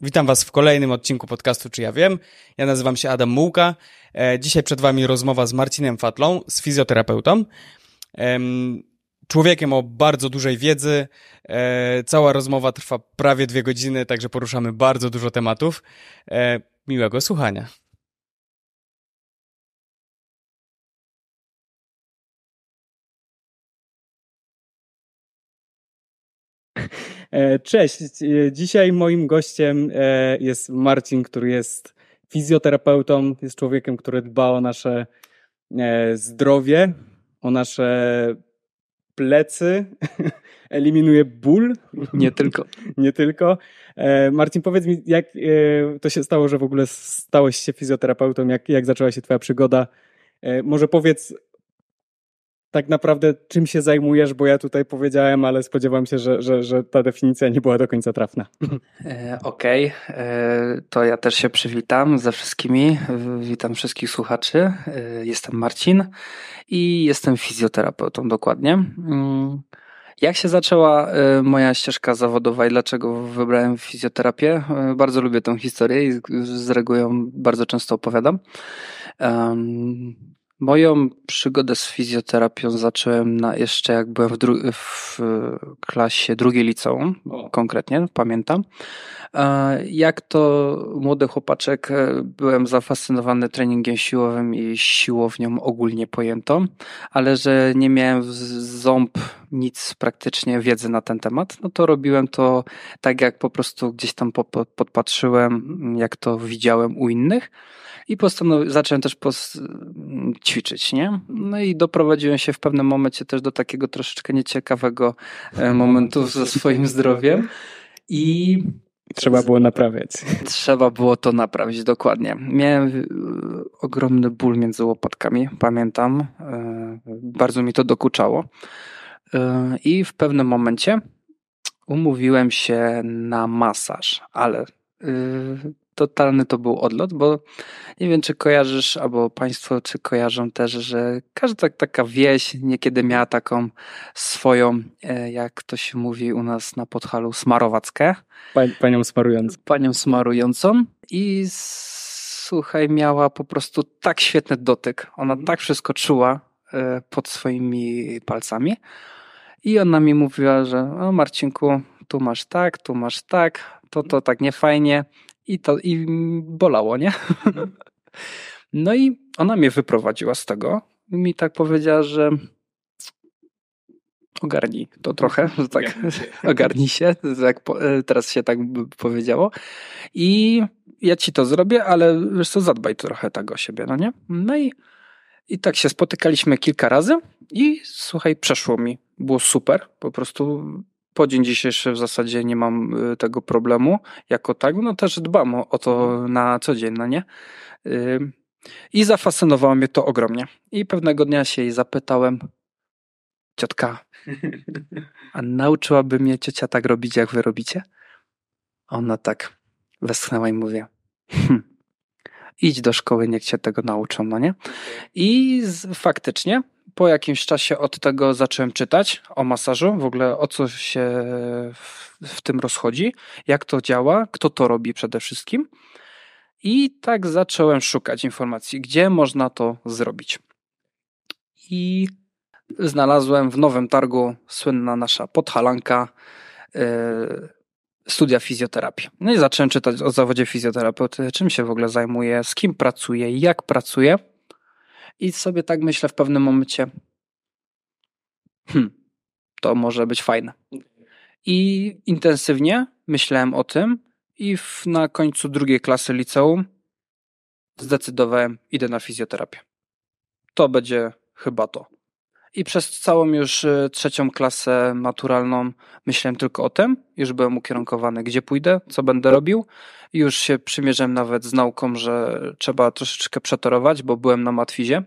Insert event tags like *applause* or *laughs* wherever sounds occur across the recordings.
Witam Was w kolejnym odcinku podcastu Czy ja wiem? Ja nazywam się Adam Mułka. E, dzisiaj przed Wami rozmowa z Marcinem Fatlą, z fizjoterapeutą. Człowiekiem o bardzo dużej wiedzy. E, cała rozmowa trwa prawie dwie godziny, także poruszamy bardzo dużo tematów. E, miłego słuchania. Cześć. E, dzisiaj moim gościem e, jest Marcin, który jest fizjoterapeutą, jest człowiekiem, który dba o nasze zdrowie, o nasze plecy, *laughs* eliminuje ból. Nie tylko. *laughs* Nie tylko. Marcin, powiedz mi, jak to się stało, że w ogóle stałeś się fizjoterapeutą? Jak, jak zaczęła się Twoja przygoda? Może powiedz tak naprawdę czym się zajmujesz, bo ja tutaj powiedziałem, ale spodziewam się, że, że, że ta definicja nie była do końca trafna. E, okej, okay. E, to ja też się przywitam ze wszystkimi. Witam wszystkich słuchaczy. E, jestem Marcin i jestem fizjoterapeutą dokładnie. Mm, jak się zaczęła moja ścieżka zawodowa i dlaczego wybrałem fizjoterapię? Bardzo lubię tę historię i z reguły bardzo często opowiadam. Moją przygodę z fizjoterapią zacząłem na, jeszcze jak byłem w, dru- w klasie drugiej liceum, o. konkretnie, pamiętam. Jak to młody chłopaczek e, byłem zafascynowany treningiem siłowym i siłownią ogólnie pojętą, ale że nie miałem ząb nic praktycznie wiedzy na ten temat, no to robiłem to tak jak po prostu gdzieś tam podpatrzyłem, jak to widziałem u innych. I postanowiłem, zacząłem też pos, ćwiczyć, nie? No i doprowadziłem się w pewnym momencie też do takiego troszeczkę nieciekawego e, momentu ze swoim zdrowiem. I Trzeba było naprawiać. Trzeba było to naprawić, dokładnie. Miałem e, ogromny ból między łopatkami, pamiętam. E, bardzo mi to dokuczało. I w pewnym momencie umówiłem się na masaż, ale totalny to był odlot, bo nie wiem, czy kojarzysz, albo Państwo, czy kojarzą też, że każda taka wieś niekiedy miała taką swoją, e, jak to się mówi u nas na Podhalu, smarowackę. Panią smarującą. Panią smarującą i słuchaj, miała po prostu tak świetny dotyk. Ona mhm. tak wszystko czuła e, pod swoimi palcami. I ona mi mówiła, że o Marcinku, tu masz tak, tu masz tak, to to tak nie fajnie i to i bolało, nie? *laughs* No i ona mnie wyprowadziła z tego. Mi tak powiedziała, że ogarnij to trochę, tak, ogarnij się, *laughs* tak teraz się tak powiedziało. I ja ci to zrobię, ale wiesz co, zadbaj trochę tak o siebie, no nie? No i, i tak się spotykaliśmy kilka razy i słuchaj, przeszło mi. Było super, po prostu po dzień dzisiejszy w zasadzie nie mam y, tego problemu jako tak, no też dbam o to na co dzień, no nie? I zafascynowało mnie to ogromnie. I pewnego dnia się jej zapytałem, ciotka, a nauczyłaby mnie ciocia tak robić, jak wy robicie? Ona tak westchnęła i mówię, hm, idź do szkoły, niech cię tego nauczą, no nie? I z, faktycznie po jakimś czasie od tego zacząłem czytać o masażu, w ogóle o co się w, w tym rozchodzi, jak to działa, kto to robi przede wszystkim. I tak zacząłem szukać informacji, gdzie można to zrobić. I znalazłem w Nowym Targu słynna nasza podhalanka yy, studia fizjoterapii. No i zacząłem czytać o zawodzie fizjoterapeuty, czym się w ogóle zajmuje, z kim pracuje, jak pracuje. I sobie tak myślę w pewnym momencie, hmm, to może być fajne. I intensywnie myślałem o tym i w, na końcu drugiej klasy liceum zdecydowałem, idę na fizjoterapię. To będzie chyba to. I przez całą już y, trzecią klasę maturalną myślałem tylko o tym. Już byłem ukierunkowany, gdzie pójdę, co będę robił. Już się przymierzyłem nawet z nauką, że trzeba troszeczkę przetorować, bo byłem na matwizie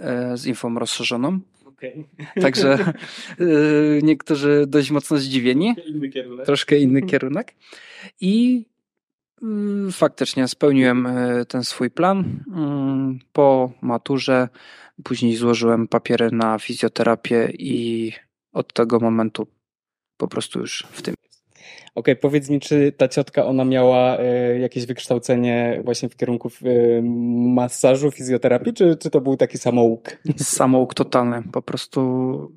y, z infą rozszerzoną. Okay. Także y, niektórzy dość mocno zdziwieni. Inny kierunek. Troszkę inny kierunek. I faktycznie spełniłem ten swój plan. Po maturze Później złożyłem papiery na fizjoterapię i od tego momentu po prostu już w tym. Okay, powiedz mi, czy ta ciotka, ona miała e, jakieś wykształcenie właśnie w kierunku e, masażu, fizjoterapii, czy, czy to był taki samouk? *laughs* Samouk totalny. Po prostu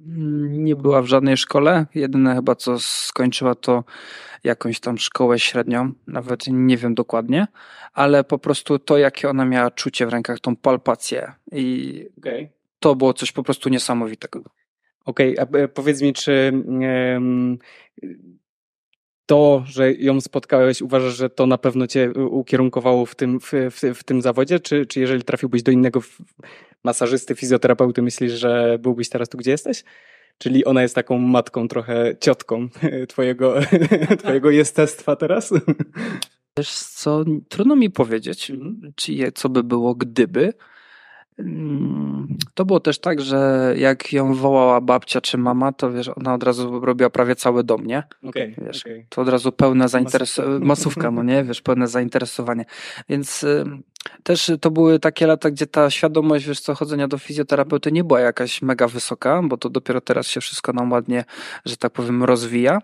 nie była w żadnej szkole. Jedyne chyba, co skończyła, to jakąś tam szkołę średnią, nawet nie wiem dokładnie, ale po prostu to, jakie ona miała czucie w rękach, tą palpację i okay. to było coś po prostu niesamowitego. Okej, okay, a e, powiedz mi, czy to, że ją spotkałeś, uważasz, że to na pewno cię ukierunkowało w tym, w, w, w tym zawodzie? Czy, czy jeżeli trafiłbyś do innego masażysty, fizjoterapeuty, myślisz, że byłbyś teraz tu, gdzie jesteś? Czyli ona jest taką matką, trochę ciotką *laughs* twojego, *laughs* twojego jestestwa teraz? Wiesz co, trudno mi powiedzieć, mhm. czy co by było gdyby, to było też tak, że jak ją wołała babcia czy mama, to wiesz, ona od razu robiła prawie cały dom, nie? Okay, wiesz, okay. To od razu pełne zainteresowanie, masówka, no nie? Wiesz, pełne zainteresowanie. Więc y, też to były takie lata, gdzie ta świadomość, wiesz co, chodzenia do fizjoterapeuty nie była jakaś mega wysoka, bo to dopiero teraz się wszystko nam ładnie, że tak powiem, rozwija.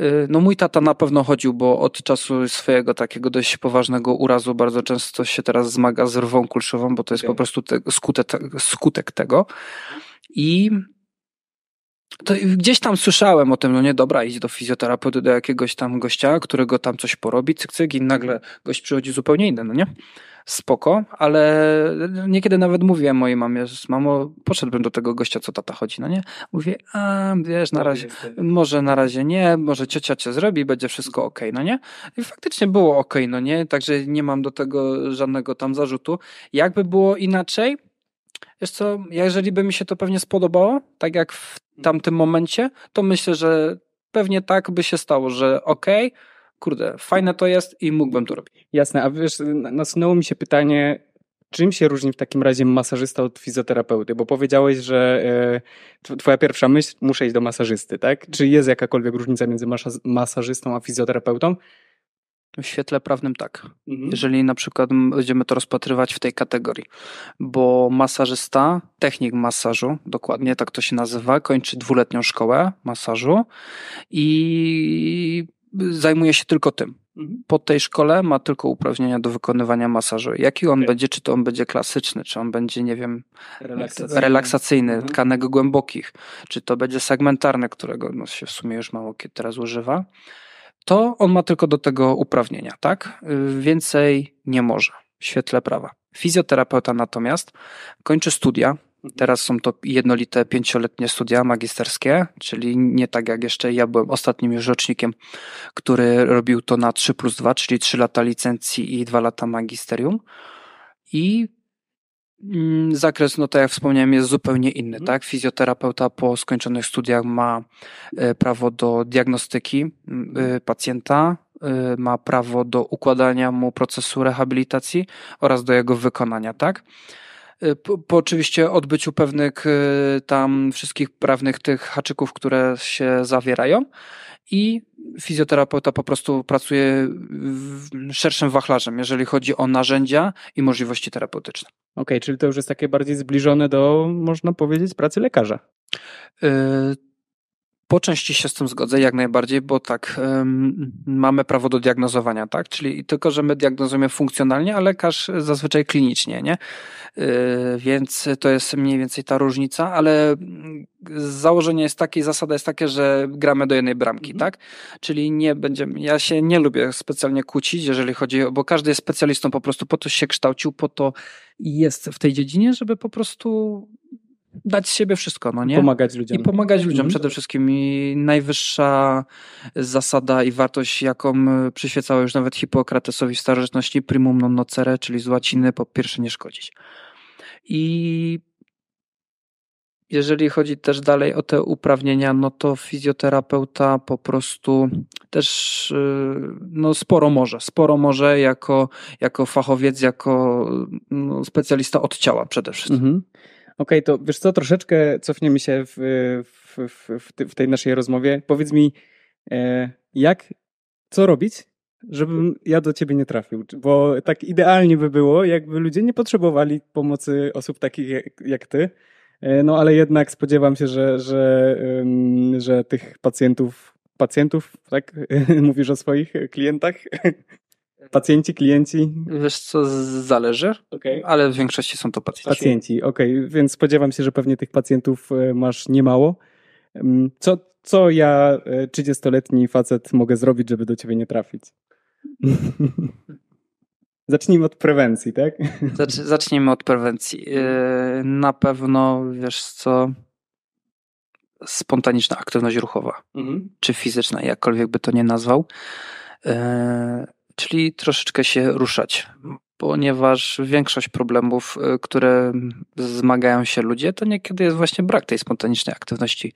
Y, no mój tata na pewno chodził, bo od czasu swojego takiego dość poważnego urazu bardzo często się teraz zmaga z rwą kulszową, bo to jest okay. po prostu te, skutek, skutek tego. I to gdzieś tam słyszałem o tym, no nie, dobra, idź do fizjoterapeuty, do jakiegoś tam gościa, którego tam coś porobi, cyk, cyk i nagle gość przychodzi zupełnie inny, no nie? Spoko, ale niekiedy nawet mówiłem mojej mamie, że mamo, poszedłbym do tego gościa, co tata chodzi, no nie? Mówię, a wiesz, na razie, może na razie nie, może ciocia cię zrobi, będzie wszystko ok, no nie? I faktycznie było ok, no nie? Także nie mam do tego żadnego tam zarzutu. Jakby było inaczej, wiesz co, jeżeli by mi się to pewnie spodobało, tak jak w tamtym momencie, to myślę, że pewnie tak by się stało, że okej, okay, kurde, fajne to jest i mógłbym to robić. Jasne, a wiesz, nasunęło mi się pytanie, czym się różni w takim razie masażysta od fizjoterapeuty? Bo powiedziałeś, że e, twoja pierwsza myśl, muszę iść do masażysty, tak? Czy jest jakakolwiek różnica między masażystą a fizjoterapeutą? W świetle prawnym tak. Mhm. Jeżeli na przykład będziemy to rozpatrywać w tej kategorii, bo masażysta, technik masażu, dokładnie tak to się nazywa, kończy dwuletnią szkołę masażu i zajmuje się tylko tym. Mhm. Po tej szkole ma tylko uprawnienia do wykonywania masażu. Jaki on okay. będzie, czy to on będzie klasyczny, czy on będzie, nie wiem, relaksacyjny, relaksacyjny mhm. tkanek głębokich, czy to będzie segmentarny, którego no, się w sumie już mało kiedy teraz używa, to on ma tylko do tego uprawnienia, tak? Więcej nie może w świetle prawa. Fizjoterapeuta natomiast kończy studia, Teraz są to jednolite pięcioletnie studia magisterskie, czyli nie tak jak jeszcze ja byłem ostatnim już rocznikiem, który robił to na 3 plus 2, czyli 3 lata licencji i 2 lata magisterium. I mm, zakres, no tak jak wspomniałem, jest zupełnie inny, mhm. tak? Fizjoterapeuta po skończonych studiach ma e, prawo do diagnostyki e, pacjenta, e, ma prawo do układania mu procesu rehabilitacji oraz do jego wykonania, tak? Y, po, po, oczywiście odbyciu pewnych y, tam wszystkich prawnych tych haczyków, które się zawierają i fizjoterapeuta po prostu pracuje szerszym wachlarzem, jeżeli chodzi o narzędzia i możliwości terapeutyczne. Okej, okay, czyli to już jest takie bardziej zbliżone do, można powiedzieć, pracy lekarza. Y, po części się z tym zgodzę, jak najbardziej, bo tak, um, mamy prawo do diagnozowania, tak? Czyli tylko, że my diagnozujemy funkcjonalnie, a lekarz zazwyczaj klinicznie, nie? Yy, więc to jest mniej więcej ta różnica, ale założenie jest takie, zasada jest takie, że gramy do jednej bramki, mhm. tak? Czyli nie będziemy, ja się nie lubię specjalnie kłócić, jeżeli chodzi o, bo każdy jest specjalistą po prostu, po to się kształcił, po to jest w tej dziedzinie, żeby po prostu dać z siebie wszystko, no nie? Pomagać ludziom. I pomagać ludziom mhm. przede wszystkim. I najwyższa zasada i wartość, jaką przyświecała już nawet Hipokratesowi w starożytności, primum non nocere, czyli z łaciny po pierwsze nie szkodzić. I jeżeli chodzi też dalej o te uprawnienia, no to fizjoterapeuta po prostu też no sporo może, sporo może jako, jako fachowiec, jako no, specjalista od ciała przede wszystkim. Mhm. Okej, okay, to wiesz co, troszeczkę cofniemy się w, w, w, w, tej naszej rozmowie. Powiedz mi, e, jak, co robić, żebym ja do ciebie nie trafił? Bo tak idealnie by było, jakby ludzie nie potrzebowali pomocy osób takich jak, jak ty, e, no ale jednak spodziewam się, że, że, że tych pacjentów pacjentów, tak? *laughs* Mówisz o swoich klientach? Pacjenci, klienci? Wiesz co, zależy, okay. ale w większości są to pacjenci. Pacjenci, okej, okay. więc spodziewam się, że pewnie tych pacjentów e, masz niemało. Mm, co, co ja, 30-letni e, facet, mogę zrobić, żeby do ciebie nie trafić? *laughs* Zacznijmy od prewencji, tak? Zacznijmy od prewencji. E, na pewno, wiesz co, spontaniczna aktywność ruchowa, mhm. czy fizyczna, jakkolwiek by to nie nazwał czyli troszeczkę się ruszać, ponieważ większość problemów, y, które zmagają się ludzie, to niekiedy jest właśnie brak tej spontanicznej aktywności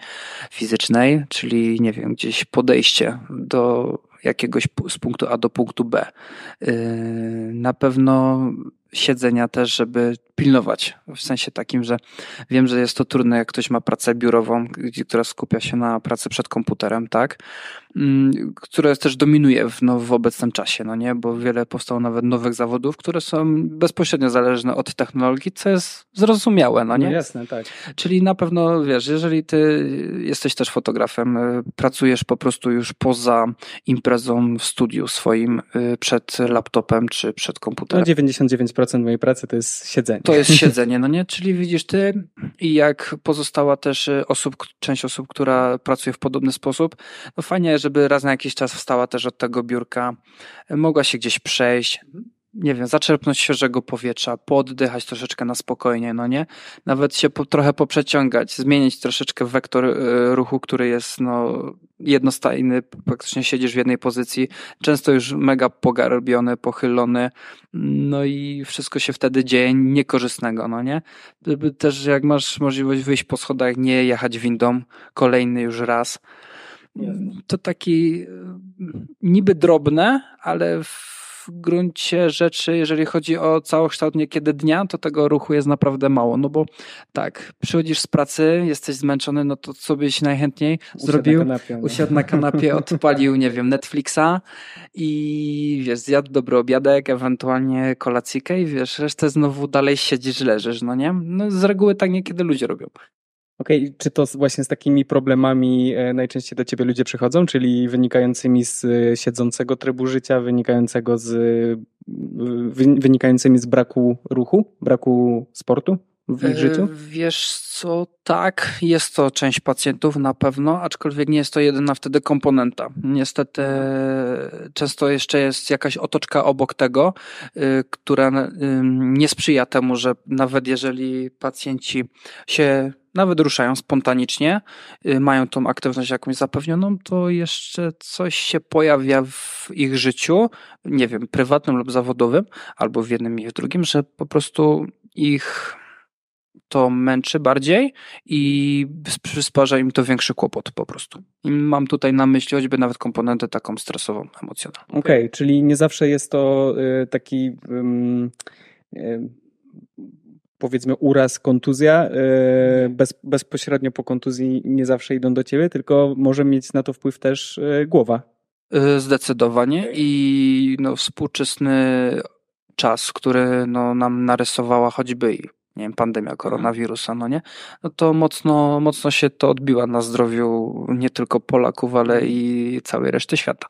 fizycznej, czyli nie wiem, gdzieś podejście do jakiegoś z punktu A do punktu B. Y, na pewno siedzenia też, żeby pilnować. W sensie takim, że wiem, że jest to trudne, jak ktoś ma pracę biurową, która skupia się na pracy przed komputerem, tak? Mm, które też dominuje w, no, w obecnym czasie, no nie? Bo wiele powstało nawet nowych zawodów, które są bezpośrednio zależne od technologii, co jest zrozumiałe, no nie? No jasne, tak. Czyli na pewno, wiesz, jeżeli ty jesteś też fotografem, y, pracujesz po prostu już poza imprezą w studiu swoim, y, przed laptopem czy przed komputerem. No 99% mojej pracy to jest siedzenie. To jest *laughs* siedzenie, no nie? Czyli widzisz ty i jak pozostała też y, osób, część osób, która pracuje w podobny sposób, no fajnie, żeby raz na jakiś czas wstała też od tego biurka, mogła się gdzieś przejść, nie wiem, zaczerpnąć świeżego powietrza, poddychać troszeczkę na spokojnie, no nie? Nawet się po, trochę poprzeciągać, zmienić troszeczkę wektor y, ruchu, który jest no, jednostajny, praktycznie siedzisz w jednej pozycji, często już mega pogarbiony, pochylony, no i wszystko się wtedy dzieje niekorzystnego, no nie? Też jak masz możliwość wyjść po schodach, nie jechać windą kolejny już raz, to taki y, niby drobne, ale w w gruncie rzeczy, jeżeli chodzi o całokształt niekiedy dnia, to tego ruchu jest naprawdę mało. No bo tak, przychodzisz z pracy, jesteś zmęczony, no to co byś najchętniej Usiadł zrobił? Na kanapie, no. Usiadł na kanapie, *laughs* odpalił, nie wiem, Netflixa i wiesz, zjadł dobry obiadek, ewentualnie kolacyjkę i wiesz, resztę znowu dalej siedzisz, leżysz, no nie? No z reguły tak niekiedy ludzie robią. Okej, okay. czy to właśnie z takimi problemami e, najczęściej do ciebie ludzie przychodzą, czyli wynikającymi z e, siedzącego trybu życia, wynikającego z, wynikającymi z braku ruchu, braku sportu w ich życiu? E, wiesz co, tak, jest to część pacjentów na pewno, aczkolwiek nie jest to jedyna wtedy komponenta. Niestety często jeszcze jest jakaś otoczka obok tego, która nie sprzyja temu, że nawet jeżeli pacjenci się nawet ruszają spontanicznie, y, mają tą aktywność jakąś zapewnioną, to jeszcze coś się pojawia w ich życiu, nie wiem, prywatnym lub zawodowym, albo w jednym i w drugim, że po prostu ich to męczy bardziej i przysparza im to większy kłopot po prostu. I mam tutaj na myśli choćby nawet komponentę taką stresową, emocjonalną. Okej, okay, czyli nie zawsze jest to y, taki powiedzmy uraz, kontuzja, e, bez, bezpośrednio po kontuzji nie zawsze idą do ciebie, tylko może mieć na to wpływ też głowa. Zdecydowanie i no, współczesny czas, który no, nam narysowała choćby nie wiem, pandemia koronawirusa, no nie? No to mocno, mocno się to odbiła na zdrowiu nie tylko Polaków, ale i całej reszty świata.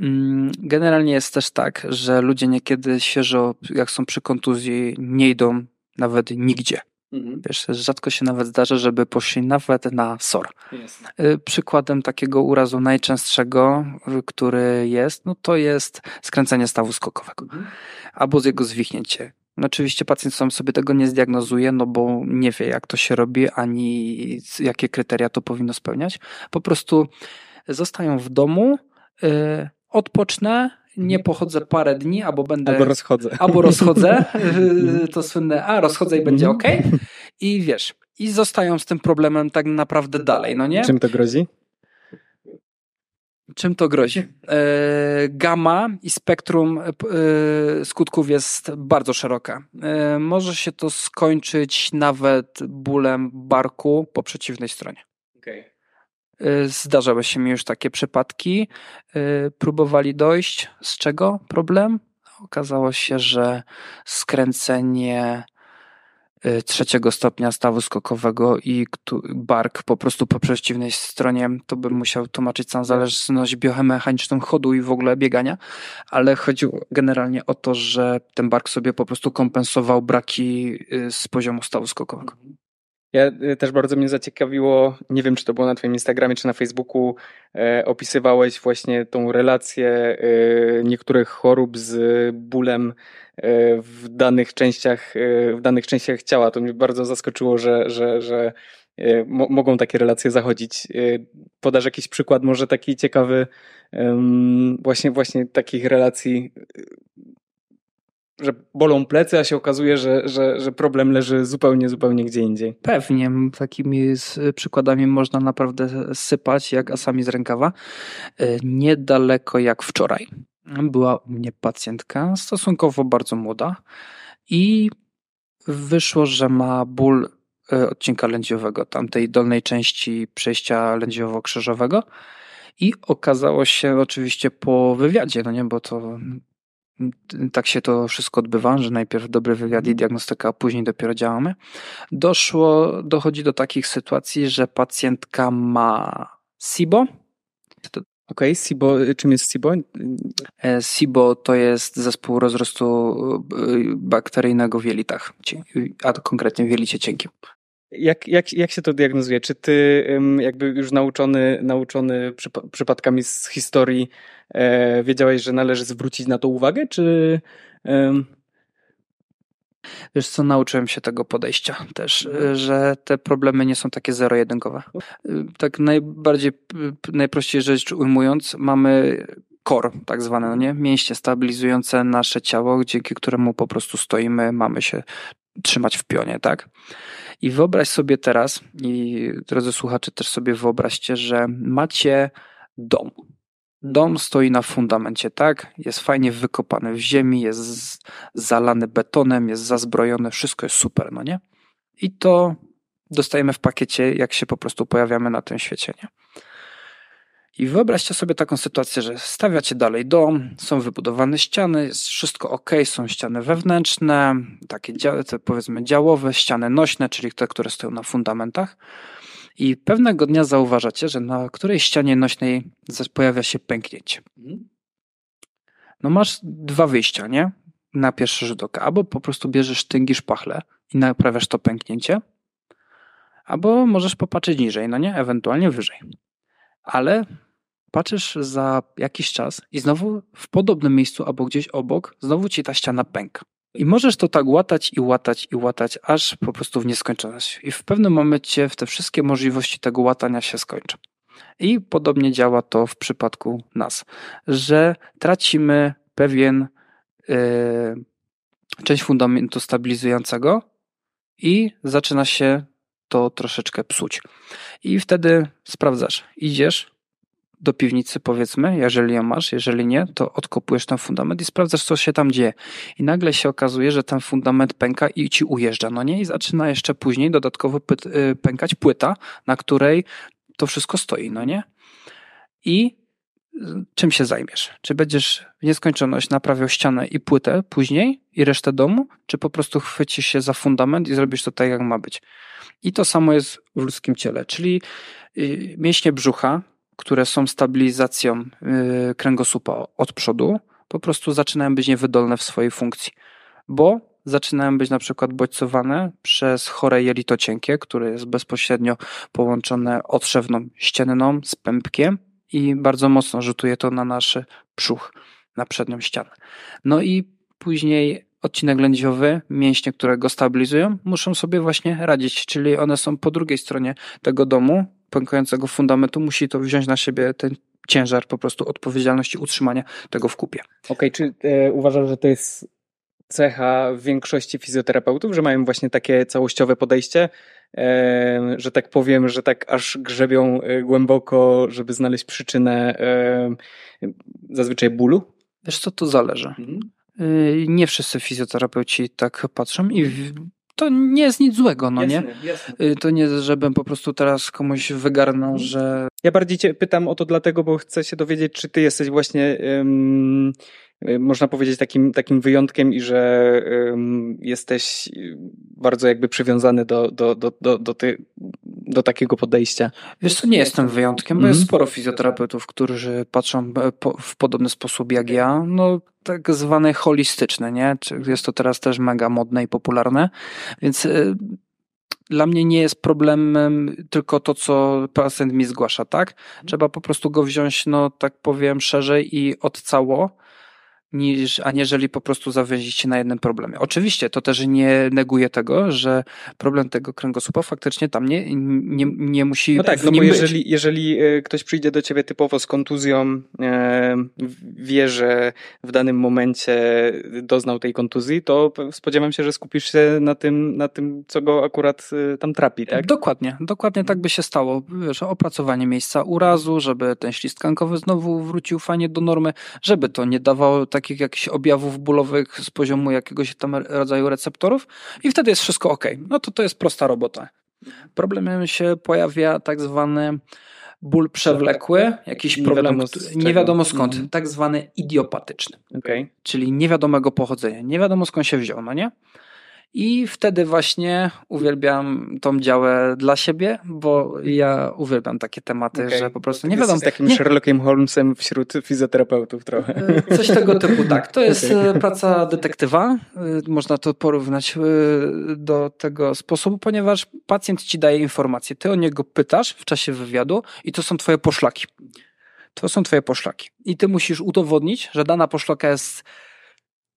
Mm, generalnie jest też tak, że ludzie niekiedy świeżo, jak są przy kontuzji, nie idą nawet nigdzie. Mhm. Wiesz, rzadko się nawet zdarza, żeby poszli nawet na SOR. Y, przykładem takiego urazu najczęstszego, y, który jest, no to jest skręcenie stawu skokowego mhm. albo z jego zwichnięcie. No oczywiście pacjent sam sobie tego nie zdiagnozuje, no bo nie wie, jak to się robi, ani jakie kryteria to powinno spełniać. Po prostu zostają w domu, yy, odpocznę, nie pochodzę parę dni, albo będę. Albo rozchodzę. Albo rozchodzę. *laughs* to słynne, a rozchodzę i będzie ok. I wiesz, i zostają z tym problemem tak naprawdę dalej, no nie? Czym to grozi? Czym to grozi? E, Gama i spektrum e, skutków jest bardzo szeroka. E, może się to skończyć nawet bólem barku po przeciwnej stronie. Okay. Zdarzały się mi już takie przypadki. Próbowali dojść. Z czego problem? Okazało się, że skręcenie trzeciego stopnia stawu skokowego i bark po prostu po przeciwnej stronie, to bym musiał tłumaczyć całą zależność biomechaniczną chodu i w ogóle biegania, ale chodziło generalnie o to, że ten bark sobie po prostu kompensował braki y, z poziomu stawu skokowego. Ja y, też bardzo mnie zaciekawiło, nie wiem czy to było na Twoim Instagramie czy na Facebooku, e, opisywałeś właśnie tą relację e, niektórych chorób z bólem w danych częściach, e, w danych częściach ciała. To mnie bardzo zaskoczyło, że, że, że e, mo mogą takie relacje zachodzić. E, podasz jakiś przykład, może taki ciekawy, właśnie, właśnie takich relacji że bolą plecy, a się okazuje, że, że, że problem leży zupełnie, zupełnie gdzie indziej. Pewnie, takimi przykładami można naprawdę sypać jak asami z rękawa. E, niedaleko jak wczoraj była u mnie pacjentka, stosunkowo bardzo młoda i wyszło, że ma ból e, odcinka lędźwiowego, tamtej dolnej części przejścia lędźwiowo-krzyżowego i okazało się oczywiście po wywiadzie, no nie, bo to tak się to wszystko odbywa, że najpierw dobry wywiad i diagnostyka, a później dopiero działamy. Doszło, dochodzi do takich sytuacji, że pacjentka ma SIBO. Okej, okay, SIBO, czym jest SIBO? E, SIBO to jest zespół rozrostu e, bakteryjnego w jelitach, a konkretnie w jelicie cienkim. Jak, jak, jak się to diagnozuje? Czy ty jakby już nauczony, nauczony przypadkami z historii e, wiedziałeś, że należy zwrócić na to uwagę, czy... Wiesz co, nauczyłem się tego podejścia też, mhm. że te problemy nie są takie zero-jedynkowe. Tak najbardziej, najprościej rzecz ujmując, mamy core, tak zwane, no nie? Mięśnie stabilizujące nasze ciało, dzięki któremu po prostu stoimy, mamy się trzymać w pionie, tak? I wyobraź sobie teraz, i drodzy słuchacze, też sobie wyobraźcie, że macie dom. Dom stoi na fundamencie, tak? Jest fajnie wykopany w ziemi, jest zalany betonem, jest zazbrojony, wszystko jest super, no nie? I to dostajemy w pakiecie, jak się po prostu pojawiamy na tym świecie, nie? I wyobraźcie sobie taką sytuację, że stawiacie dalej dom, są wybudowane ściany, jest wszystko ok, są ściany wewnętrzne, takie powiedzmy działowe, ściany nośne, czyli te, które stoją na fundamentach. I pewnego dnia zauważacie, że na której ścianie nośnej pojawia się pęknięcie. No masz dwa wyjścia, nie? Na pierwszy rzut oka. Albo po prostu bierzesz tyngi szpachle i naprawiasz to pęknięcie, albo możesz popatrzeć niżej, no nie? Ewentualnie wyżej. Ale patrzysz za jakiś czas i znowu w podobnym miejscu albo gdzieś obok, znowu ci ta ściana pęka. I możesz to tak łatać i łatać i łatać, aż po prostu w nieskończoność. I w pewnym momencie w te wszystkie możliwości tego łatania się skończą. I podobnie działa to w przypadku nas, że tracimy pewien yy, część fundamentu stabilizującego i zaczyna się to troszeczkę psuć. I wtedy sprawdzasz, idziesz, do piwnicy, powiedzmy, jeżeli ją masz, jeżeli nie, to odkopujesz ten fundament i sprawdzasz, co się tam dzieje. I nagle się okazuje, że ten fundament pęka i ci ujeżdża, no nie? I zaczyna jeszcze później dodatkowo y, pękać płyta, na której to wszystko stoi, no nie? I y, czym się zajmiesz? Czy będziesz w nieskończoność naprawiał ścianę i płytę później i resztę domu, czy po prostu chwycisz się za fundament i zrobisz to tak, jak ma być? I to samo jest w ludzkim ciele, czyli y, mięśnie brzucha, które są stabilizacją y, kręgosłupa od przodu, po prostu zaczynają być niewydolne w swojej funkcji, bo zaczynają być na przykład bodźcowane przez chore jelito cienkie, które jest bezpośrednio połączone otrzewną ścienną z pępkiem i bardzo mocno rzutuje to na nasz brzuch, na przednią ścianę. No i później odcinek lędźwiowy, mięśnie, które go stabilizują, muszą sobie właśnie radzić, czyli one są po drugiej stronie tego domu, pękającego fundamentu, musi to wziąć na siebie ten ciężar po prostu odpowiedzialności utrzymania tego w kupie. Okej, okay, czy e, uważasz, że to jest cecha większości fizjoterapeutów, że mają właśnie takie całościowe podejście, e, że tak powiem, że tak aż grzebią e, głęboko, żeby znaleźć przyczynę e, zazwyczaj bólu? Wiesz co, to zależy. Mhm. Y, nie wszyscy fizjoterapeuci tak patrzą i to nie jest nic złego, no jasne, nie? Jasne. Y, to nie, żebym po prostu teraz komuś wygarnął, mhm. że... Ja bardziej cię pytam o to dlatego, bo chcę się dowiedzieć, czy ty jesteś właśnie um, można powiedzieć, takim, takim wyjątkiem i że jesteś bardzo jakby przywiązany do, do, do, do, do, ty, do takiego podejścia. Wiesz co, nie jestem wyjątkiem, bo mm. jest mhm. sporo fizjoterapeutów, którzy patrzą w podobny sposób jak ja. No, tak zwane holistyczne, nie? Jest to teraz też mega modne i popularne, więc y, dla mnie nie jest problemem tylko to, co pacjent mi zgłasza, tak? Trzeba po prostu go wziąć, no tak powiem, szerzej i od cało niż, aniżeli po prostu zawiesić się na jednym problemie. Oczywiście to też nie neguje tego, że problem tego kręgosłupa faktycznie tam nie, nie, nie musi No tak, no bo jeżeli, jeżeli e, ktoś przyjdzie do ciebie typowo z kontuzją, e, wie, że w danym momencie doznał tej kontuzji, to spodziewam się, że skupisz się na tym, na tym co go akurat e, tam trapi, tak? Dokładnie, dokładnie tak by się stało. Wiesz, opracowanie miejsca urazu, żeby ten ślizg tkankowy znowu wrócił fajnie do normy, żeby to nie dawało takich jakichś objawów bólowych z poziomu jakiegoś tam rodzaju receptorów i wtedy jest wszystko ok. No to to jest prosta robota. Problemem się pojawia tak zwany ból przewlekły, jakiś nie problem, wiadomo nie wiadomo skąd, mm. tak zwany idiopatyczny. Okay. Czyli niewiadomego pochodzenia. Nie wiadomo skąd się wziął, no nie? I wtedy właśnie uwielbiam tą działę dla siebie, bo ja uwielbiam takie tematy, okay. że po prostu nie wiadomo. Jesteś takim nie... Sherlockiem Holmesem wśród fizjoterapeutów trochę. E, coś tego typu, tak. To jest okay. E, praca detektywa. E, można to porównać do tego sposobu, ponieważ pacjent ci daje informacje. Ty o niego pytasz w czasie wywiadu i to są twoje poszlaki. To są twoje poszlaki. I ty musisz udowodnić, że dana poszlaka jest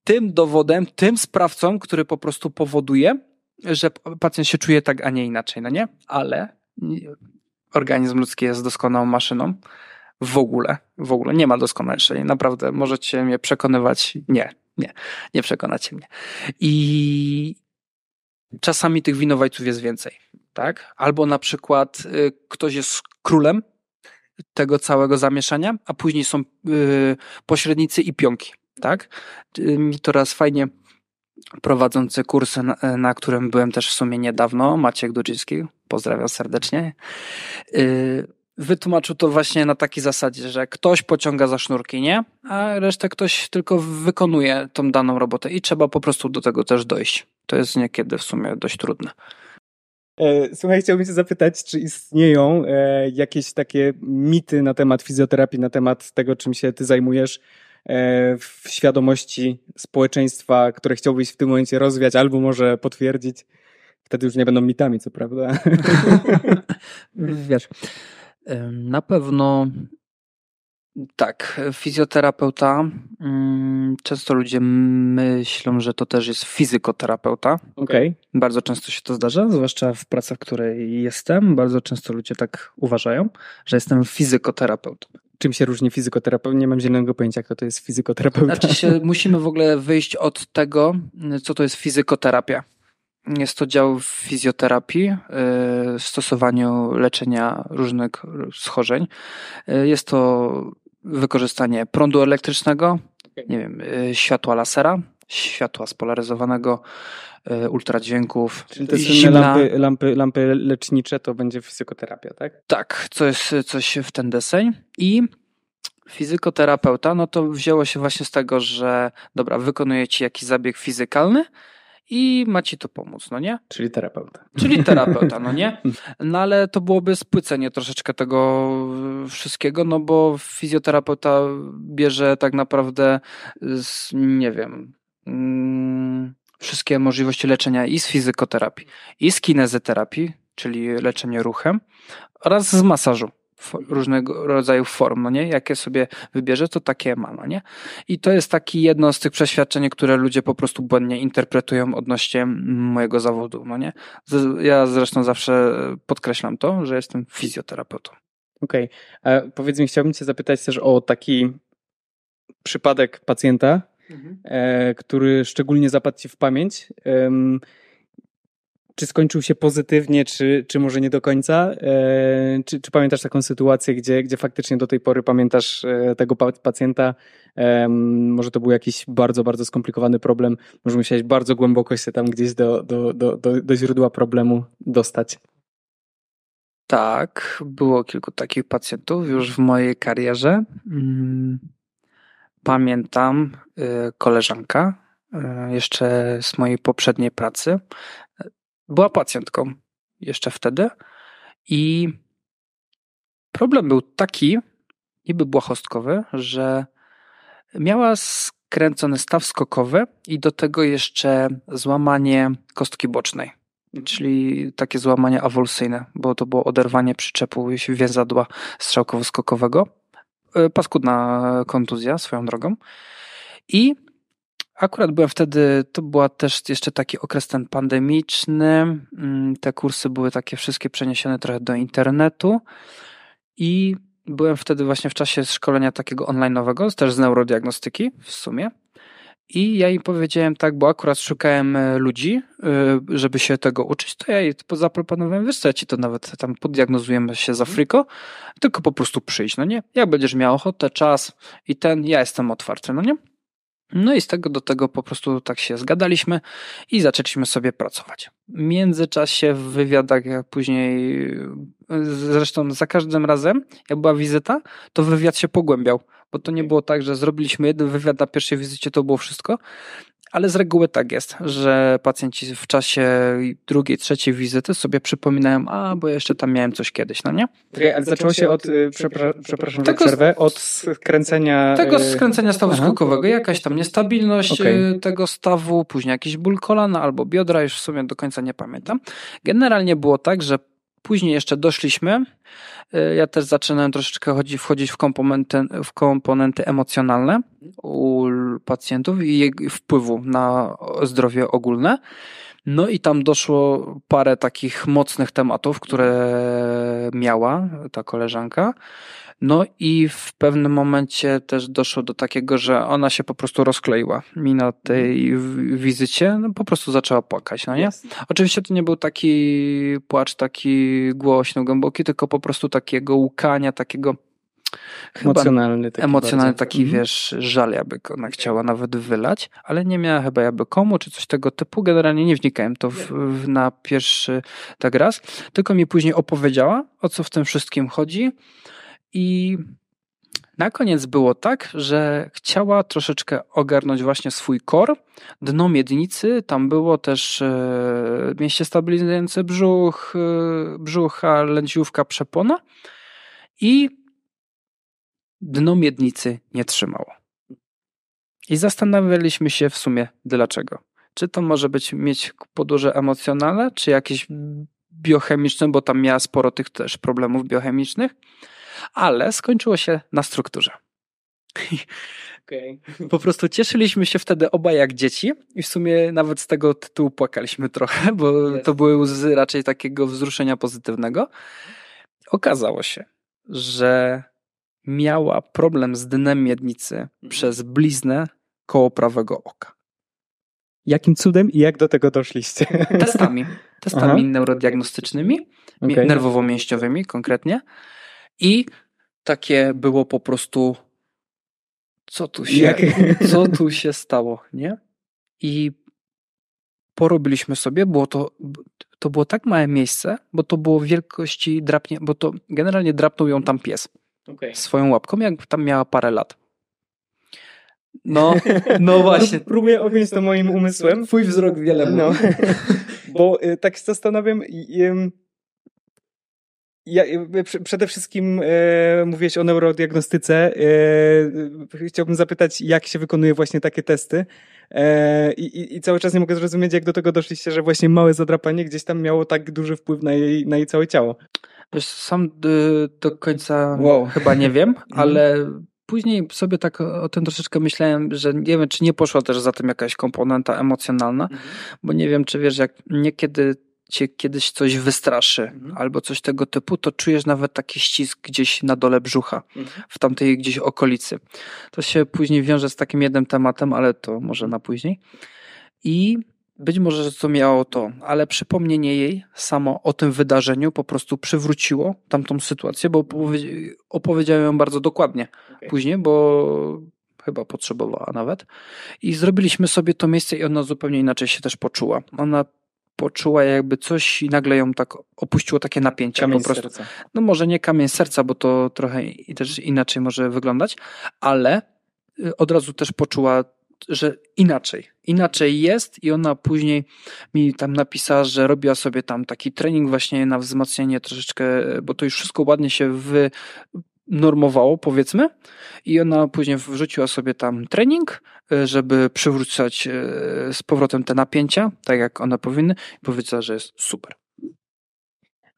tym dowodem, tym sprawcą, który po prostu powoduje, że pacjent się czuje tak, a nie inaczej, no nie? Ale organizm ludzki jest doskonałą maszyną. W ogóle, w ogóle nie ma doskonalszej. Naprawdę możecie mnie przekonywać. Nie, nie, nie przekonacie mnie. I czasami tych winowajców jest więcej, tak? Albo na przykład y, ktoś jest królem tego całego zamieszania, a później są y, pośrednicy i pionki tak? Mi to raz fajnie prowadzący kurs, na, na, którym byłem też w sumie niedawno, Maciek Dudziński, pozdrawiam serdecznie, yy, wytłumaczył to właśnie na takiej zasadzie, że ktoś pociąga za sznurki, nie? A resztę ktoś tylko wykonuje tą daną robotę i trzeba po prostu do tego też dojść. To jest niekiedy w sumie dość trudne. E, słuchaj, chciałbym Cię zapytać, czy istnieją e, jakieś takie mity na temat fizjoterapii, na temat tego, czym się Ty zajmujesz, E, w świadomości społeczeństwa, które chciałbyś w tym momencie rozwiać albo może potwierdzić. Wtedy już nie będą mitami, co prawda. *laughs* Wiesz, na pewno tak, fizjoterapeuta. Mm, często ludzie myślą, że to też jest fizykoterapeuta. Okay. Bardzo często się to zdarza, zwłaszcza w pracy, w której jestem. Bardzo często ludzie tak uważają, że jestem fizykoterapeutą. Czym się różni fizykoterapeuta? Nie mam zielonego pojęcia, kto to jest fizykoterapeuta. Znaczy się, musimy w ogóle wyjść od tego, co to jest fizykoterapia. Jest to dział fizjoterapii, y, w stosowaniu leczenia różnych schorzeń. Y, jest to wykorzystanie prądu elektrycznego, nie wiem, y, światła lasera, światła spolaryzowanego, ultradźwięków. Czyli te zimna... lampy, lampy, lampy lecznicze to będzie fizykoterapia, tak? Tak, to jest coś w ten deseń. I fizykoterapeuta, no to wzięło się właśnie z tego, że dobra, wykonuje ci jakiś zabieg fizykalny, i ma ci to pomóc, no nie? Czyli terapeuta. Czyli terapeuta, no nie? *laughs* No ale to byłoby spłycenie troszeczkę tego wszystkiego, no bo fizjoterapeuta bierze tak naprawdę z, nie wiem, mm, wszystkie możliwości leczenia i z fizykoterapii, i z kinezyterapii, czyli leczenie ruchem, oraz z masażu różnego rodzaju form, no nie? Jakie sobie wybierze, to takie ma, no nie? I to jest taki jedno z tych przeświadczeń, które ludzie po prostu błędnie interpretują odnośnie mojego zawodu, no nie? Ja zresztą zawsze podkreślam to, że jestem fizjoterapeutą. Okej. Okay. Powiedz mi, chciałbym cię zapytać też o taki przypadek pacjenta, mhm. e, który szczególnie zapadł ci w pamięć czy skończył się pozytywnie, czy, czy może nie do końca? E, czy, czy pamiętasz taką sytuację, gdzie, gdzie faktycznie do tej pory pamiętasz e, tego pacjenta? E, może to był jakiś bardzo, bardzo skomplikowany problem, może musiałeś bardzo głęboko się tam gdzieś do, do, do, do, do źródła problemu dostać. Tak, było kilku takich pacjentów już w mojej karierze. Mm. pamiętam y, koleżanka, y, jeszcze z mojej poprzedniej pracy, była pacjentką jeszcze wtedy i problem był taki, niby błahostkowy, że miała skręcony staw skokowy i do tego jeszcze złamanie kostki bocznej. Czyli takie złamanie awulsyjne, bo to było oderwanie przyczepu więzadła strzałkowo-skokowego. E, paskudna kontuzja swoją drogą. I akurat byłem wtedy, to była też jeszcze taki okres ten pandemiczny. Mm, te kursy były takie wszystkie przeniesione trochę do internetu. I byłem wtedy właśnie w czasie szkolenia takiego online'owego, też z neurodiagnostyki w sumie. I ja jej powiedziałem tak, bo akurat szukałem e, ludzi, e, żeby się tego uczyć, to ja jej zaproponowałem, wiesz co, ja ci to nawet tam poddiagnozujemy się za friko, tylko po prostu przyjść, no nie? Jak będziesz miał ochotę, czas i ten, ja jestem otwarty, no nie? No i z tego do tego po prostu tak się zgadaliśmy i zaczęliśmy sobie pracować. W międzyczasie w wywiadach, jak później, zresztą za każdym razem, jak była wizyta, to wywiad się pogłębiał, bo to nie było tak, że zrobiliśmy jeden wywiad na pierwszej wizycie, to było wszystko, ale z reguły tak jest, że pacjenci w czasie drugiej, trzeciej wizyty sobie przypominają, a bo jeszcze tam miałem coś kiedyś, no nie? Ale zaczęło się od, y, przepra przepraszam tego, przerwę, od skręcenia... Tego y, skręcenia stawu Aha. skokowego, jakaś tam niestabilność okay. tego stawu, później jakiś ból kolana albo biodra, już w sumie do końca nie pamiętam. Generalnie było tak, że Później jeszcze doszliśmy. Y, ja też zaczynałem troszeczkę wchodzić w komponenty, w komponenty emocjonalne u pacjentów i wpływu na zdrowie ogólne. No i tam doszło parę takich mocnych tematów, które miała ta koleżanka. No i w pewnym momencie też doszło do takiego, że ona się po prostu rozkleiła mi na tej wizycie, no po prostu zaczęła płakać, no nie? Oczywiście to nie był taki płacz taki głośny, głęboki, tylko po prostu takiego łukania, takiego emocjonalny taki, emocjonalny taki mhm. wiesz, żal jakby ona chciała nawet wylać, ale nie miała chyba jakby komu, czy coś tego typu. Generalnie nie wnikałem to w, w, na pierwszy tak raz, tylko mi później opowiedziała, o co w tym wszystkim chodzi. I na koniec było tak, że chciała troszeczkę ogarnąć właśnie swój kor, dno miednicy, tam było też e, mieście stabilizujące brzuch, e, brzucha, lędźwiówka, przepona. I dno miednicy nie trzymało. I zastanawialiśmy się w sumie dlaczego. Czy to może być mieć podłoże emocjonalne, czy jakieś biochemiczne, bo tam miała sporo tych też problemów biochemicznych, ale skończyło się na strukturze. Okay. Po prostu cieszyliśmy się wtedy obaj jak dzieci i w sumie nawet z tego tytułu płakaliśmy trochę, bo yes. to były łzy raczej takiego wzruszenia pozytywnego. Okazało się, że miała problem z dnem miednicy mhm. przez bliznę koło prawego oka. Jakim cudem i jak do tego doszliście? *laughs* Testami. Testami Aha. neurodiagnostycznymi, okay. nerwowo-mięśniowymi konkretnie. I takie było po prostu, co tu się, co tu się stało, nie? I porobiliśmy sobie, było to, to było tak małe miejsce, bo to było wielkości drapnie, bo to generalnie drapnął ją tam pies. Okay. Swoją łapką, jak tam miała parę lat. No, *laughs* no właśnie. Próbuję objąć to moim umysłem. Twój wzrok wiele No, *laughs* bo y, tak się zastanawiam, ja, przede wszystkim e, mówiłeś o neurodiagnostyce. E, chciałbym zapytać, jak się wykonuje właśnie takie testy. E, i, I cały czas nie mogę zrozumieć, jak do tego doszliście, że właśnie małe zadrapanie gdzieś tam miało tak duży wpływ na jej, na jej całe ciało. Wiesz, sam y, do końca wow. chyba nie wiem, mhm. *laughs* ale później sobie tak o tym troszeczkę myślałem, że nie wiem, czy nie poszła też za tym jakaś komponenta emocjonalna, mhm. bo nie wiem, czy wiesz, jak niekiedy cię kiedyś coś wystraszy mhm. albo coś tego typu, to czujesz nawet taki ścisk gdzieś na dole brzucha, mhm. w tamtej gdzieś okolicy. To się później wiąże z takim jednym tematem, ale to może na później. I być może, że to miało to, ale przypomnienie jej samo o tym wydarzeniu po prostu przywróciło tamtą sytuację, bo opowiedziałem ją bardzo dokładnie okay. później, bo chyba potrzebowała nawet. I zrobiliśmy sobie to miejsce i ona zupełnie inaczej się też poczuła. Ona poczuła jakby coś i nagle ją tak opuściło takie napięcie. Kamień po prostu. Serca. No może nie kamień serca, bo to trochę i też inaczej może wyglądać, ale y, od razu też poczuła, że inaczej, inaczej jest i ona później mi tam napisała, że robiła sobie tam taki trening właśnie na wzmacnianie troszeczkę, bo to już wszystko ładnie się wy normowało, powiedzmy, i ona później wrzuciła sobie tam trening, żeby przywrócić y, z powrotem te napięcia, tak jak one powinny, i powiedziała, że jest super.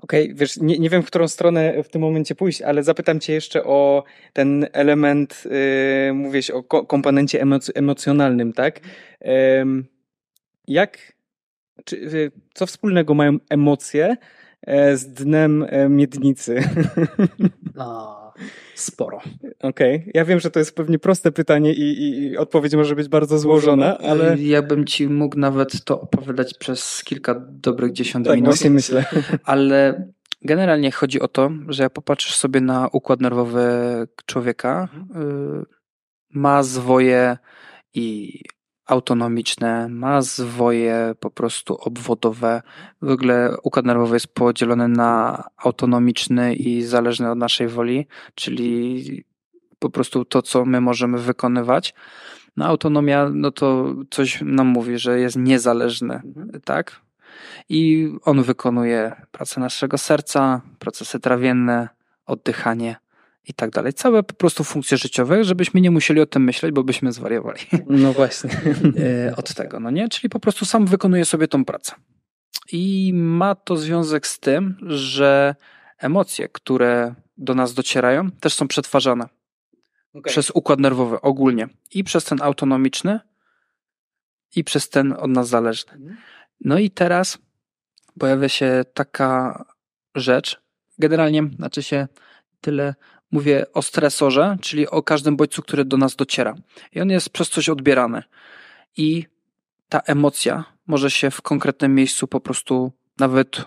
Okej, okay, wiesz, nie, nie wiem, w którą stronę w tym momencie pójść, ale zapytam cię jeszcze o ten element, yy, mówisz o ko komponencie emoc emocjonalnym, tak? Yy, jak, czy, yy, co wspólnego mają emocje yy, z dnem yy, miednicy? *laughs* No, sporo. Okej, okay. ja wiem, że to jest pewnie proste pytanie i, i, odpowiedź może być bardzo złożona, ale... Ja bym ci mógł nawet to opowiadać przez kilka dobrych dziesiąt tak, minut. właśnie myślę. *laughs* Ale generalnie chodzi o to, że jak popatrzysz sobie na układ nerwowy człowieka, mhm. y, ma zwoje i autonomiczne, ma zwoje po prostu obwodowe. W ogóle układ nerwowy jest podzielony na autonomiczny i zależny od naszej woli, czyli po prostu to, co my możemy wykonywać. No autonomia, no to coś nam mówi, że jest niezależny, mhm. tak? I on wykonuje pracę naszego serca, procesy trawienne, oddychanie i tak dalej. Całe po prostu funkcje życiowe, żebyśmy nie musieli o tym myśleć, bo byśmy zwariowali. *laughs* No właśnie. *laughs* E, od tego, no nie? Czyli po prostu sam wykonuje sobie tą pracę. I ma to związek z tym, że emocje, które do nas docierają, też są przetwarzane okay. przez układ nerwowy ogólnie i przez ten autonomiczny i przez ten od nas zależny. Mhm. No i teraz pojawia się taka rzecz, generalnie znaczy się tyle mówię o stresorze, czyli o każdym bodźcu, który do nas dociera. I on jest przez coś odbierany. I ta emocja może się w konkretnym miejscu po prostu nawet,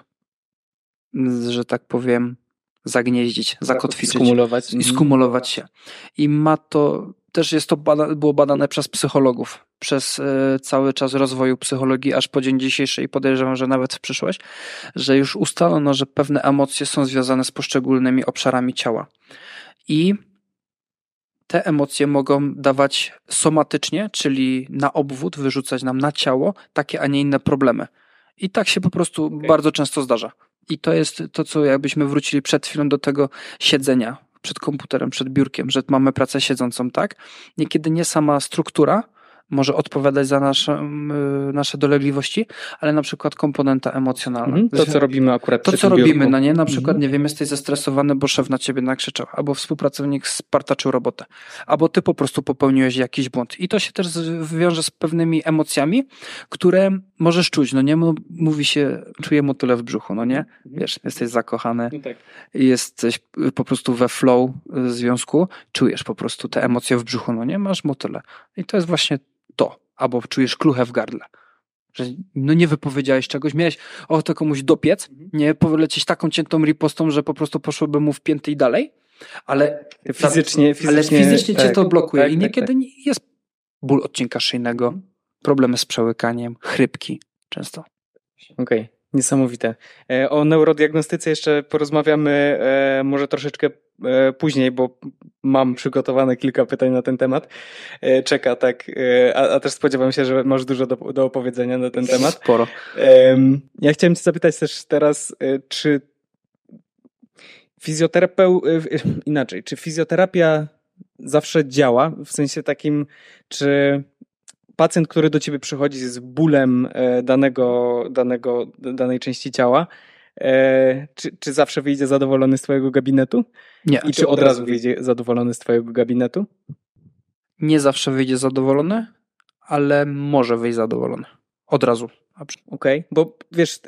że tak powiem, zagnieździć, zakotwiczyć. Skumulować. I skumulować się. I ma to, też jest to bada, było badane przez psychologów, przez y, cały czas rozwoju psychologii, aż po dzień dzisiejszy i podejrzewam, że nawet w przyszłość, że już ustalono, że pewne emocje są związane z poszczególnymi obszarami ciała i te emocje mogą dawać somatycznie, czyli na obwód, wyrzucać nam na ciało takie, a nie inne problemy. I tak się po prostu okay. bardzo często zdarza. I to jest to, co jakbyśmy wrócili przed chwilą do tego siedzenia przed komputerem, przed biurkiem, że mamy pracę siedzącą, tak? Niekiedy nie sama struktura, może odpowiadać za nasze, nasze dolegliwości, ale na przykład komponenta emocjonalna. Mhm, to, co robimy akurat To, co robimy, no nie? Na przykład, mhm. nie wiem, jesteś zestresowany, bo szef na ciebie nakrzyczał, albo współpracownik spartaczył robotę, albo ty po prostu popełniłeś jakiś błąd. I to się też wiąże z pewnymi emocjami, które możesz czuć, no nie? Mówi się, czuję motyle w brzuchu, no nie? Mhm. Wiesz, jesteś zakochany, no tak. jesteś po prostu we flow związku, czujesz po prostu te emocje w brzuchu, no nie? Masz motyle. I to jest właśnie to, albo czujesz kluchę w gardle. Że no nie wypowiedziałeś czegoś, miałeś ochotę komuś dopiec, mhm. nie polecieć taką ciętą ripostą, że po prostu poszłoby mu w pięty i dalej, ale fizycznie, fizycznie, ale fizycznie tak, cię to blokuje tak, i tak, niekiedy tak, jest ból odcinka szyjnego, mhm. problemy z przełykaniem, chrypki często. Okej. Okay. Niesamowite. E, o neurodiagnostyce jeszcze porozmawiamy e, może troszeczkę e, później, bo mam przygotowane kilka pytań na ten temat. Czeka, tak. A, a też spodziewam się, że masz dużo do, do opowiedzenia na ten temat. Sporo. Ja chciałem Cię zapytać też teraz, czy fizjoterapeu, inaczej, czy fizjoterapia zawsze działa? W sensie takim, czy pacjent, który do ciebie przychodzi z bólem e, danego, danego, danej części ciała, e, czy, czy zawsze wyjdzie zadowolony z twojego gabinetu? Nie. I czy od razu wyjdzie zadowolony z twojego gabinetu? Nie zawsze wyjdzie zadowolony, ale może wyjść zadowolony. Od razu. Okej, okay. bo wiesz,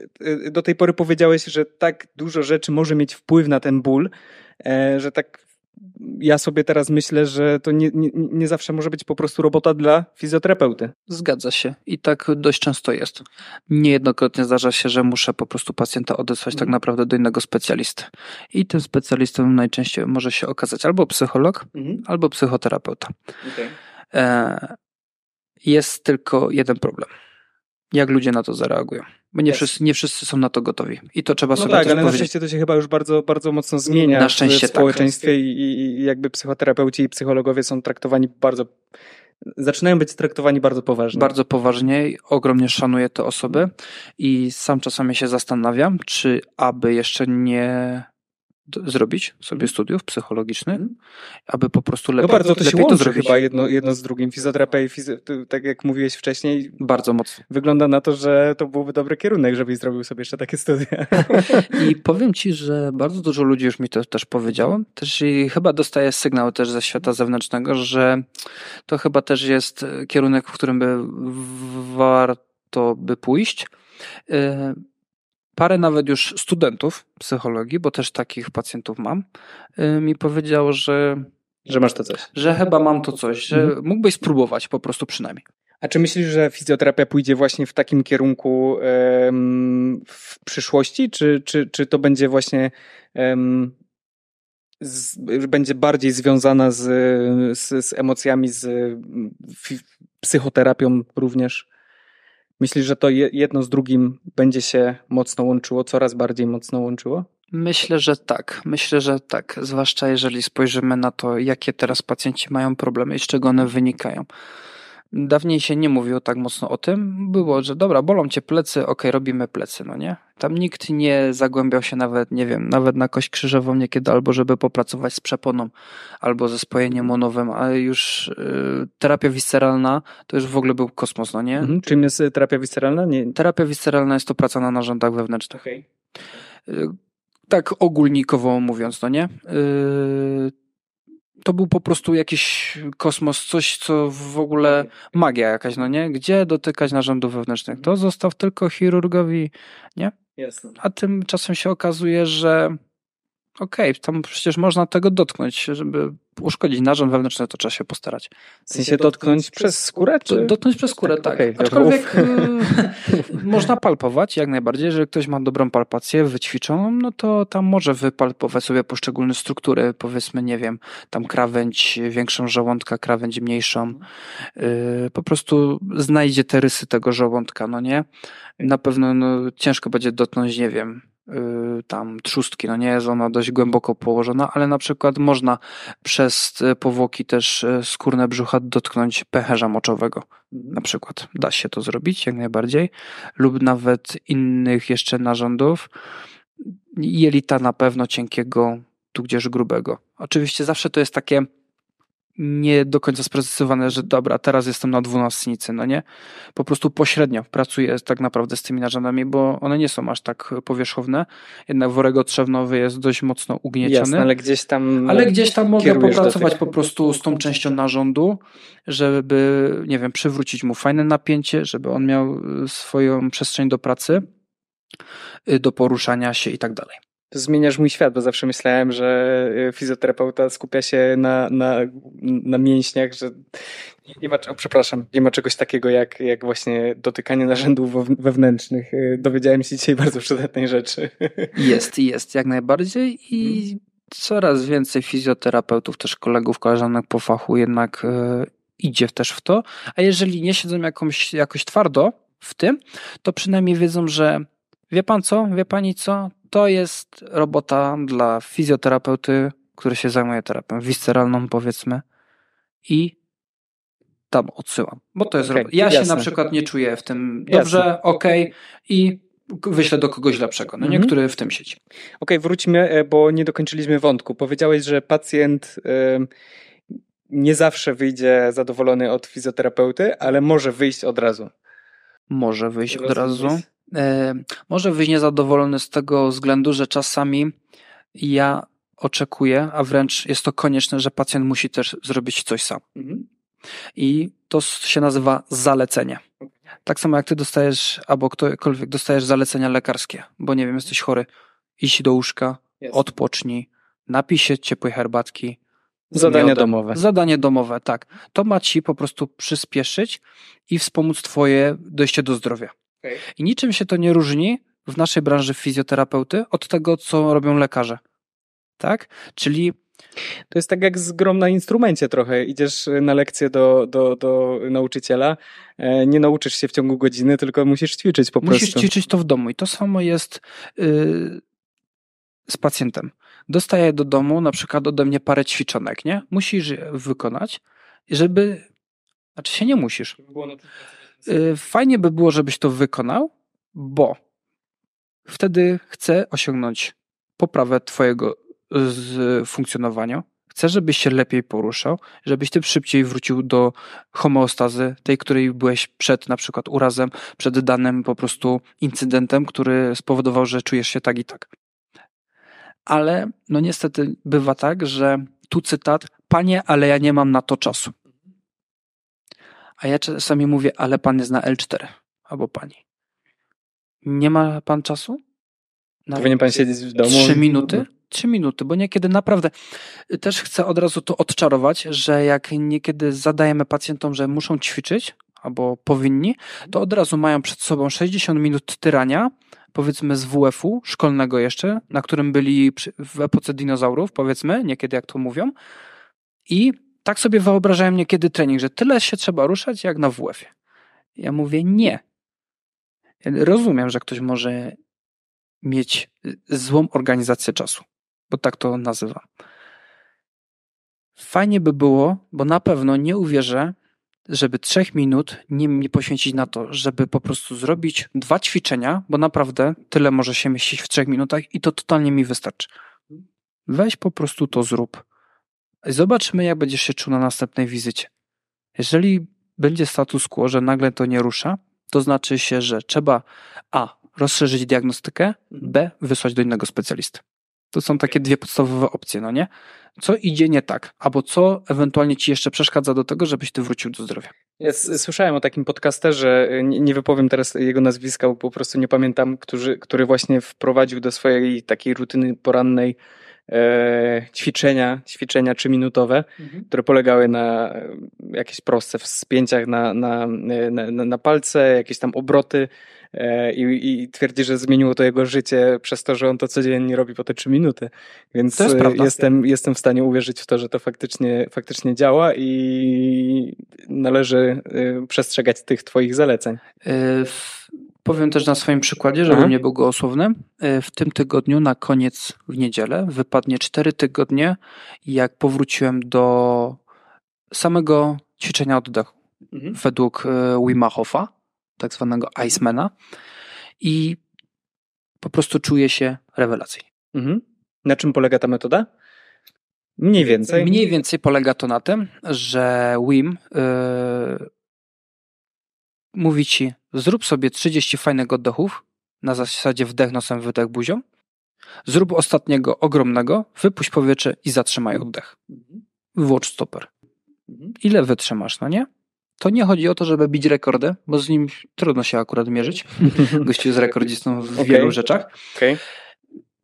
do tej pory powiedziałeś, że tak dużo rzeczy może mieć wpływ na ten ból, e, że tak ja sobie teraz myślę, że to nie, nie, nie, zawsze może być po prostu robota dla fizjoterapeuty. Zgadza się i tak dość często jest. Niejednokrotnie zdarza się, że muszę po prostu pacjenta odesłać tak mhm. naprawdę do innego specjalisty. I tym specjalistą najczęściej może się okazać albo psycholog, mhm. albo psychoterapeuta. Okay. E, jest tylko jeden problem. Jak ludzie na to zareagują. Bo nie, wszyscy, nie wszyscy są na to gotowi. I to trzeba No sobie tak, ale na powiedzieć. szczęście to się chyba już bardzo, bardzo mocno zmienia Na szczęście w tak. społeczeństwie i, i, i jakby psychoterapeuci i psychologowie są traktowani bardzo, zaczynają być traktowani bardzo poważnie. Bardzo poważnie, i ogromnie szanuję te osoby i sam czasami się zastanawiam, czy aby jeszcze nie zrobić sobie studiów psychologicznych, Mhm. aby po prostu No lepiej, bardzo to się to łączy zrobić. chyba jedno, jedno z drugim. Fizjoterapia i fizy... to, tak jak mówiłeś wcześniej, Bardzo mocno. wygląda na to, że to byłby dobry kierunek, żebyś zrobił sobie jeszcze takie studia. *laughs* I powiem ci, że bardzo dużo ludzi już mi to też powiedziało. Też i chyba dostaję sygnał też ze świata zewnętrznego, że to chyba też jest kierunek, w którym by warto by pójść. Parę nawet już studentów psychologii, bo też takich pacjentów mam, e, mi powiedziało, że, że masz to coś. że chyba mam to coś, że Mhm. mógłbyś spróbować po prostu przynajmniej. A czy myślisz, że fizjoterapia pójdzie właśnie w takim kierunku em, w przyszłości, czy, czy, czy to będzie właśnie em, z, będzie bardziej związana z, z, z emocjami, z fi, psychoterapią również? Myślisz, że to je- jedno z drugim będzie się mocno łączyło, coraz bardziej mocno łączyło? Myślę, że tak. Myślę, że tak. Zwłaszcza jeżeli spojrzymy na to, jakie teraz pacjenci mają problemy i z czego one wynikają. Dawniej się nie mówiło tak mocno o tym. Było, że dobra, bolą cię plecy, okej, robimy plecy, no nie? Tam nikt nie zagłębiał się nawet, nie wiem, nawet na kość krzyżową niekiedy, albo żeby popracować z przeponą, albo ze spojeniem monowym, a już y, terapia visceralna to już w ogóle był kosmos, no nie? Mhm. Czym jest y, terapia visceralna? Nie. Terapia visceralna jest to praca na narządach wewnętrznych. Okay. Y, tak ogólnikowo mówiąc, no nie? Yy, to był po prostu jakiś kosmos, coś, co w ogóle magia jakaś, no nie? Gdzie dotykać narządów wewnętrznych? To zostaw tylko chirurgowi, Jasne. a tymczasem się okazuje, że okej, tam przecież można tego dotknąć, żeby uszkodzić narząd wewnętrzny, to trzeba się postarać. W sensie dotknąć przez skórę? Czy... dotknąć przez skórę, Tak, tak. dobra, Aczkolwiek y, *laughs* można palpować jak najbardziej. Jeżeli ktoś ma dobrą palpację wyćwiczoną, no to tam może wypalpować sobie poszczególne struktury, powiedzmy, nie wiem, tam krawędź większą żołądka, krawędź mniejszą. Y, po prostu znajdzie te rysy tego żołądka, no nie? Na pewno no, ciężko będzie dotknąć, nie wiem, tam trzustki, no nie jest ona dość głęboko położona, ale na przykład można przez y, powłoki też y, skórne brzucha dotknąć pęcherza moczowego. Na przykład da się to zrobić jak najbardziej, lub nawet innych jeszcze narządów. Jelita na pewno cienkiego, tudzież grubego. Oczywiście zawsze to jest takie nie do końca sprecyzowane, że dobra, teraz jestem na dwunastnicy, no nie? Po prostu pośrednio pracuję tak naprawdę z tymi narządami, bo one nie są aż tak powierzchowne. Jednak worek otrzewnowy jest dość mocno ugnieciony. Jasne, ale gdzieś tam... Ale gdzieś tam mogę popracować tych- po prostu z tą częścią narządu, żeby, nie wiem, przywrócić mu fajne napięcie, żeby on miał y, swoją przestrzeń do pracy, y, do poruszania się i tak dalej. Zmieniasz mój świat, bo zawsze myślałem, że y, fizjoterapeuta skupia się na, na, na mięśniach, że nie ma, o, przepraszam, nie ma czegoś takiego jak, jak właśnie dotykanie narzędów wewn- wewnętrznych. Y, Dowiedziałem się dzisiaj bardzo przydatnej rzeczy. *laughs* Jest, jest, jak najbardziej i coraz więcej fizjoterapeutów, też kolegów, koleżanek po fachu jednak e, idzie też w to, a jeżeli nie siedzą jakąś, jakoś twardo w tym, to przynajmniej wiedzą, że wie pan co, wie pani co, to jest robota dla fizjoterapeuty, który się zajmuje terapią visceralną powiedzmy i tam odsyłam, bo to jest Okej, robota. Ja się jasne. na przykład nie czuję w tym dobrze, okej i wyślę do kogoś lepszego, no Mhm. w tym siedzi. Okej, wróćmy, e, bo nie dokończyliśmy wątku. Powiedziałeś, że pacjent y, nie zawsze wyjdzie zadowolony od fizjoterapeuty, ale może wyjść od razu. Może wyjść od razu. E, może wyjść niezadowolony z tego względu, że czasami ja oczekuję, a wręcz jest to konieczne, że pacjent musi też zrobić coś sam. Mhm. I to się nazywa zalecenie. Tak samo jak ty dostajesz, albo ktokolwiek dostajesz zalecenia lekarskie, bo nie wiem, jesteś chory, idź do łóżka, odpocznij, napij się ciepłej herbatki. z Zadania miodem. domowe. Zadanie domowe, tak. To ma ci po prostu przyspieszyć i wspomóc twoje dojście do zdrowia. Okej. I niczym się to nie różni w naszej branży fizjoterapeuty od tego, co robią lekarze. Tak? Czyli To jest tak jak z grom na instrumencie trochę. Idziesz na lekcję do, do, do nauczyciela, e, nie nauczysz się w ciągu godziny, tylko musisz ćwiczyć po musisz prostu. Musisz ćwiczyć to w domu i to samo jest yy, z pacjentem. Dostaję do domu na przykład ode mnie parę ćwiczonek, nie? Musisz je wykonać, żeby... Znaczy się nie musisz. Yy, fajnie by było, żebyś to wykonał, bo wtedy chcę osiągnąć poprawę twojego funkcjonowania. Chcę, żebyś się lepiej poruszał, żebyś ty szybciej wrócił do homeostazy, tej, której byłeś przed na przykład urazem, przed danym po prostu incydentem, który spowodował, że czujesz się tak i tak. Ale no niestety bywa tak, że tu cytat, panie, ale ja nie mam na to czasu. A ja czasami mówię, ale pan jest na L4 albo pani. Nie ma pan czasu? Powinien pan siedzieć w domu. Trzy minuty? Trzy minuty, bo niekiedy naprawdę też chcę od razu to odczarować, że jak niekiedy zadajemy pacjentom, że muszą ćwiczyć albo powinni, to od razu mają przed sobą 60 minut tyrania, powiedzmy z WF-u, szkolnego jeszcze, na którym byli w epoce dinozaurów, powiedzmy, niekiedy jak to mówią. I tak sobie wyobrażałem niekiedy trening, że tyle się trzeba ruszać jak na WF-ie. Ja mówię nie. Rozumiem, że ktoś może mieć złą organizację czasu bo tak to nazywam. Fajnie by było, bo na pewno nie uwierzę, żeby trzech minut nie, nie poświęcić na to, żeby po prostu zrobić dwa ćwiczenia, bo naprawdę tyle może się mieścić w trzech minutach i to totalnie mi wystarczy. Weź po prostu to zrób. Zobaczymy, jak będziesz się czuł na następnej wizycie. Jeżeli będzie status quo, że nagle to nie rusza, to znaczy się, że trzeba A. rozszerzyć diagnostykę, B. wysłać do innego specjalisty. To są takie dwie podstawowe opcje, no nie? Co idzie nie tak, albo co ewentualnie ci jeszcze przeszkadza do tego, żebyś ty wrócił do zdrowia? Ja słyszałem o takim podcasterze, nie, nie wypowiem teraz jego nazwiska, bo po prostu nie pamiętam, który, który właśnie wprowadził do swojej takiej rutyny porannej e, ćwiczenia, ćwiczenia trzyminutowe, mhm. które polegały na e, jakieś proste wspięciach na, na, na, na palce, jakieś tam obroty, E, i, i twierdzi, że zmieniło to jego życie przez to, że on to codziennie robi po te trzy minuty. Więc jest e, jestem, jestem w stanie uwierzyć w to, że to faktycznie, faktycznie działa i należy e, przestrzegać tych twoich zaleceń. Powiem też na swoim przykładzie, żeby Aha. nie był gołosłowny. W tym tygodniu na koniec w niedzielę wypadnie cztery tygodnie, jak powróciłem do samego ćwiczenia oddechu. Mhm. Według Wima Hofa tak zwanego Icemana i po prostu czuje się rewelacyjnie. Mhm. Na czym polega ta metoda? Mniej więcej. Mniej więcej polega to na tym, że Wim yy, mówi ci, zrób sobie 30 fajnych oddechów, na zasadzie wdech nosem, wydech buzią, zrób ostatniego ogromnego, wypuść powietrze i zatrzymaj oddech. Mhm. Włącz stoper. Mhm. Ile wytrzymasz, no nie? To nie chodzi o to, żeby bić rekordy, bo z nim trudno się akurat mierzyć. *laughs* Gościu jest rekordzistą w okay. wielu rzeczach. Okay.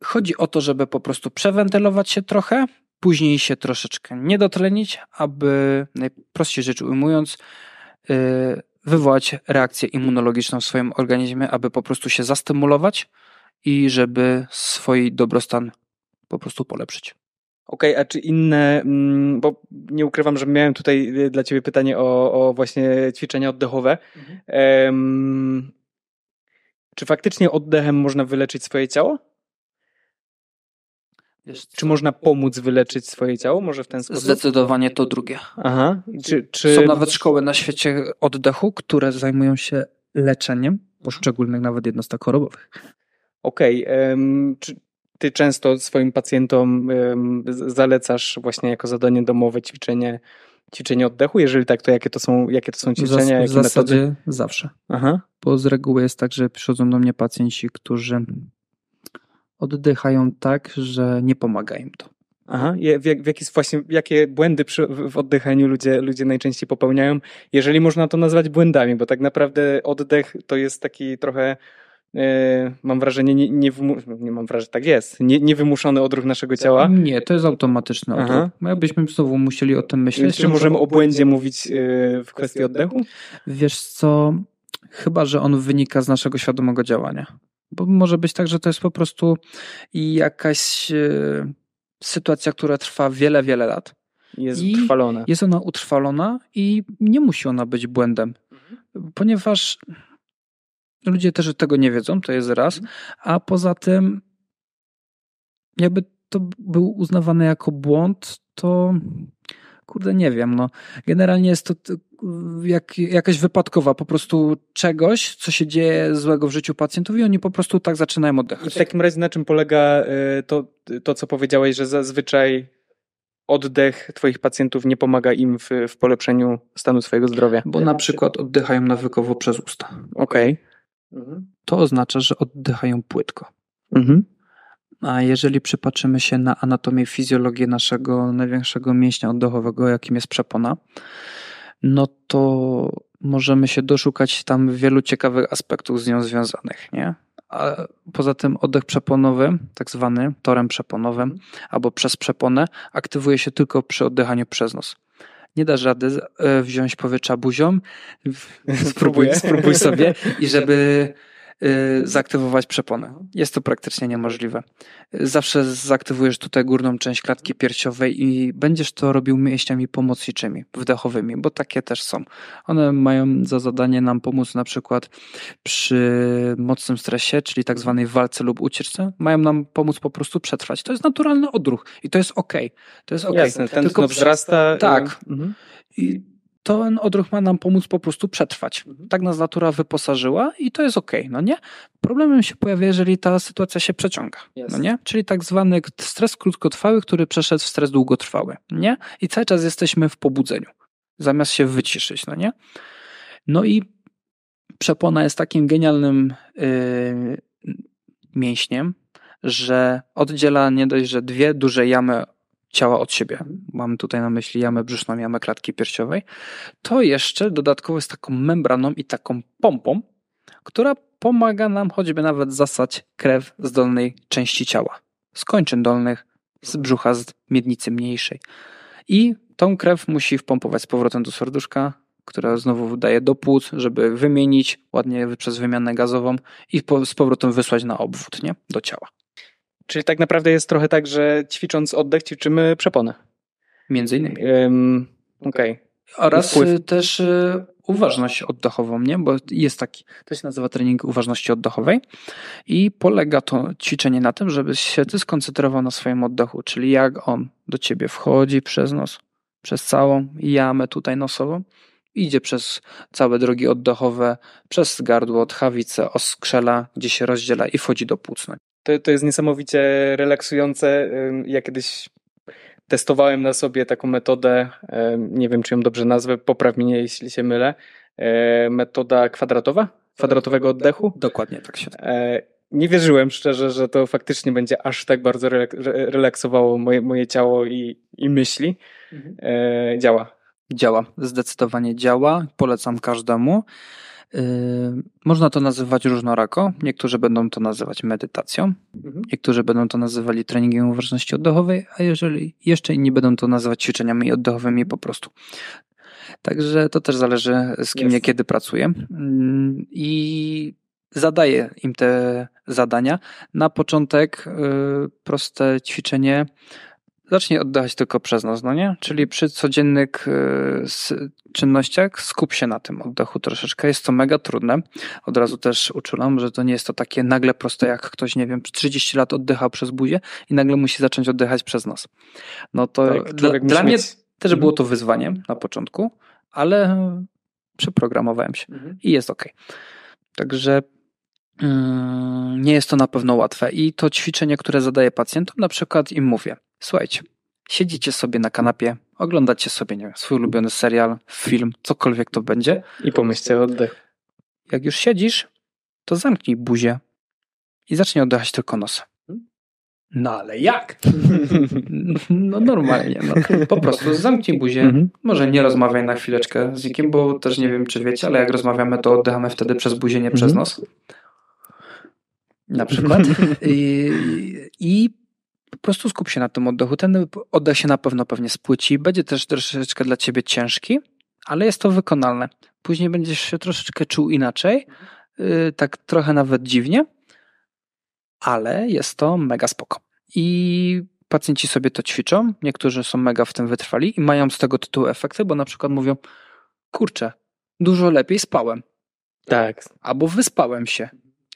Chodzi o to, żeby po prostu przewentylować się trochę, później się troszeczkę nie dotlenić, aby najprościej rzecz ujmując, yy, wywołać reakcję immunologiczną w swoim organizmie, aby po prostu się zastymulować i żeby swój dobrostan po prostu polepszyć. Okej, okay, a czy inne, mm, bo nie ukrywam, że miałem tutaj y, dla Ciebie pytanie o, o właśnie ćwiczenia oddechowe. Mhm. Um, czy faktycznie oddechem można wyleczyć swoje ciało? Czy można pomóc wyleczyć swoje ciało? Może w ten sposób? Zdecydowanie to drugie. Aha. Czy, czy... Są nawet szkoły na świecie oddechu, które zajmują się leczeniem poszczególnych nawet jednostek chorobowych. Okej. Okay. Um, czy, ty często swoim pacjentom zalecasz właśnie jako zadanie domowe ćwiczenie, ćwiczenie oddechu? Jeżeli tak, to jakie to są, jakie to są ćwiczenia? W zasadzie metody? zawsze. Aha. Bo z reguły jest tak, że przychodzą do mnie pacjenci, którzy oddychają tak, że nie pomaga im to. Aha, w, w jaki, właśnie, jakie błędy przy, w oddychaniu ludzie, ludzie najczęściej popełniają, jeżeli można to nazwać błędami, bo tak naprawdę oddech to jest taki trochę E, mam wrażenie, nie, nie, nie mam wrażenie, tak jest, nie, niewymuszony odruch naszego ciała. Nie, to jest automatyczny odruch. Aha. Jakbyśmy znowu musieli o tym myśleć. Czy możemy o błędzie mówić e, w kwestii oddechu? Wiesz co, chyba, że on wynika z naszego świadomego działania. Bo może być tak, że to jest po prostu jakaś e, sytuacja, która trwa wiele, wiele lat. Jest I utrwalone. Jest ona utrwalona i nie musi ona być błędem, ponieważ ludzie też tego nie wiedzą, to jest raz, a poza tym jakby to był uznawany jako błąd, to kurde, nie wiem, no. Generalnie jest to jak, jakaś wypadkowa po prostu czegoś, co się dzieje złego w życiu pacjentów i oni po prostu tak zaczynają I oddychać. w takim razie na czym polega y, to, to, co powiedziałeś, że zazwyczaj oddech twoich pacjentów nie pomaga im w, w polepszeniu stanu swojego zdrowia? Bo na przykład oddychają nawykowo przez usta. Okej. To oznacza, że oddychają płytko. Mhm. A jeżeli przypatrzymy się na anatomię, fizjologię naszego największego mięśnia oddechowego, jakim jest przepona, no to możemy się doszukać tam wielu ciekawych aspektów z nią związanych, nie? A poza tym oddech przeponowy, tak zwany torem przeponowym albo przez przeponę, aktywuje się tylko przy oddychaniu przez nos. Nie dasz rady e, wziąć powietrza buzią, *laughs* spróbuj, spróbuj sobie i żeby zaaktywować przeponę. Jest to praktycznie niemożliwe. Zawsze zaktywujesz tutaj górną część klatki piersiowej i będziesz to robił mięśniami pomocniczymi, wdechowymi, bo takie też są. One mają za zadanie nam pomóc na przykład przy mocnym stresie, czyli tak zwanej walce lub ucieczce. Mają nam pomóc po prostu przetrwać. To jest naturalny odruch i to jest ok. To jest ok. Jasne, ten Tylko wzrasta. y, Tak. Mhm. I ten odruch ma nam pomóc po prostu przetrwać. Tak nas natura wyposażyła i to jest okej, no nie? Problemem się pojawia, jeżeli ta sytuacja się przeciąga, Jasne. no nie? Czyli tak zwany stres krótkotrwały, który przeszedł w stres długotrwały, nie? I cały czas jesteśmy w pobudzeniu, zamiast się wyciszyć, no nie? No i przepona jest takim genialnym yy, mięśniem, że oddziela nie dość, że dwie duże jamy ciała od siebie. Mam tutaj na myśli jamę brzuszną, jamę klatki piersiowej. To jeszcze dodatkowo jest taką membraną i taką pompą, która pomaga nam choćby nawet zasać krew z dolnej części ciała. Z kończyn dolnych, z brzucha, z miednicy mniejszej. I tą krew musi wpompować z powrotem do serduszka, która znowu daje do płuc, żeby wymienić ładnie przez wymianę gazową i z powrotem wysłać na obwód, nie? Do ciała. Czyli tak naprawdę jest trochę tak, że ćwicząc oddech ćwiczymy przeponę. Między innymi. Ym, Okej. Oraz Wpływ. y, też y, uważność oddechową, nie? Bo jest taki, to się nazywa trening uważności oddechowej i polega to ćwiczenie na tym, żebyś się ty skoncentrował na swoim oddechu, czyli jak on do ciebie wchodzi przez nos, przez całą jamę tutaj nosową, idzie przez całe drogi oddechowe, przez gardło, tchawicę, oskrzela, gdzie się rozdziela i wchodzi do płuc. To, to jest niesamowicie relaksujące. Ja kiedyś testowałem na sobie taką metodę, nie wiem czy ją dobrze nazwę, popraw mnie jeśli się mylę, e, metoda kwadratowa, kwadratowego oddechu. Dokładnie tak się E, Nie wierzyłem szczerze, że to faktycznie będzie aż tak bardzo relak- re- relaksowało moje, moje ciało i, i myśli. E, Działa. Działa, zdecydowanie działa. Polecam każdemu. Yy, Można to nazywać różnorako. Niektórzy będą to nazywać medytacją, niektórzy będą to nazywali treningiem uważności oddechowej, a jeżeli jeszcze inni będą to nazywać ćwiczeniami oddechowymi po prostu. Także to też zależy z kim Jasne. niekiedy pracuję. Mm, I zadaję im te zadania. Na początek yy, proste ćwiczenie. Zacznij oddychać tylko przez nos, no nie? Czyli przy codziennych s- czynnościach skup się na tym oddechu troszeczkę. Jest to mega trudne. Od razu też uczulam, że to nie jest to takie nagle proste, jak ktoś, nie wiem, 30 lat oddychał przez buzię i nagle musi zacząć oddychać przez nos. No to Tak, dla, dla mnie mieć- też było to wyzwaniem na początku, ale przeprogramowałem się i jest ok. Także mm, nie jest to na pewno łatwe. I to ćwiczenie, które zadaję pacjentom, na przykład im mówię: Słuchajcie, siedzicie sobie na kanapie, oglądacie sobie nie wiem, swój ulubiony serial, film, cokolwiek to będzie. I pomyślcie o oddech. Jak już siedzisz, to zamknij buzię i zacznij oddychać tylko nosem. No ale jak? *laughs* No normalnie, no. po prostu zamknij buzię, Mhm. może nie rozmawiaj na chwileczkę z nikim, bo też nie wiem, czy wiecie, ale jak rozmawiamy, to oddychamy wtedy przez buzię, nie przez Mhm. nos. Na przykład. *laughs* I, I po prostu skup się na tym oddechu. Ten oddech się na pewno pewnie spłyci. Będzie też troszeczkę dla ciebie ciężki, ale jest to wykonalne. Później będziesz się troszeczkę czuł inaczej, yy, tak trochę nawet dziwnie, ale jest to mega spoko. I pacjenci sobie to ćwiczą, niektórzy są mega w tym wytrwali i mają z tego tytułu efekty, bo na przykład mówią, kurczę, dużo lepiej spałem. Tak. Albo wyspałem się.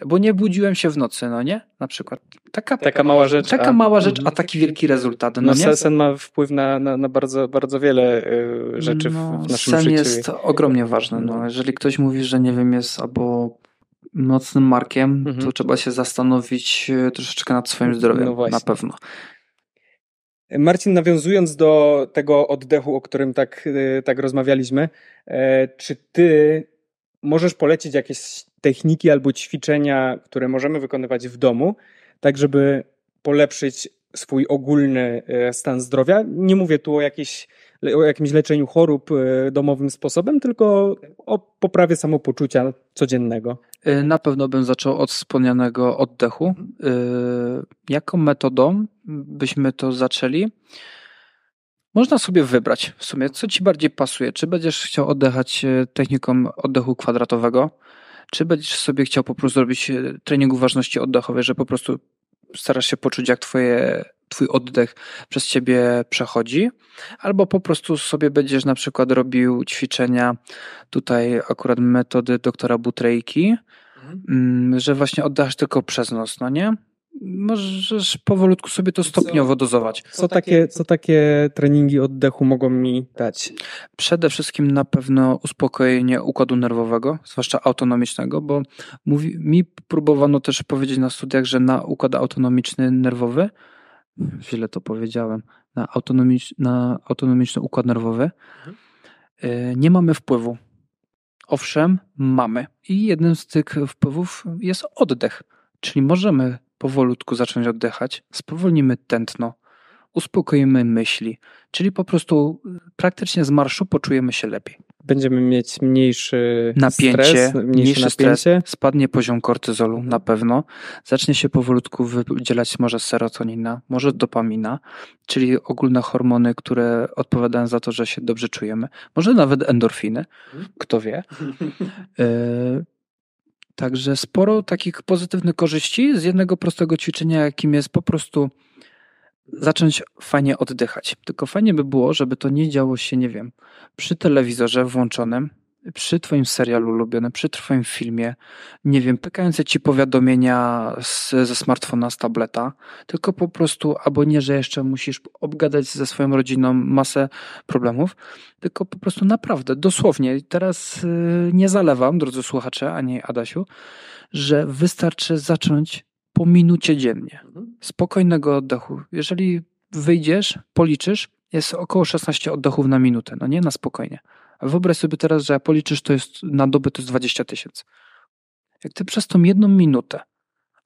Bo nie budziłem się w nocy, no nie? Na przykład. Taka, Taka mała rzecz. taka a- mała rzecz, a taki wielki rezultat, no, No, nie? sen- sen ma wpływ na, na, na bardzo, bardzo wiele y, rzeczy w, No, w naszym sen życiu. jest ogromnie ważny. No. Jeżeli ktoś mówi, że nie wiem, jest albo nocnym markiem, Mhm. to trzeba się zastanowić e, troszeczkę nad swoim zdrowiem. No na pewno. Marcin, nawiązując do tego oddechu, o którym tak, y, tak rozmawialiśmy, e, czy ty możesz polecić jakieś techniki albo ćwiczenia, które możemy wykonywać w domu, tak żeby polepszyć swój ogólny e, stan zdrowia? Nie mówię tu o, jakiejś, o jakimś leczeniu chorób e, domowym sposobem, tylko o poprawie samopoczucia codziennego. E, Na pewno bym zaczął od wspomnianego oddechu. Jaką metodą byśmy to zaczęli? Można sobie wybrać w sumie, co ci bardziej pasuje. Czy będziesz chciał oddychać techniką oddechu kwadratowego, czy będziesz sobie chciał po prostu zrobić e, trening uważności oddechowej, że po prostu starasz się poczuć, jak twoje, twój oddech przez ciebie przechodzi, albo po prostu sobie będziesz na przykład robił ćwiczenia, tutaj akurat metody doktora Butrejki, mm, że właśnie oddachasz tylko przez nos, no nie? Możesz powolutku sobie to stopniowo dozować. Co takie, co takie treningi oddechu mogą mi dać? Przede wszystkim na pewno uspokojenie układu nerwowego, zwłaszcza autonomicznego, bo mówi, mi próbowano też powiedzieć na studiach, że na układ autonomiczny nerwowy, źle to powiedziałem, na, autonomicz, na autonomiczny układ nerwowy y, nie mamy wpływu. Owszem, mamy. I jednym z tych wpływów jest oddech. Czyli możemy powolutku zacząć oddychać, spowolnimy tętno, uspokoimy myśli, czyli po prostu praktycznie z marszu poczujemy się lepiej. Będziemy mieć mniejszy Napięcie, stres, mniejsze mniejszy stres, napięcie. spadnie poziom kortyzolu na pewno, zacznie się powolutku wydzielać może serotonina, może dopamina, czyli ogólne hormony, które odpowiadają za to, że się dobrze czujemy, może nawet endorfiny, kto wie. *laughs* Także sporo takich pozytywnych korzyści z jednego prostego ćwiczenia, jakim jest po prostu zacząć fajnie oddychać. Tylko fajnie by było, żeby to nie działo się, nie wiem, przy telewizorze włączonym, przy twoim serialu ulubionym, przy twoim filmie, nie wiem, pykające ci powiadomienia z, ze smartfona, z tableta, tylko po prostu, albo nie, że jeszcze musisz obgadać ze swoją rodziną masę problemów, tylko po prostu naprawdę, dosłownie, teraz y, nie zalewam, drodzy słuchacze, ani Adasiu, że wystarczy zacząć po minucie dziennie. Spokojnego oddechu. Jeżeli wyjdziesz, policzysz, jest około 16 oddechów na minutę, no nie? Na spokojnie. Wyobraź sobie teraz, że policzysz, to jest na dobę to jest 20 tysięcy. Jak ty przez tą jedną minutę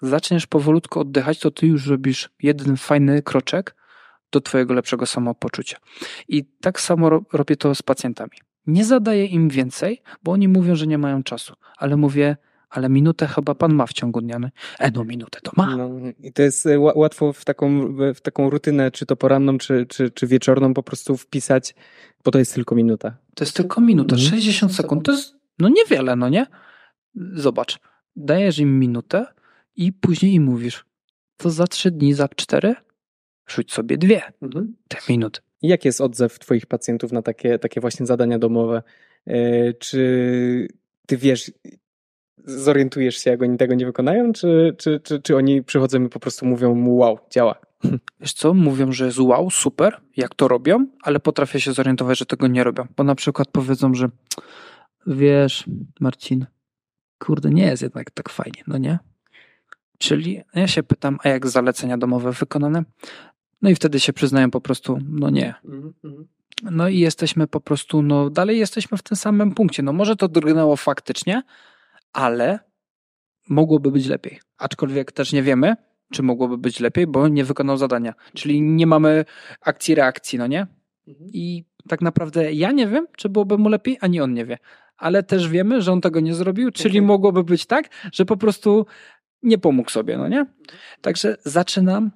zaczniesz powolutku oddychać, to ty już robisz jeden fajny kroczek do twojego lepszego samopoczucia. I tak samo ro- robię to z pacjentami. Nie zadaję im więcej, bo oni mówią, że nie mają czasu, ale mówię, ale minutę chyba pan ma w ciągu dnia. E, no minutę to ma. No, I to jest e, ła- łatwo w taką, w taką rutynę, czy to poranną, czy, czy, czy wieczorną po prostu wpisać, bo to jest tylko minuta. To jest tylko minuta, Mhm. 60 sekund. To jest no niewiele, no nie? Zobacz, dajesz im minutę i później im mówisz, to za trzy dni, za cztery, rzuć sobie dwie te minuty. Jaki jest odzew twoich pacjentów na takie, takie właśnie zadania domowe? E, Czy ty wiesz, zorientujesz się, jak oni tego nie wykonają, czy, czy, czy, czy oni przychodzą i po prostu mówią mu wow, działa? Wiesz co, mówią, że jest wow, super, jak to robią, ale potrafię się zorientować, że tego nie robią. Bo na przykład powiedzą, że wiesz, Marcin, kurde, nie jest jednak tak fajnie, no nie? Czyli ja się pytam, a jak zalecenia domowe wykonane? No i wtedy się przyznają po prostu, no nie. No i jesteśmy po prostu, no dalej jesteśmy w tym samym punkcie. No może to drgnęło faktycznie, ale mogłoby być lepiej. Aczkolwiek też nie wiemy, czy mogłoby być lepiej, bo nie wykonał zadania. Czyli nie mamy akcji reakcji, no nie? I tak naprawdę ja nie wiem, czy byłoby mu lepiej, ani on nie wie. Ale też wiemy, że on tego nie zrobił, czyli Mhm. mogłoby być tak, że po prostu nie pomógł sobie, no nie? Także zaczynam,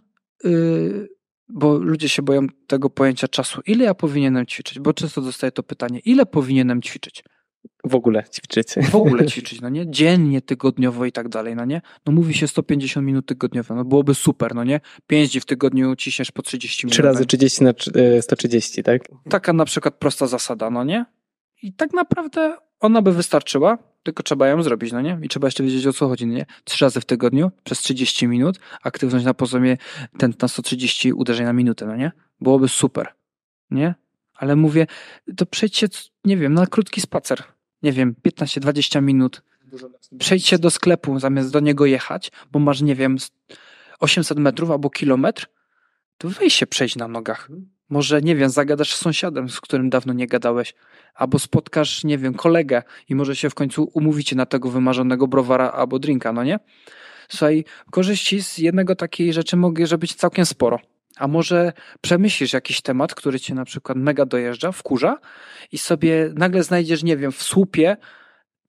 yy, bo ludzie się boją tego pojęcia czasu. Ile ja powinienem ćwiczyć? Bo często dostaję to pytanie, ile powinienem ćwiczyć? W ogóle ćwiczyć. W ogóle ćwiczyć, no nie? Dziennie, tygodniowo i tak dalej, no nie? No mówi się 150 minut tygodniowo, no byłoby super, no nie? 5 dni w tygodniu ciśniesz po 30 minut. 3 razy 30 na 130, tak? Taka na przykład prosta zasada, no nie? I tak naprawdę ona by wystarczyła, tylko trzeba ją zrobić, no nie? I trzeba jeszcze wiedzieć o co chodzi, no nie? Trzy razy w tygodniu, przez 30 minut, aktywność na poziomie ten na 130 uderzeń na minutę, no nie? Byłoby super, nie? Ale mówię, to przejdźcie, nie wiem, na krótki spacer, nie wiem, 15-20 minut. Przejdźcie do sklepu zamiast do niego jechać, bo masz, nie wiem, 800 metrów albo kilometr, to weź się przejść na nogach. Może, nie wiem, zagadasz z sąsiadem, z którym dawno nie gadałeś, albo spotkasz, nie wiem, kolegę i może się w końcu umówicie na tego wymarzonego browara albo drinka, no nie? Słuchaj, korzyści z jednego takiej rzeczy może być całkiem sporo. A może przemyślisz jakiś temat, który cię na przykład mega dojeżdża, wkurza i sobie nagle znajdziesz, nie wiem, w słupie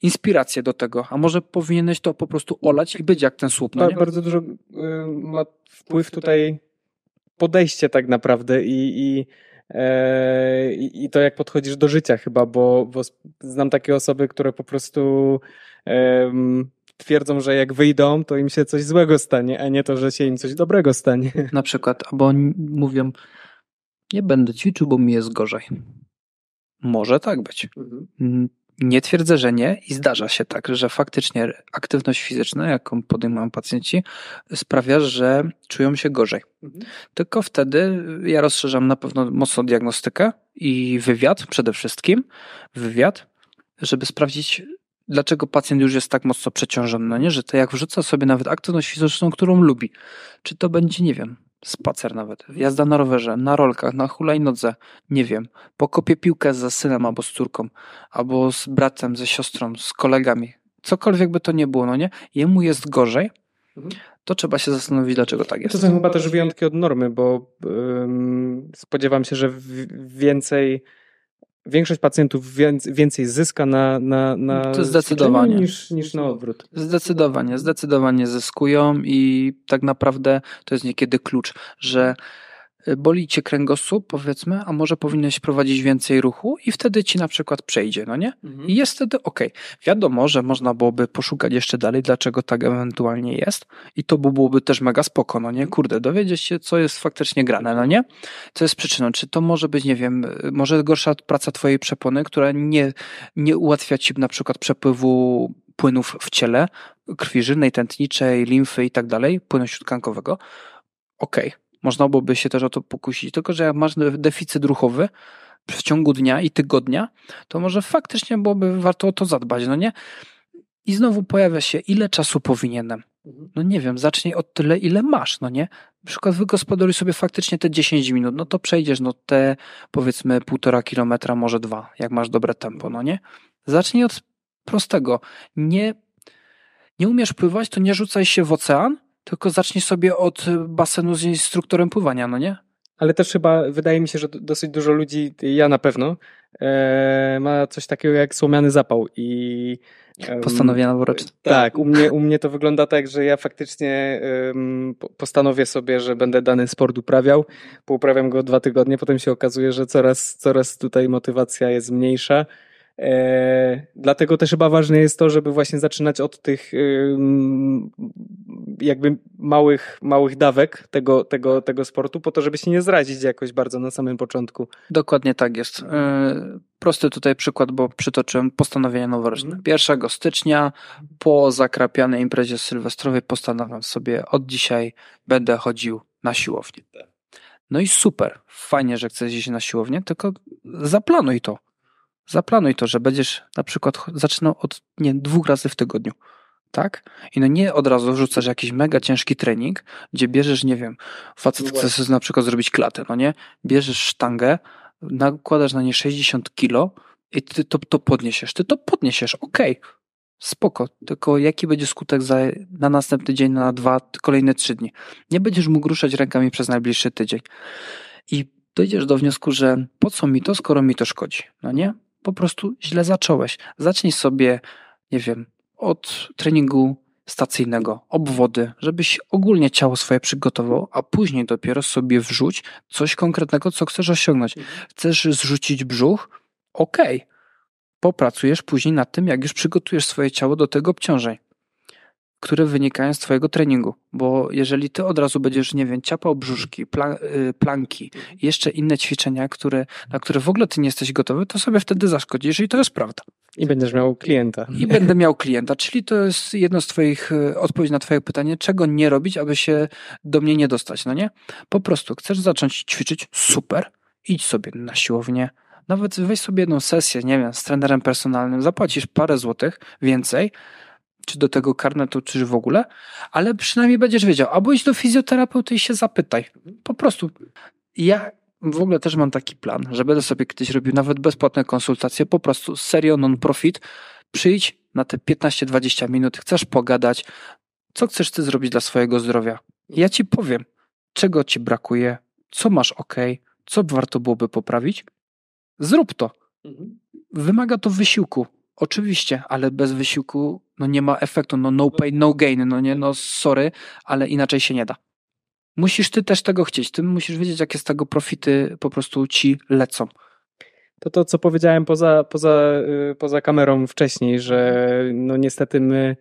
inspirację do tego, a może powinieneś to po prostu olać i być jak ten słup. No nie? Bardzo dużo y, ma wpływ tutaj podejście tak naprawdę i, i, e, i to, jak podchodzisz do życia chyba, bo, bo znam takie osoby, które po prostu twierdzą, że jak wyjdą, to im się coś złego stanie, a nie to, że się im coś dobrego stanie. *laughs* Na przykład, albo mówią, nie będę ćwiczył, bo mi jest gorzej. Może tak być. Mhm. Nie twierdzę, że nie i zdarza się tak, że faktycznie aktywność fizyczna, jaką podejmują pacjenci, sprawia, że czują się gorzej. Mhm. Tylko wtedy ja rozszerzam na pewno mocno diagnostykę i wywiad przede wszystkim, wywiad, żeby sprawdzić, dlaczego pacjent już jest tak mocno przeciążony, no nie? że to jak wrzuca sobie nawet aktywność fizyczną, którą lubi, czy to będzie, nie wiem, spacer nawet, jazda na rowerze, na rolkach, na hulajnodze, nie wiem, pokopię piłkę ze synem albo z córką, albo z bratem, ze siostrą, z kolegami, cokolwiek by to nie było, no nie? Jemu jest gorzej, mhm. to trzeba się zastanowić, dlaczego tak jest. To są chyba też wyjątki od normy, bo spodziewam się, że więcej większość pacjentów więcej zyska na, na, na to zdecydowanie niż, niż na odwrót. Zdecydowanie, zdecydowanie zyskują i tak naprawdę to jest niekiedy klucz, że boli cię kręgosłup, powiedzmy, a może powinieneś prowadzić więcej ruchu i wtedy ci na przykład przejdzie, no nie? Mhm. I jest wtedy ok. Wiadomo, że można byłoby poszukać jeszcze dalej, dlaczego tak ewentualnie jest i to byłoby też mega spoko, no nie? Kurde, dowiedzieć się, co jest faktycznie grane, no nie? Co jest przyczyną? Czy to może być, nie wiem, może gorsza praca twojej przepony, która nie, nie ułatwia ci na przykład przepływu płynów w ciele, krwi żylnej, tętniczej, limfy i tak dalej, płynu śródkankowego. Okej, okay można byłoby się też o to pokusić. Tylko, że jak masz deficyt ruchowy w ciągu dnia i tygodnia, to może faktycznie byłoby warto o to zadbać, no nie? I znowu pojawia się, ile czasu powinienem. Mhm. No nie wiem, zacznij od tyle, ile masz, no nie? Na przykład wygospodaruj sobie faktycznie te 10 minut, no to przejdziesz no te powiedzmy półtora kilometra, może dwa, jak masz dobre tempo, no nie? Zacznij od prostego. Nie, nie umiesz pływać, to nie rzucaj się w ocean, tylko zacznij sobie od basenu z instruktorem pływania, no nie? Ale też chyba wydaje mi się, że dosyć dużo ludzi, ja na pewno, e, ma coś takiego jak słomiany zapał i Postanowienia noworoczne. Tak, u mnie, u mnie to wygląda tak, że ja faktycznie um, postanowię sobie, że będę dany sport uprawiał, pouprawiam go dwa tygodnie, potem się okazuje, że coraz, coraz tutaj motywacja jest mniejsza dlatego też chyba ważne jest to, żeby właśnie zaczynać od tych jakby małych, małych dawek tego, tego, tego sportu, po to, żeby się nie zrazić jakoś bardzo na samym początku. Dokładnie tak jest. E, prosty tutaj przykład, bo przytoczyłem postanowienia noworoczne. 1 mhm. stycznia po zakrapianej imprezie sylwestrowej postanawiam sobie od dzisiaj będę chodził na siłownię. No i super, fajnie, że chcesz iść na siłownię, tylko zaplanuj to Zaplanuj to, że będziesz na przykład zaczynał od nie, dwóch razy w tygodniu. Tak? I no nie od razu wrzucasz jakiś mega ciężki trening, gdzie bierzesz, nie wiem, facet chce sobie na przykład zrobić klatę, no nie? Bierzesz sztangę, nakładasz na nie 60 kilo i ty to, to podniesiesz. Ty to podniesiesz, okej. Okay. Spoko, tylko jaki będzie skutek za, na następny dzień, na dwa, kolejne trzy dni? Nie będziesz mógł ruszać rękami przez najbliższy tydzień. I dojdziesz do wniosku, że po co mi to, skoro mi to szkodzi, no nie? Po prostu źle zacząłeś. Zacznij sobie, nie wiem, od treningu stacyjnego, obwody, żebyś ogólnie ciało swoje przygotował, a później dopiero sobie wrzuć coś konkretnego, co chcesz osiągnąć. Chcesz zrzucić brzuch? Okej. Okay popracujesz później nad tym, jak już przygotujesz swoje ciało do tego obciążeń które wynikają z twojego treningu. Bo jeżeli ty od razu będziesz, nie wiem, ciapał brzuszki, pla, y, planki, jeszcze inne ćwiczenia, które, na które w ogóle ty nie jesteś gotowy, to sobie wtedy zaszkodzisz i to jest prawda. I będziesz miał klienta. I będę miał klienta, czyli to jest jedno z twoich y, odpowiedzi na twoje pytanie, czego nie robić, aby się do mnie nie dostać, no nie? Po prostu chcesz zacząć ćwiczyć? Super. Idź sobie na siłownię, nawet weź sobie jedną sesję, nie wiem, z trenerem personalnym, zapłacisz parę złotych więcej, czy do tego karnetu, czy w ogóle, ale przynajmniej będziesz wiedział, albo idź do fizjoterapeuty i się zapytaj. Po prostu. Ja w ogóle też mam taki plan, że będę sobie kiedyś robił nawet bezpłatne konsultacje, po prostu serio non-profit. Przyjdź na te 15-20 minut, chcesz pogadać, co chcesz ty zrobić dla swojego zdrowia. Ja ci powiem, czego ci brakuje, co masz ok, co warto byłoby poprawić. Zrób to. Mhm. Wymaga to wysiłku. Oczywiście, ale bez wysiłku no nie ma efektu, no no pain, no gain, no nie, no sorry, ale inaczej się nie da. Musisz ty też tego chcieć, ty musisz wiedzieć, jakie z tego profity po prostu ci lecą. To to, co powiedziałem poza, poza, y, poza kamerą wcześniej, że no niestety my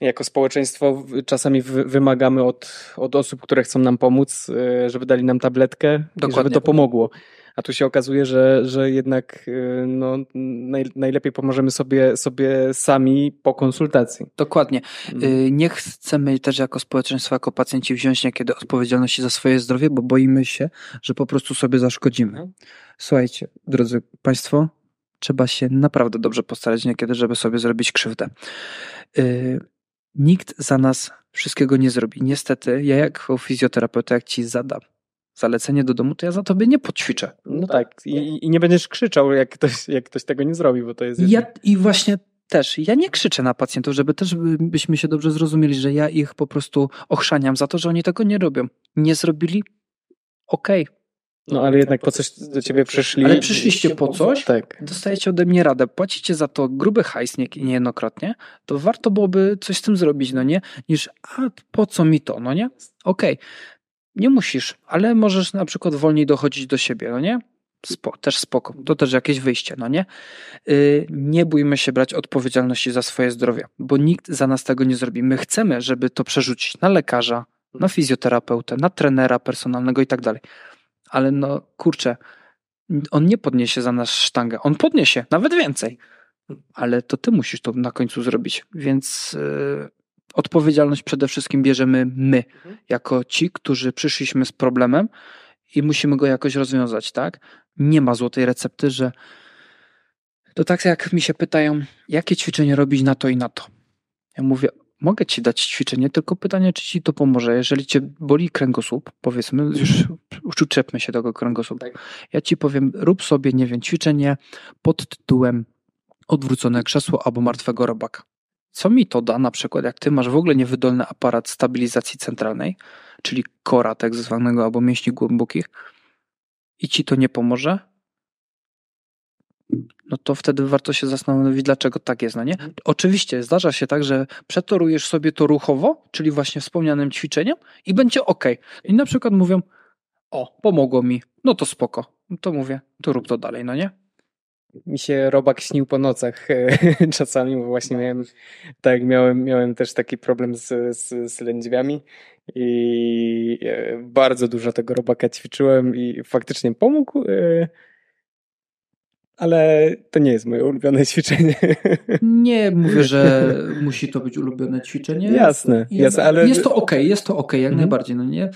jako społeczeństwo czasami wymagamy od, od osób, które chcą nam pomóc, y, żeby dali nam tabletkę, Dokładnie. żeby to pomogło a tu się okazuje, że, że jednak y, no, naj, najlepiej pomożemy sobie, sobie sami po konsultacji. Dokładnie. Mhm. Y, nie chcemy też jako społeczeństwo, jako pacjenci wziąć niekiedy odpowiedzialności za swoje zdrowie, bo boimy się, że po prostu sobie zaszkodzimy. Mhm. Słuchajcie, drodzy Państwo, trzeba się naprawdę dobrze postarać niekiedy, żeby sobie zrobić krzywdę. Y, nikt za nas wszystkiego nie zrobi. Niestety, ja jako fizjoterapeuta, jak ci zadam zalecenie do domu, to ja za tobie nie poćwiczę. No tak, I, i nie będziesz krzyczał, jak ktoś, jak ktoś tego nie zrobi, bo to jest... Ja, I właśnie też, ja nie krzyczę na pacjentów, żeby też byśmy się dobrze zrozumieli, że ja ich po prostu ochrzaniam za to, że oni tego nie robią. Nie zrobili? Okej. Okay. No ale jednak po coś do ciebie przyszli. Ale przyszliście po coś, tak. dostajecie ode mnie radę, płacicie za to gruby hajs nie, niejednokrotnie, to warto byłoby coś z tym zrobić, no nie? Niż, a po co mi to, no nie? Okej. Okay. Nie musisz, ale możesz na przykład wolniej dochodzić do siebie, no nie? Spo, też spoko. To też jakieś wyjście, no nie? Yy, nie bójmy się brać odpowiedzialności za swoje zdrowie, bo nikt za nas tego nie zrobi. My chcemy, żeby to przerzucić na lekarza, na fizjoterapeutę, na trenera personalnego i tak dalej. Ale no kurczę, on nie podniesie za nas sztangę. On podniesie, nawet więcej. Ale to ty musisz to na końcu zrobić. Więc yy, odpowiedzialność przede wszystkim bierzemy my, mhm. jako ci, którzy przyszliśmy z problemem i musimy go jakoś rozwiązać, tak? Nie ma złotej recepty, że to tak jak mi się pytają, jakie ćwiczenie robić na to i na to. Ja mówię, mogę ci dać ćwiczenie, tylko pytanie, czy ci to pomoże. Jeżeli cię boli kręgosłup, powiedzmy, już uczepmy się tego kręgosłupa. Tak. Ja ci powiem, rób sobie, nie wiem, ćwiczenie pod tytułem odwrócone krzesło albo martwego robaka. Co mi to da, na przykład, jak ty masz w ogóle niewydolny aparat stabilizacji centralnej, czyli kora tak zwanego albo mięśni głębokich, i ci to nie pomoże, no to wtedy warto się zastanowić, dlaczego tak jest, no nie? Mhm. Oczywiście zdarza się tak, że przetorujesz sobie to ruchowo, czyli właśnie wspomnianym ćwiczeniem i będzie ok. I na przykład mówią, o, pomogło mi, no to spoko. No to mówię, to rób to dalej, no nie? Mi się robak śnił po nocach *laughs* czasami, bo właśnie miałem, tak, miałem, miałem też taki problem z, z, z lędźwiami i e, bardzo dużo tego robaka ćwiczyłem i faktycznie pomógł, e, ale to nie jest moje ulubione *laughs* ćwiczenie. Nie mówię, że musi to być ulubione ćwiczenie. Jasne, jasne ale... Jest to ok, jest to ok, jak mhm. najbardziej, no nie?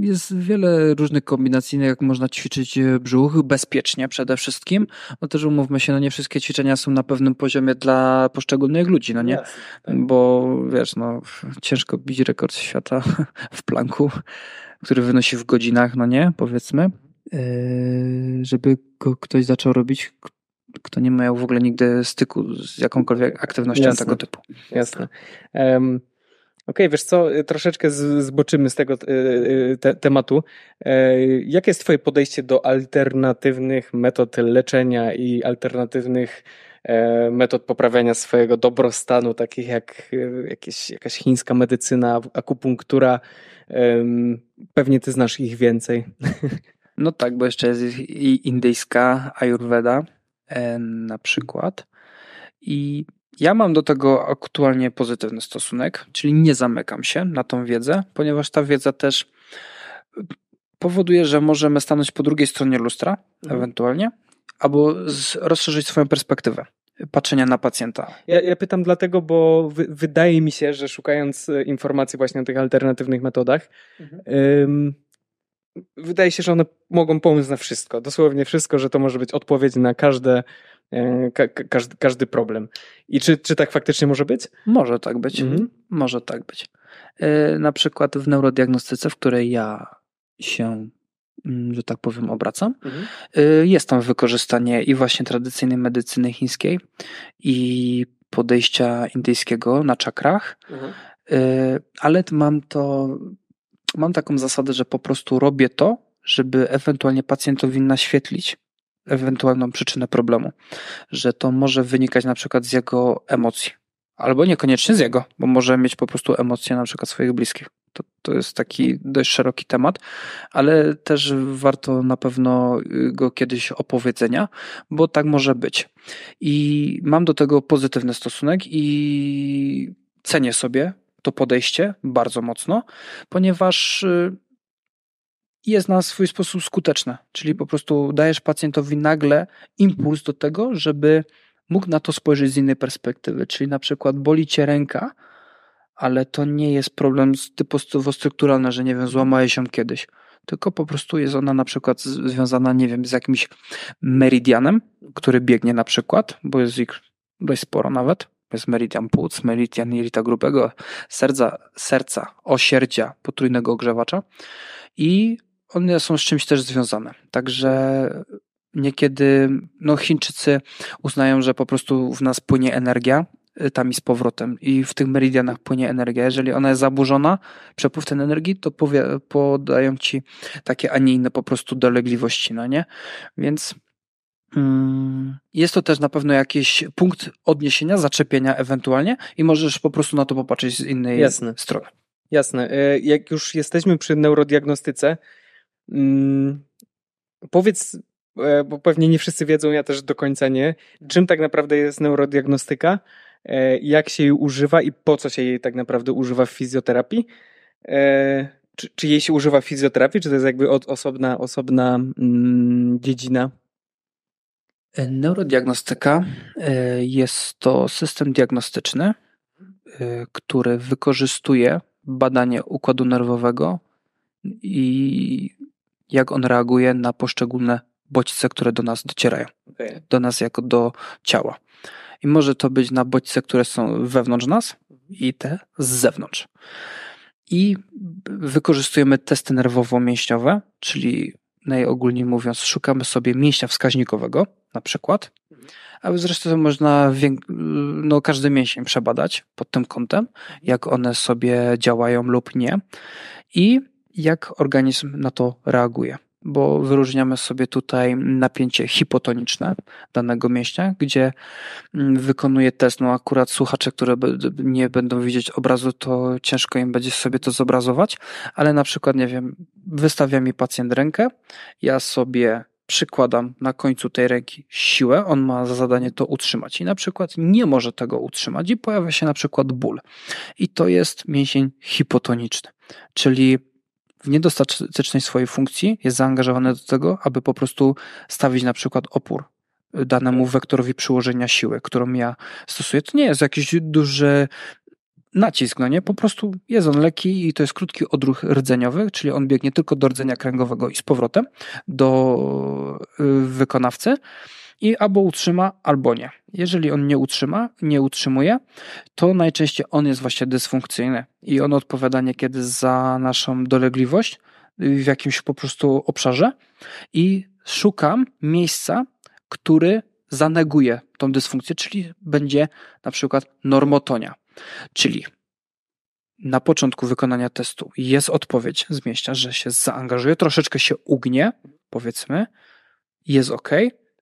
Jest wiele różnych kombinacji, jak można ćwiczyć e, brzuch bezpiecznie przede wszystkim. No też umówmy się, no nie wszystkie ćwiczenia są na pewnym poziomie dla poszczególnych ludzi, no nie? Yes, tak. Bo wiesz, no ciężko bić rekord świata *laughs* w planku, który wynosi w godzinach, no nie? Powiedzmy. E, żeby go ktoś zaczął robić, kto nie miał w ogóle nigdy styku z jakąkolwiek aktywnością Jasne. tego typu. Jasne. Um, Okej, okay, wiesz co, troszeczkę zboczymy z tego e, e, te, tematu. E, jakie jest Twoje podejście do alternatywnych metod leczenia i alternatywnych metod poprawiania swojego dobrostanu, takich jak jakieś, jakaś chińska medycyna, akupunktura? Pewnie Ty znasz ich więcej. No tak, bo jeszcze jest i indyjska ayurveda, e, na przykład. I ja mam do tego aktualnie pozytywny stosunek, czyli nie zamykam się na tą wiedzę, ponieważ ta wiedza też powoduje, że możemy stanąć po drugiej stronie lustra, mhm. ewentualnie, albo rozszerzyć swoją perspektywę patrzenia na pacjenta. Ja, ja pytam dlatego, bo wy, wydaje mi się, że szukając e, informacji właśnie o tych alternatywnych metodach, mhm. ym, wydaje się, że one mogą pomóc na wszystko. Dosłownie wszystko, że to może być odpowiedź na każde, e, ka, każdy, każdy problem. I czy, czy tak faktycznie może być? Może tak być. Mhm. Może tak być. E, na przykład w neurodiagnostyce, w której ja się Mm, że tak powiem, obracam. Mhm. Y, jest tam wykorzystanie i właśnie tradycyjnej medycyny chińskiej i podejścia indyjskiego na czakrach, mhm. Ale mam to, mam taką zasadę, że po prostu robię to, żeby ewentualnie pacjentowi naświetlić ewentualną przyczynę problemu, że to może wynikać na przykład z jego emocji, albo niekoniecznie z jego, bo może mieć po prostu emocje na przykład swoich bliskich. To, to jest taki dość szeroki temat, ale też warto na pewno go kiedyś opowiedzenia, bo tak może być. I mam do tego pozytywny stosunek i cenię sobie to podejście bardzo mocno, ponieważ y, jest na swój sposób skuteczne. Czyli po prostu dajesz pacjentowi nagle impuls do tego, żeby mógł na to spojrzeć z innej perspektywy. Czyli na przykład boli cię ręka, ale to nie jest problem typowo strukturalny, że nie wiem, złamała się kiedyś. Tylko po prostu jest ona na przykład związana, nie wiem, z jakimś meridianem, który biegnie na przykład, bo jest ich dość sporo nawet. Jest meridian płuc, meridian jelita grubego, serca, serca osierdzia potrójnego ogrzewacza i one są z czymś też związane. Także niekiedy no Chińczycy uznają, że po prostu w nas płynie energia y, tam i z powrotem i w tych meridianach płynie energia. Jeżeli ona jest zaburzona, przepływ ten energii, to powie, podają ci takie, a nie inne po prostu dolegliwości, no nie? Więc jest to też na pewno jakiś punkt odniesienia, zaczepienia ewentualnie i możesz po prostu na to popatrzeć z innej Jasne. strony. Jasne. Y, jak już jesteśmy przy neurodiagnostyce, mm, powiedz E, bo pewnie nie wszyscy wiedzą, ja też do końca nie, czym tak naprawdę jest neurodiagnostyka, e, jak się jej używa i po co się jej tak naprawdę używa w fizjoterapii. E, czy, czy jej się używa w fizjoterapii, czy to jest jakby osobna, osobna mm, dziedzina? Neurodiagnostyka jest to system diagnostyczny, który wykorzystuje badanie układu nerwowego i jak on reaguje na poszczególne bodźce, które do nas docierają. Okay. Do nas jako do ciała. I może to być na bodźce, które są wewnątrz nas i te z zewnątrz. I wykorzystujemy testy nerwowo-mięśniowe, czyli najogólniej mówiąc, szukamy sobie mięśnia wskaźnikowego, na przykład, a zresztą można no, każdy mięsień przebadać pod tym kątem, jak one sobie działają lub nie i jak organizm na to reaguje bo wyróżniamy sobie tutaj napięcie hipotoniczne danego mięśnia, gdzie mm, wykonuje test. No akurat słuchacze, które nie będą widzieć obrazu, to ciężko im będzie sobie to zobrazować, ale na przykład, nie wiem, wystawia mi pacjent rękę, ja sobie przykładam na końcu tej ręki siłę, on ma za zadanie to utrzymać i na przykład nie może tego utrzymać i pojawia się na przykład ból. I to jest mięsień hipotoniczny, czyli w niedostatecznej swojej funkcji jest zaangażowany do tego, aby po prostu stawić na przykład opór danemu wektorowi przyłożenia siły, którą ja stosuję. To nie jest jakiś duży nacisk, no nie? Po prostu jest on lekki i to jest krótki odruch rdzeniowy, czyli on biegnie tylko do rdzenia kręgowego i z powrotem do y, wykonawcy i albo utrzyma, albo nie. Jeżeli on nie utrzyma, nie utrzymuje, to najczęściej on jest właśnie dysfunkcyjny i on odpowiada niekiedy za naszą dolegliwość w jakimś po prostu obszarze i szukam miejsca, który zaneguje tą dysfunkcję, czyli będzie na przykład normotonia. Czyli na początku wykonania testu jest odpowiedź z mięśnia, że się zaangażuje, troszeczkę się ugnie, powiedzmy, jest ok,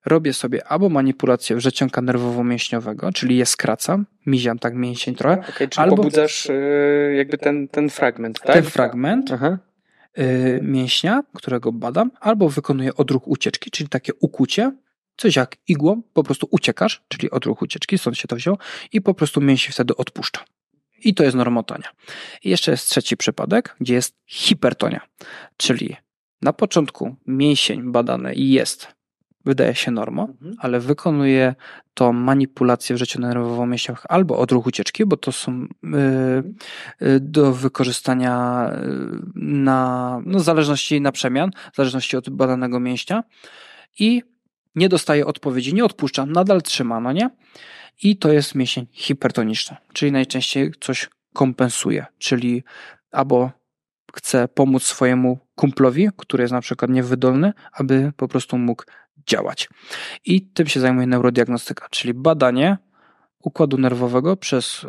robię sobie albo manipulację wrzecionka nerwowo-mięśniowego, czyli je skracam, miziam tak mięsień trochę. Okay, czyli albo pobudzasz yy, jakby ten, ten fragment, tak? Ten fragment Aha. Yy, mięśnia, którego badam, albo wykonuję odruch ucieczki, czyli takie ukucie, coś jak igłą, po prostu uciekasz, czyli odruch ucieczki, stąd się to wziął, i po prostu mięsień wtedy odpuszcza. I to jest normotonia. I jeszcze jest trzeci przypadek, gdzie jest hipertonia, czyli na początku mięsień badany jest, wydaje się normą, mhm. ale wykonuje to manipulację w życiu nerwowo-mięśniowym albo odruch ucieczki, bo to są y, y, do wykorzystania y, na, no, zależności na przemian, w zależności od badanego mięśnia i nie dostaje odpowiedzi, nie odpuszcza, nadal trzyma, no nie? I to jest mięsień hipertoniczny, czyli najczęściej coś kompensuje, czyli albo chce pomóc swojemu kumplowi, który jest na przykład niewydolny, aby po prostu mógł działać. I tym się zajmuje neurodiagnostyka, czyli badanie układu nerwowego przez y,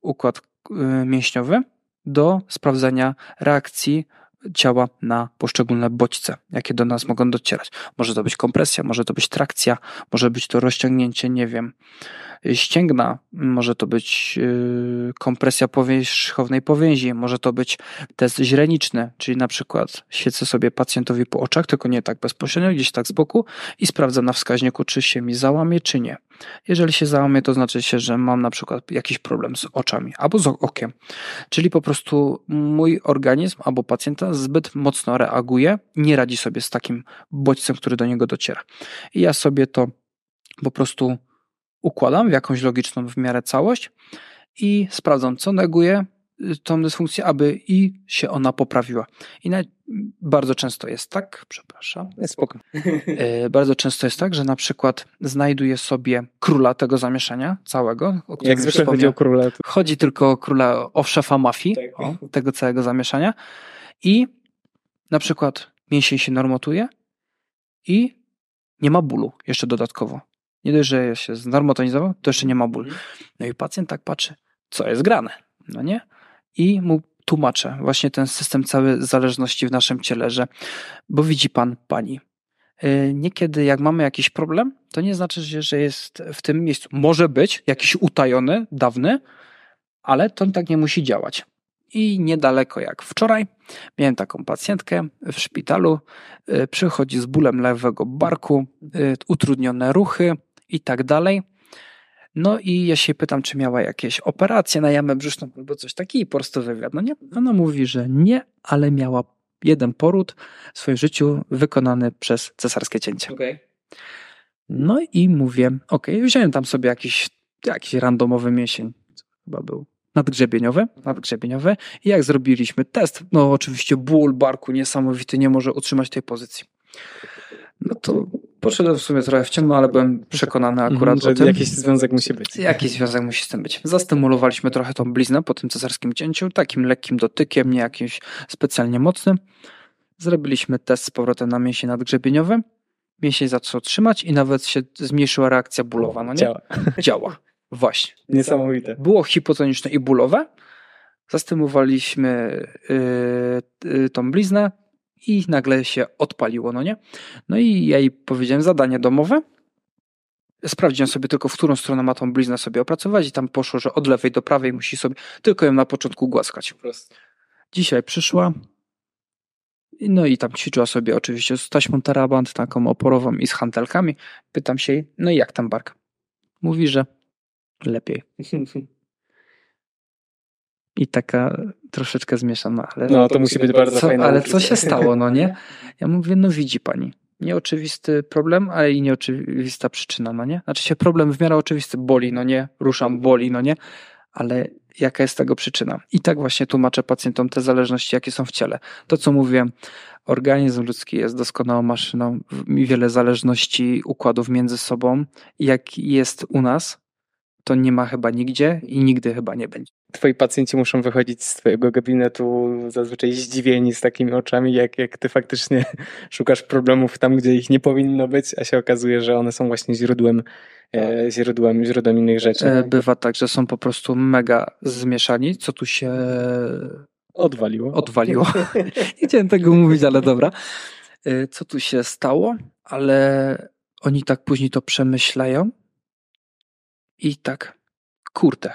układ y, mięśniowy do sprawdzenia reakcji ciała na poszczególne bodźce, jakie do nas mogą docierać. Może to być kompresja, może to być trakcja, może być to rozciągnięcie, nie wiem, ścięgna, może to być yy, kompresja powierzchownej powięzi, może to być test źreniczny, czyli na przykład świecę sobie pacjentowi po oczach, tylko nie tak bezpośrednio, gdzieś tak z boku i sprawdzam na wskaźniku, czy się mi załamie, czy nie. Jeżeli się załamie, to znaczy się, że mam na przykład jakiś problem z oczami albo z okiem. Czyli po prostu mój organizm albo pacjenta zbyt mocno reaguje, nie radzi sobie z takim bodźcem, który do niego dociera. I ja sobie to po prostu układam w jakąś logiczną w miarę całość i sprawdzam, co neguje y, tą dysfunkcję, aby i się ona poprawiła. I bardzo często jest tak, przepraszam, spoko. Y, bardzo często jest tak, że na przykład znajduję sobie króla tego zamieszania całego. O Jak zwykle chodzi o króla. Chodzi tylko o króla, o szefa mafii, tak. o, tego całego zamieszania i na przykład mięsień się normotuje i nie ma bólu jeszcze dodatkowo. Nie dość, że się znormotonizował, to jeszcze nie ma ból. Mhm. No i pacjent tak patrzy, co jest grane, no nie? I mu tłumaczę właśnie ten system cały zależności w naszym ciele, że bo widzi pan, pani, y, niekiedy jak mamy jakiś problem, to nie znaczy, że jest w tym miejscu. Może być jakiś utajony, dawny, ale to tak nie musi działać. I niedaleko jak wczoraj miałem taką pacjentkę w szpitalu, y, przychodzi z bólem lewego barku, y, utrudnione ruchy, i tak dalej. No i ja się pytam, czy miała jakieś operacje na jamę brzuszną albo coś takiego i po prostu wywiad. No nie, ona mówi, że nie, ale miała jeden poród w swoim życiu wykonany przez cesarskie cięcie. Okay. No i mówię, ok, wziąłem tam sobie jakiś, jakiś randomowy mięsień, chyba był nadgrzebieniowy, nadgrzebieniowy i jak zrobiliśmy test, no oczywiście ból barku niesamowity, nie może utrzymać tej pozycji. No to poszedłem w sumie trochę w ciemno, ale byłem przekonany mhm, akurat że o tym. Jakiś związek musi być. Jakiś związek musi z tym być. Zastymulowaliśmy trochę tą bliznę po tym cesarskim cięciu, takim lekkim dotykiem, nie jakimś specjalnie mocnym. Zrobiliśmy test z powrotem na mięsień nadgrzebieniowy. Mięsień zaczął trzymać i nawet się zmniejszyła reakcja bólowa. No nie? Działa. Działa. Właśnie. Niesamowite. Było hipotoniczne i bólowe. Zastymulowaliśmy yy, yy, tą bliznę, i nagle się odpaliło, no nie? No i ja jej powiedziałem zadanie domowe. Sprawdziłem sobie tylko, w którą stronę ma tą bliznę sobie opracować i tam poszło, że od lewej do prawej musi sobie tylko ją na początku głaskać. Dzisiaj przyszła, no i tam ćwiczyła sobie oczywiście z taśmą teraband, taką oporową i z hantelkami. Pytam się jej, no i jak tam bark? Mówi, że lepiej. *laughs* I taka troszeczkę zmieszana, ale. No, to musi być bardzo co, fajne. Ale co się stało, no nie? *laughs* Ja mówię, no widzi pani. Nieoczywisty problem, ale i nieoczywista przyczyna, no nie? Znaczy się problem w miarę oczywisty, boli, no nie? Ruszam, boli, no nie? Ale jaka jest tego przyczyna? I tak właśnie tłumaczę pacjentom te zależności, jakie są w ciele. To, co mówiłem, organizm ludzki jest doskonałą maszyną, wiele zależności układów między sobą. Jak jest u nas, to nie ma chyba nigdzie i nigdy chyba nie będzie. Twoi pacjenci muszą wychodzić z twojego gabinetu zazwyczaj zdziwieni z takimi oczami, jak, jak ty faktycznie *laughs* szukasz problemów tam, gdzie ich nie powinno być, a się okazuje, że one są właśnie źródłem, e, tak. źródłem, źródłem innych rzeczy. E, bywa tak, że są po prostu mega zmieszani, co tu się odwaliło. Odwaliło. *laughs* *laughs* nie chciałem tego mówić, ale dobra. E, co tu się stało, ale oni tak później to przemyślają i tak, kurde,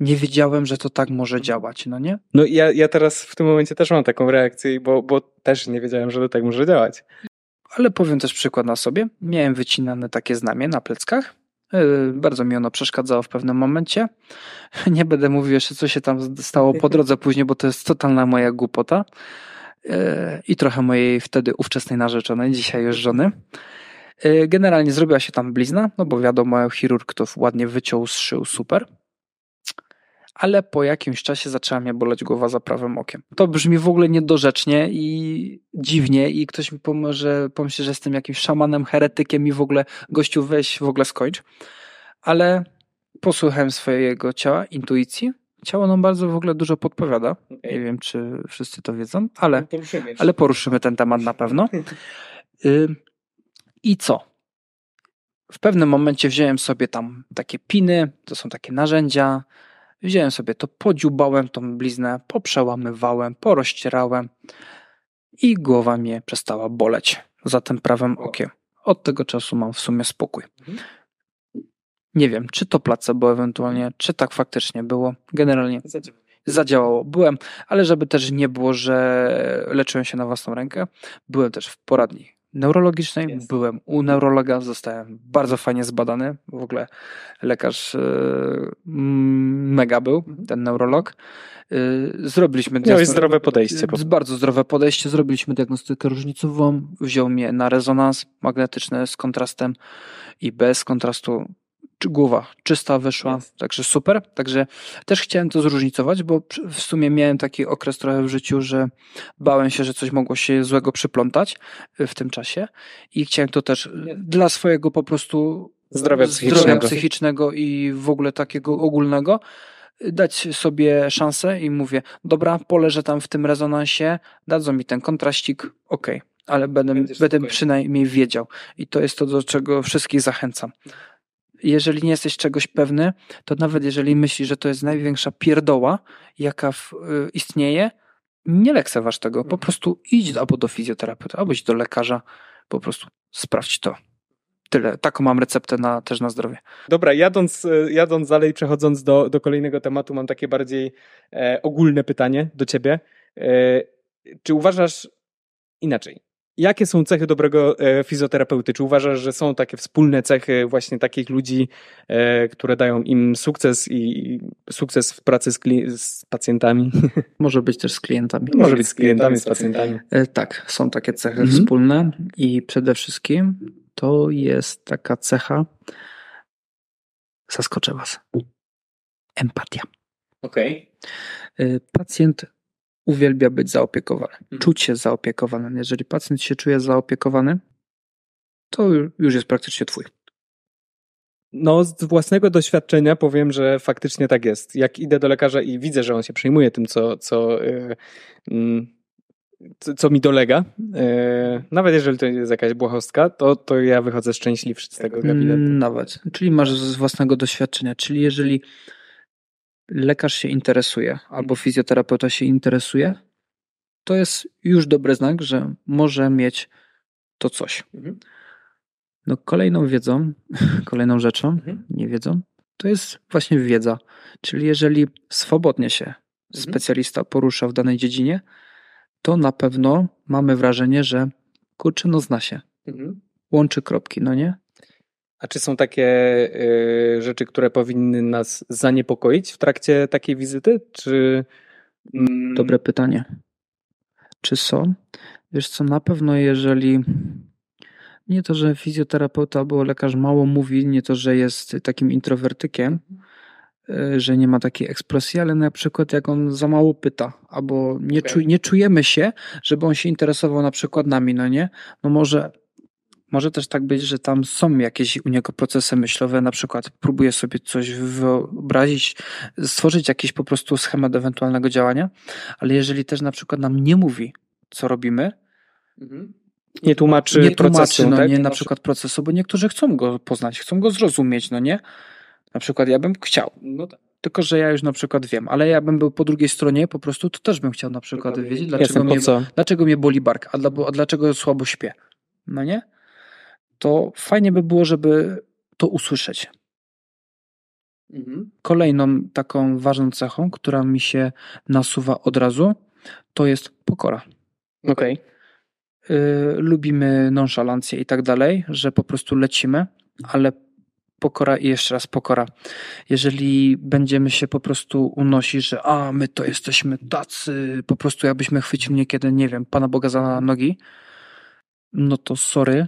nie wiedziałem, że to tak może działać, no nie? No ja, ja teraz w tym momencie też mam taką reakcję, bo, bo też nie wiedziałem, że to tak może działać. ale powiem też przykład na sobie. Miałem wycinane takie znamie na pleckach. E, bardzo mi ono przeszkadzało w pewnym momencie. *laughs* Nie będę mówił jeszcze, co się tam stało po *laughs* drodze później, bo to jest totalna moja głupota. E, I trochę mojej wtedy ówczesnej narzeczonej, dzisiaj już żony. E, generalnie zrobiła się tam blizna, no bo wiadomo, chirurg to ładnie wyciął, zszył, super ale po jakimś czasie zaczęła mnie boleć głowa za prawym okiem. To brzmi w ogóle niedorzecznie i dziwnie i ktoś mi pomoże, pomyśli, że jestem jakimś szamanem, heretykiem i w ogóle gościu weź, w ogóle skończ. Ale posłuchałem swojego ciała, intuicji. Ciało nam bardzo w ogóle dużo podpowiada. Nie wiem, czy wszyscy to wiedzą, ale, no ale poruszymy ten temat na pewno. I co? W pewnym momencie wziąłem sobie tam takie piny, to są takie narzędzia, Wziąłem sobie to, podziubałem tą bliznę, poprzełamywałem, porozcierałem i głowa mnie przestała boleć za tym prawym okiem. Od tego czasu mam w sumie spokój. Mhm. Nie wiem, czy to placebo ewentualnie, czy tak faktycznie było. Generalnie zadziałało. Byłem, ale żeby też nie było, że leczyłem się na własną rękę, byłem też w poradni neurologicznej. Jest. Byłem u neurologa, zostałem bardzo fajnie zbadany. W ogóle lekarz yy, mega był, mhm. ten neurolog. Yy, zrobiliśmy diagnostykę. zdrowe podejście. Yy, bardzo zdrowe podejście. Zrobiliśmy diagnostykę różnicową. Wziął mnie na rezonans magnetyczny z kontrastem i bez kontrastu głowa czysta wyszła, yes. także super. Także też chciałem to zróżnicować, bo w sumie miałem taki okres trochę w życiu, że bałem się, że coś mogło się złego przyplątać y, w tym czasie i chciałem to też dla swojego po prostu zdrowia psychicznego, zdrowia psychicznego i w ogóle takiego ogólnego y, dać sobie szansę i mówię, dobra, poleżę tam w tym rezonansie, dadzą mi ten kontraścik, ok, ale będę, będę przynajmniej wiedział. I to jest to, do czego wszystkich zachęcam jeżeli nie jesteś czegoś pewny, to nawet jeżeli myślisz, że to jest największa pierdoła, jaka w, y, istnieje, nie lekceważ tego. Po mhm. prostu idź albo do fizjoterapeuta, albo idź do lekarza, po prostu sprawdź to. Tyle. Taką mam receptę na, też na zdrowie. Dobra, jadąc, y, jadąc dalej, przechodząc do, do kolejnego tematu, mam takie bardziej e, ogólne pytanie do ciebie. E, czy uważasz inaczej? Jakie są cechy dobrego e, fizjoterapeuty? Czy uważasz, że są takie wspólne cechy właśnie takich ludzi, e, które dają im sukces i sukces w pracy z, z pacjentami? *laughs* Może być też z klientami. Może być z klientami, z pacjentami. E, tak, są takie cechy mhm. wspólne i przede wszystkim to jest taka cecha, zaskoczę Was, empatia. Okej. Okay. Pacjent uwielbia być zaopiekowany, mhm. czuć się zaopiekowany. Jeżeli pacjent się czuje zaopiekowany, to już jest praktycznie twój. No, z własnego doświadczenia powiem, że faktycznie tak jest. Jak idę do lekarza i widzę, że on się przejmuje tym, co, co, yy, co, co mi dolega, yy, nawet jeżeli to jest jakaś błahostka, to, to ja wychodzę szczęśliwszy z tego gabinetu. Nawet. Czyli masz z własnego doświadczenia. Czyli jeżeli lekarz się interesuje albo fizjoterapeuta się interesuje, to jest już dobry znak, że może mieć to coś. Mhm. No kolejną wiedzą, kolejną rzeczą, mhm. nie wiedzą, to jest właśnie wiedza. Czyli jeżeli swobodnie się mhm. specjalista porusza w danej dziedzinie, to na pewno mamy wrażenie, że kurczę, no zna się. Łączy kropki, no nie? A czy są takie y, rzeczy, które powinny nas zaniepokoić w trakcie takiej wizyty? Czy. Mm... Dobre pytanie. Czy są? Wiesz co, na pewno jeżeli. Nie to, że fizjoterapeuta albo lekarz mało mówi, nie to, że jest takim introwertykiem, y, że nie ma takiej ekspresji, ale na przykład jak on za mało pyta, albo nie, okay. czu, nie czujemy się, żeby on się interesował na przykład nami, no nie? No może może też tak być, że tam są jakieś u niego procesy myślowe, na przykład próbuje sobie coś wyobrazić, stworzyć jakiś po prostu schemat ewentualnego działania, ale jeżeli też na przykład nam nie mówi, co robimy, mhm. nie tłumaczy, nie tłumaczy procesu, no tak? nie na przykład procesu, bo niektórzy chcą go poznać, chcą go zrozumieć, no nie? Na przykład ja bym chciał. No tak. Tylko, że ja już na przykład wiem, ale ja bym był po drugiej stronie po prostu, to też bym chciał na przykład Dokładnie. wiedzieć, dlaczego, mnie, dlaczego mnie boli bark, a, dla, a dlaczego słabo śpię. No nie? To fajnie by było, żeby to usłyszeć. Mhm. Kolejną taką ważną cechą, która mi się nasuwa od razu, to jest pokora. Okej. y, lubimy nonszalancję i tak dalej, że po prostu lecimy, ale pokora i jeszcze raz pokora. Jeżeli będziemy się po prostu unosić, że a, my to jesteśmy tacy, po prostu jakbyśmy chwycili niekiedy, nie wiem, Pana Boga za nogi, no to sorry,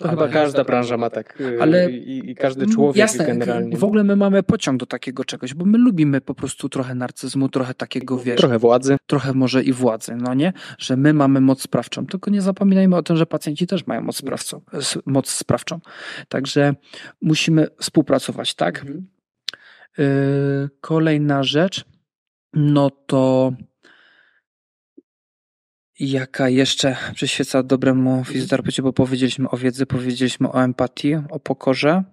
to chyba każda branża ma tak. Y, ale i, i każdy człowiek jasne, generalnie. W ogóle my mamy pociąg do takiego czegoś, bo my lubimy po prostu trochę narcyzmu, trochę takiego wiesz. Trochę władzy. Trochę może i władzy, no nie? Że my mamy moc sprawczą. Tylko nie zapominajmy o tym, że pacjenci też mają moc sprawczą. Moc sprawczą. Także musimy współpracować, tak? Mhm. Yy, kolejna rzecz, no to jaka jeszcze przyświeca dobremu fizjoterapeucie, bo powiedzieliśmy o wiedzy, powiedzieliśmy o empatii, o pokorze.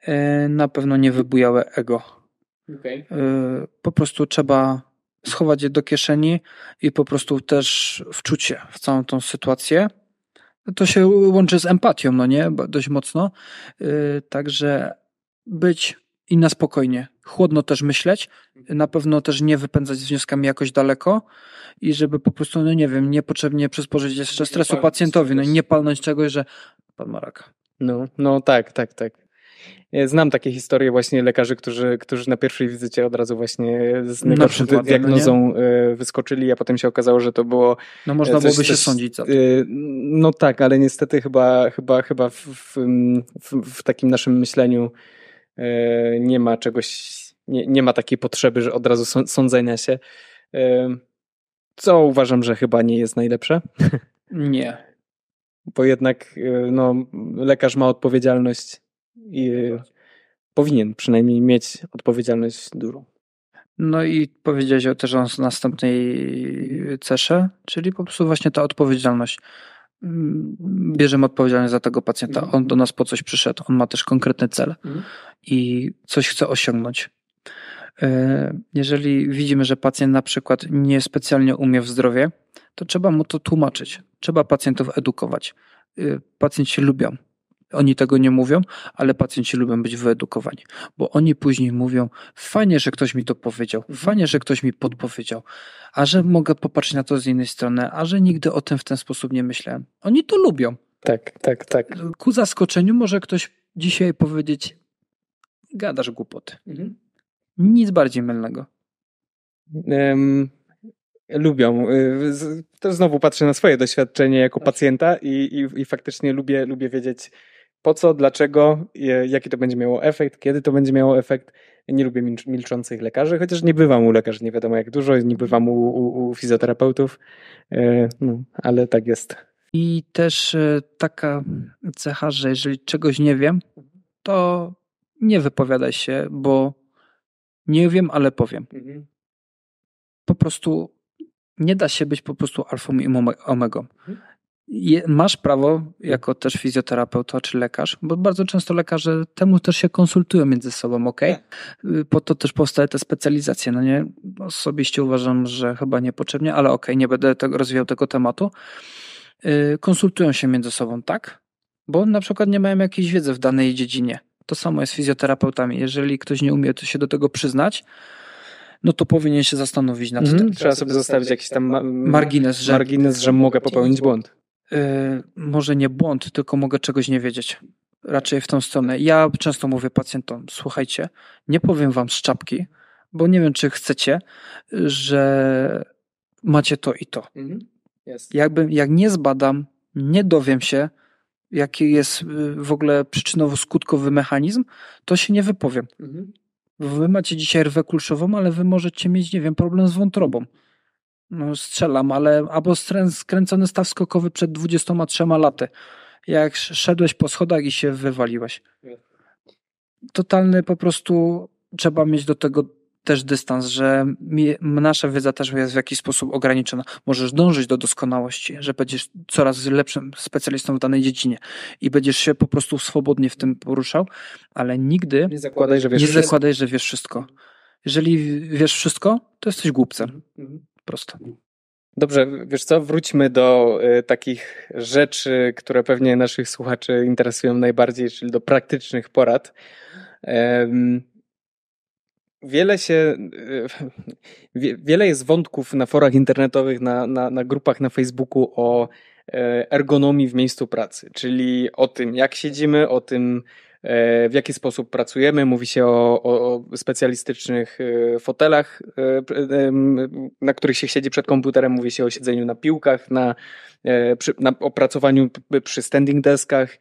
E, na pewno nie wybujałe ego. Okay. E, po prostu trzeba schować je do kieszeni i po prostu też wczucie w całą tą sytuację. To się łączy z empatią, no nie? Dość mocno. E, także być i na spokojnie. Chłodno też myśleć, na pewno też nie wypędzać z wnioskami jakoś daleko i żeby po prostu, no nie wiem, niepotrzebnie przysporzyć jeszcze stresu pacjentowi, no i nie palnąć czegoś, że pan ma raka. No, no tak, tak, tak. Znam takie historie właśnie lekarzy, którzy, którzy na pierwszej wizycie od razu właśnie z najgorszą no diagnozą no wyskoczyli, a potem się okazało, że to było. No można byłoby się sądzić za to. Y, no tak, ale niestety chyba, chyba, chyba w, w, w, w takim naszym myśleniu E, nie ma czegoś, nie, nie ma takiej potrzeby, że od razu sądzenia się. E, co uważam, że chyba nie jest najlepsze. *laughs* Nie. Bo jednak e, no, lekarz ma odpowiedzialność i powinien przynajmniej mieć odpowiedzialność dużą. No i powiedziałeś też o następnej cesze, czyli po prostu właśnie ta odpowiedzialność. Bierzemy odpowiedzialność za tego pacjenta. On do nas po coś przyszedł, on ma też konkretny cel mhm. i coś chce osiągnąć. E, jeżeli widzimy, że pacjent na przykład niespecjalnie umie w zdrowie, to trzeba mu to tłumaczyć. Trzeba pacjentów edukować. E, pacjenci lubią oni tego nie mówią, ale pacjenci lubią być wyedukowani, bo oni później mówią: Fajnie, że ktoś mi to powiedział, mhm. fajnie, że ktoś mi podpowiedział, a że mogę popatrzeć na to z innej strony, a że nigdy o tym w ten sposób nie myślałem. Oni to lubią. Tak, tak, tak. Ku zaskoczeniu może ktoś dzisiaj powiedzieć: Gadasz głupoty. Mhm. Nic bardziej mylnego. Um, lubią. Y, to znowu patrzę na swoje doświadczenie jako pacjenta i, i, i faktycznie lubię, lubię wiedzieć, po co, dlaczego, jaki to będzie miało efekt, kiedy to będzie miało efekt. Nie lubię milczących lekarzy, chociaż nie bywam u lekarzy, nie wiadomo jak dużo, nie bywam u, u, u fizjoterapeutów, e, no, ale tak jest. I też e, taka cecha, że jeżeli czegoś nie wiem, to nie wypowiadaj się, bo nie wiem, ale powiem. Mhm. Po prostu nie da się być po prostu alfą i omegą. Mhm masz prawo, jako też fizjoterapeuta czy lekarz, bo bardzo często lekarze temu też się konsultują między sobą, ok? Tak. Po to też powstały te specjalizacje, no nie? Osobiście uważam, że chyba niepotrzebnie, ale ok, nie będę tego, rozwijał tego tematu. Y, konsultują się między sobą, tak? Bo na przykład nie mają jakiejś wiedzy w danej dziedzinie. To samo jest z fizjoterapeutami. Jeżeli ktoś nie umie to się do tego przyznać, no to powinien się zastanowić nad mm, tym. Trzeba sobie zostawić jakiś tam ma margines, że, margines, że mogę popełnić błąd. Yy, może nie błąd, tylko mogę czegoś nie wiedzieć. Raczej w tą stronę. Ja często mówię pacjentom, słuchajcie, nie powiem wam z czapki, bo nie wiem, czy chcecie, że macie to i to. Mhm. Jakby, jak nie zbadam, nie dowiem się, jaki jest y, w ogóle przyczynowo-skutkowy mechanizm, to się nie wypowiem. Mhm. Wy macie dzisiaj rwę kulszową, ale wy możecie mieć, nie wiem, problem z wątrobą. No strzelam, ale albo skręcony staw skokowy przed 23 laty. Jak szedłeś po schodach i się wywaliłeś. Totalny po prostu trzeba mieć do tego też dystans, że nasza wiedza też jest w jakiś sposób ograniczona. Możesz dążyć do doskonałości, że będziesz coraz lepszym specjalistą w danej dziedzinie i będziesz się po prostu swobodnie w tym poruszał, ale nigdy nie zakładaj, że wiesz, nie zakładaj, że wiesz wszystko. Jeżeli wiesz wszystko, to jesteś głupcem. Mhm. Prosto. Dobrze, wiesz co, wróćmy do y, takich rzeczy, które pewnie naszych słuchaczy interesują najbardziej, czyli do praktycznych porad. wiele się, y, wiele jest wątków na forach internetowych, na, na, na grupach na Facebooku o e, ergonomii w miejscu pracy, czyli o tym, jak siedzimy, o tym, w jaki sposób pracujemy. Mówi się o, o specjalistycznych e, fotelach, na których się siedzi przed komputerem. Mówi się o siedzeniu na piłkach, na, na opracowaniu przy standing deskach.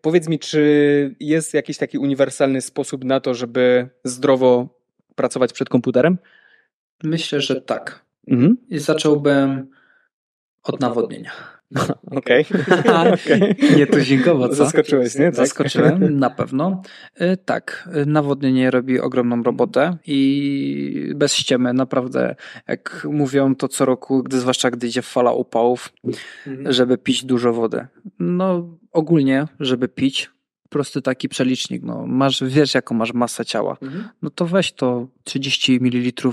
Powiedz mi, czy jest jakiś taki uniwersalny sposób na to, żeby zdrowo pracować przed komputerem? Myślę, że tak. Mhm. I zacząłbym od nawodnienia. *laughs* Okej. Okay. *laughs* nie tuzinkowo, co? Zaskoczyłeś, nie? Tak. Zaskoczyłem, na pewno. E, tak, e, nawodnienie robi ogromną robotę i bez ściemy, naprawdę, jak mówią to co roku, gdy, zwłaszcza gdy idzie fala upałów, mhm. żeby pić dużo wody. No, ogólnie, żeby pić, prosty taki przelicznik. No, masz, wiesz, jaką masz masę ciała. Mhm. No to weź to 30 ml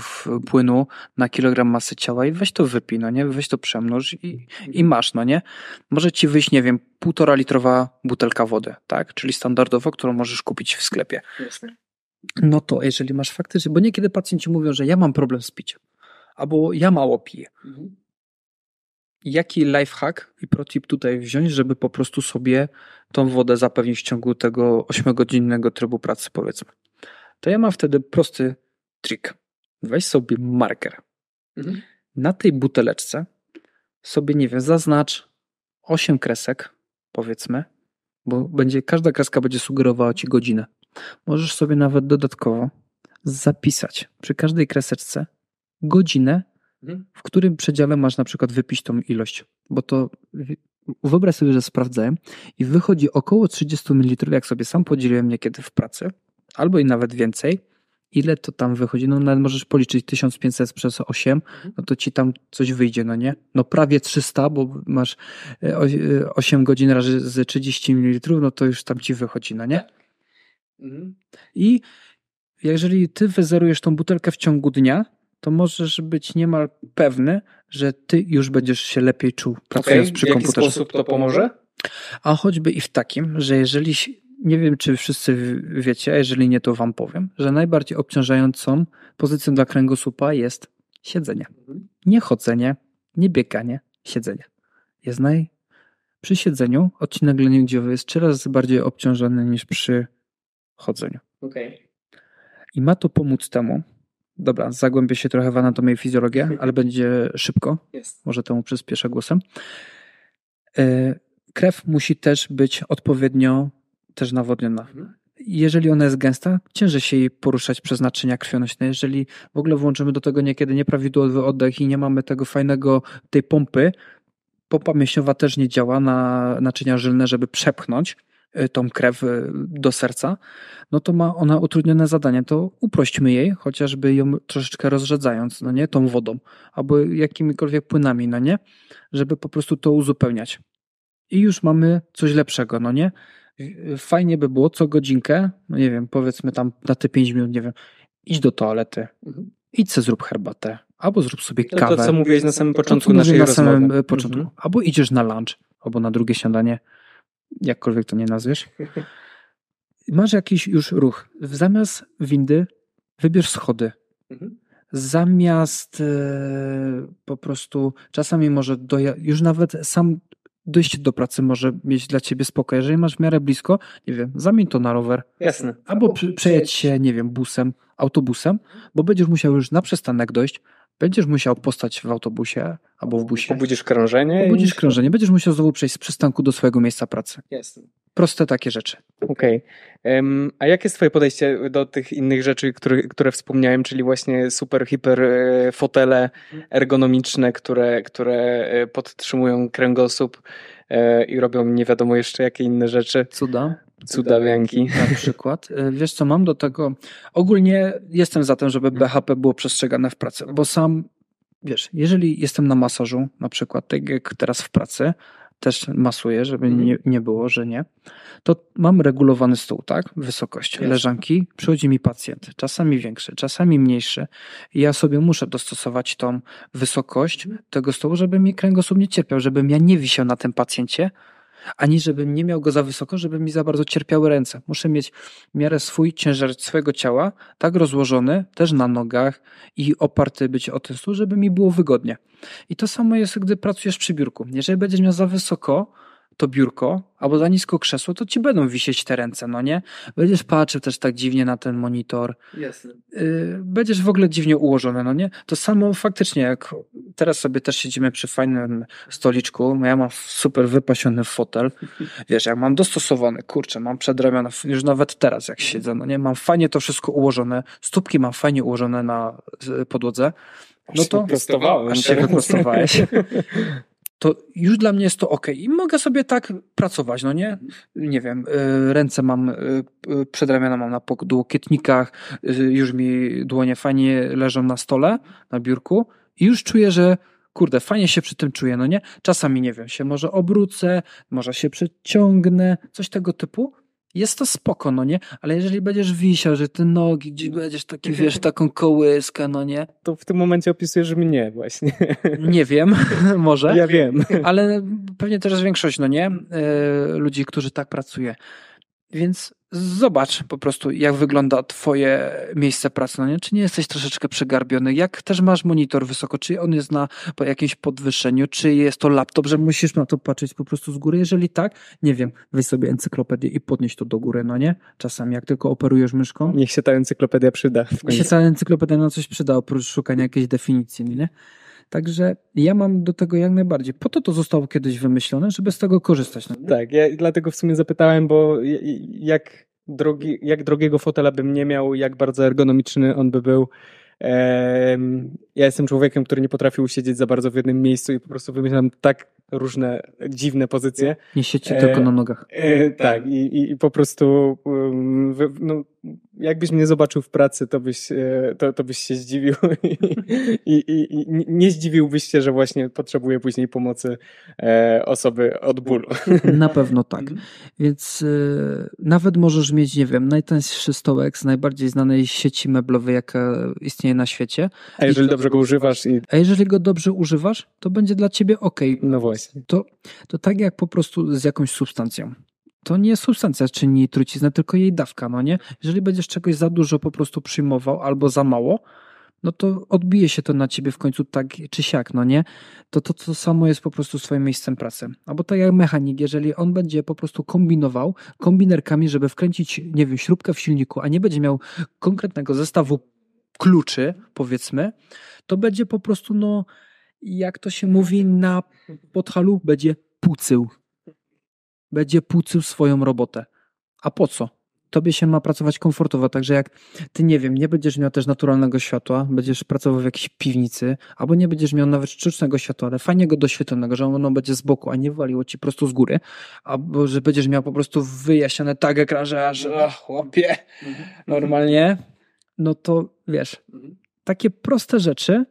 płynu na kilogram masy ciała i weź to wypij, no nie? Weź to przemnóż i, mhm. i masz, no nie? Może ci wyjść, nie wiem, półtora litrowa butelka wody, tak? Czyli standardowo, którą możesz kupić w sklepie. Jasne. No to jeżeli masz faktycznie, bo niekiedy pacjenci mówią, że ja mam problem z piciem, albo ja mało piję. Mhm jaki lifehack i protip tutaj wziąć, żeby po prostu sobie tą wodę zapewnić w ciągu tego 8-godzinnego trybu pracy, powiedzmy. To ja mam wtedy prosty trik. Weź sobie marker. Mhm. Na tej buteleczce sobie, nie wiem, zaznacz 8 kresek, powiedzmy, bo będzie, każda kreska będzie sugerowała ci godzinę. Możesz sobie nawet dodatkowo zapisać przy każdej kreseczce godzinę. W którym przedziale masz na przykład wypić tą ilość. Bo to wyobraź sobie, że sprawdzałem i wychodzi około 30 ml, jak sobie sam podzieliłem niekiedy w pracy, albo i nawet więcej. Ile to tam wychodzi? No nawet możesz policzyć 1500 przez 8, mhm. no to ci tam coś wyjdzie, no nie? No prawie 300, bo masz 8 e, e, godzin razy z 30 ml, no to już tam ci wychodzi, no nie? Mhm. I jeżeli ty wyzerujesz tą butelkę w ciągu dnia, to możesz być niemal pewny, że ty już będziesz się lepiej czuł pracując okay. przy komputerze. W jaki sposób to pomoże? A choćby i w takim, że jeżeli, nie wiem czy wszyscy wiecie, a jeżeli nie to wam powiem, że najbardziej obciążającą pozycją dla kręgosłupa jest siedzenie. Mhm. Nie chodzenie, nie bieganie, siedzenie. Jest naj... Przy siedzeniu odcinek leniudziowy jest trzy razy bardziej obciążony niż przy chodzeniu. Okay. I ma to pomóc temu, Dobra, zagłębię się trochę w anatomię i fizjologię, ale będzie szybko. Jest. Może temu przyspieszę głosem. E, krew musi też być odpowiednio też nawodniona. Mhm. Jeżeli ona jest gęsta, ciężej się jej poruszać przez naczynia krwionośne. Jeżeli w ogóle włączymy do tego niekiedy nieprawidłowy oddech i nie mamy tego fajnego, tej pompy, pompa mięśniowa też nie działa na naczynia żylne, żeby przepchnąć tą krew y, do serca, no to ma ona utrudnione zadanie, to uprośćmy jej, chociażby ją troszeczkę rozrzedzając, no nie, tą wodą, albo jakimikolwiek płynami, no nie, żeby po prostu to uzupełniać. I już mamy coś lepszego, no nie? Fajnie by było co godzinkę, no nie wiem, powiedzmy tam na te 5 minut, nie wiem, idź do toalety, idź se zrób herbatę, albo zrób sobie kawę. To, co mówiłeś na samym początku to, naszej na rozmowy. samym y, początku. Mhm. Albo idziesz na lunch, albo na drugie śniadanie, jakkolwiek to nie nazwiesz, *laughs* masz jakiś już ruch. Zamiast windy wybierz schody. Mhm. Zamiast e, po prostu czasami może doja- już nawet sam dojście do pracy może mieć dla ciebie spokój. Jeżeli masz w miarę blisko, nie wiem, zamień to na rower. Jasne. Albo przejedź się, nie wiem, busem, autobusem, bo będziesz musiał już na przystanek dojść, Będziesz musiał postać w autobusie albo w busie. Obudzisz krążenie. Obudzisz i... krążenie. Będziesz musiał znowu przejść z przystanku do swojego miejsca pracy. Jasne. Proste takie rzeczy. Okej. Okay. Um, a jakie jest twoje podejście do tych innych rzeczy, które, które wspomniałem, czyli właśnie super, hiper e, fotele ergonomiczne, które, które e, podtrzymują kręgosłup e, i robią nie wiadomo jeszcze jakie inne rzeczy. Cuda. Cudawianki. Na przykład. Wiesz co, mam do tego. Ogólnie jestem za tym, żeby BHP było przestrzegane w pracy, bo sam, wiesz, jeżeli jestem na masażu, na przykład, tak jak teraz w pracy, też masuję, żeby mhm. nie, nie było, że nie, to mam regulowany stół, tak? Wysokość Jasne. leżanki. Przychodzi mi pacjent, czasami większy, czasami mniejszy. I ja sobie muszę dostosować tą wysokość mhm. tego stołu, żeby mi kręgosłup nie cierpiał, żebym ja nie wisiał na tym pacjencie, ani żebym nie miał go za wysoko, żeby mi za bardzo cierpiały ręce. Muszę mieć w miarę swój ciężar swojego ciała tak rozłożony, też na nogach i oparty być o ten stół, żeby mi było wygodnie. I to samo jest, gdy pracujesz przy biurku. Jeżeli będziesz miał za wysoko, to biurko, albo za nisko krzesło, to ci będą wisieć te ręce, no nie? Będziesz patrzył też tak dziwnie na ten monitor. Jasne. Yy, będziesz w ogóle dziwnie ułożony, no nie? To samo faktycznie, jak teraz sobie też siedzimy przy fajnym stoliczku, ja mam super wypasiony fotel, *laughs* wiesz, jak mam dostosowany, kurczę, mam przedramiona, już nawet teraz jak siedzę, no nie? Mam fajnie to wszystko ułożone, stópki mam fajnie ułożone na podłodze, no to... Aż się wyprostowałeś. *laughs* to już dla mnie jest to ok. I mogę sobie tak pracować, no nie? Nie wiem, y, ręce mam, y, y, przedramiona mam na podłokietnikach, już mi dłonie fajnie leżą na stole, na biurku i już czuję, że kurde, fajnie się przy tym czuję, no nie? Czasami, nie wiem, się może obrócę, może się przeciągnę, coś tego typu, jest to spoko, no nie? Ale jeżeli będziesz wisiał, że te nogi gdzieś będziesz taki, wiesz, *laughs* taką kołyskę, no nie? To w tym momencie opisujesz mnie właśnie. *laughs* Nie wiem, *laughs* może. Ja wiem. Ale pewnie też większość, no nie? Yy, ludzi, którzy tak pracuje. Więc zobacz po prostu, jak wygląda twoje miejsce pracy, no nie? Czy nie jesteś troszeczkę przegarbiony? Jak też masz monitor wysoko? Czy on jest na po jakimś podwyższeniu? Czy jest to laptop, że musisz na to patrzeć po prostu z góry? Jeżeli tak, nie wiem, weź sobie encyklopedię i podnieś to do góry, no nie? Czasami jak tylko operujesz myszką. Niech się ta encyklopedia przyda. Niech się ta encyklopedia na coś przyda, oprócz szukania jakiejś definicji, nie? Także ja mam do tego jak najbardziej. Po to to zostało kiedyś wymyślone, żeby z tego korzystać. No? Tak, ja dlatego w sumie zapytałem, bo jak, drogi, jak drogiego fotela bym nie miał, jak bardzo ergonomiczny on by był. Ja jestem człowiekiem, który nie potrafi usiedzieć za bardzo w jednym miejscu i po prostu wymyślam tak różne dziwne pozycje. Nie siedźcie tylko na nogach. E, tak, i, i po prostu um, no, jakbyś mnie zobaczył w pracy, to byś, e, to, to byś się zdziwił *laughs* I, i, i nie zdziwiłbyś się, że właśnie potrzebuję później pomocy e, osoby od bólu. *laughs* Na pewno tak. Mhm. Więc e, nawet możesz mieć, nie wiem, najtańszy stołek z najbardziej znanej sieci meblowej, jaka istnieje na świecie. A jeżeli dobrze go używasz i... A jeżeli go dobrze używasz, to będzie dla ciebie ok. No właśnie. To, to tak jak po prostu z jakąś substancją to nie substancja czyni truciznę, tylko jej dawka, no nie? Jeżeli będziesz czegoś za dużo po prostu przyjmował albo za mało, no to odbije się to na ciebie w końcu tak czy siak, no nie? To to, to samo jest po prostu swoim miejscem pracy. Albo tak jak mechanik, jeżeli on będzie po prostu kombinował kombinerkami, żeby wkręcić, nie wiem, śrubkę w silniku, a nie będzie miał konkretnego zestawu kluczy, powiedzmy, to będzie po prostu, no, jak to się mówi, na podhalu będzie pucył będzie płucył swoją robotę. A po co? Tobie się ma pracować komfortowo, także jak ty, nie wiem, nie będziesz miał też naturalnego światła, będziesz pracował w jakiejś piwnicy, albo nie będziesz miał nawet sztucznego światła, ale fajnie go doświetlonego, że ono będzie z boku, a nie waliło ci prosto z góry, albo że będziesz miał po prostu wyjaśnione tak ekran, że aż, o, chłopie, mhm. normalnie, no to wiesz, mhm. takie proste rzeczy,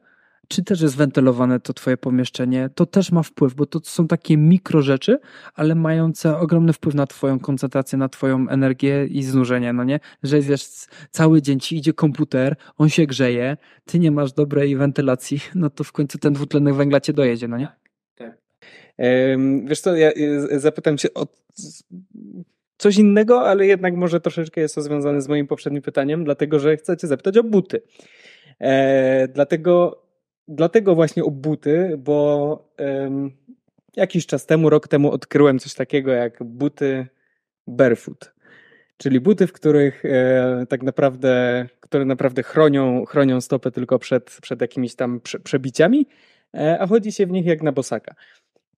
czy też jest wentylowane to twoje pomieszczenie, to też ma wpływ, bo to są takie mikro rzeczy, ale mające ogromny wpływ na twoją koncentrację, na twoją energię i znużenie, no nie? Że wiesz, cały dzień ci idzie komputer, on się grzeje, ty nie masz dobrej wentylacji, *laughs* no to w końcu ten dwutlenek węgla cię dojedzie, no nie? Tak. Wiesz co, ja zapytam cię o coś innego, ale jednak może troszeczkę jest to związane z moim poprzednim pytaniem, dlatego że chcę cię zapytać o buty. E, dlatego dlatego właśnie o buty, bo um, jakiś czas temu, rok temu odkryłem coś takiego jak buty barefoot. Czyli buty, w których e, tak naprawdę, które naprawdę chronią, chronią stopę tylko przed, przed jakimiś tam prze, przebiciami, e, a chodzi się w nich jak na bosaka.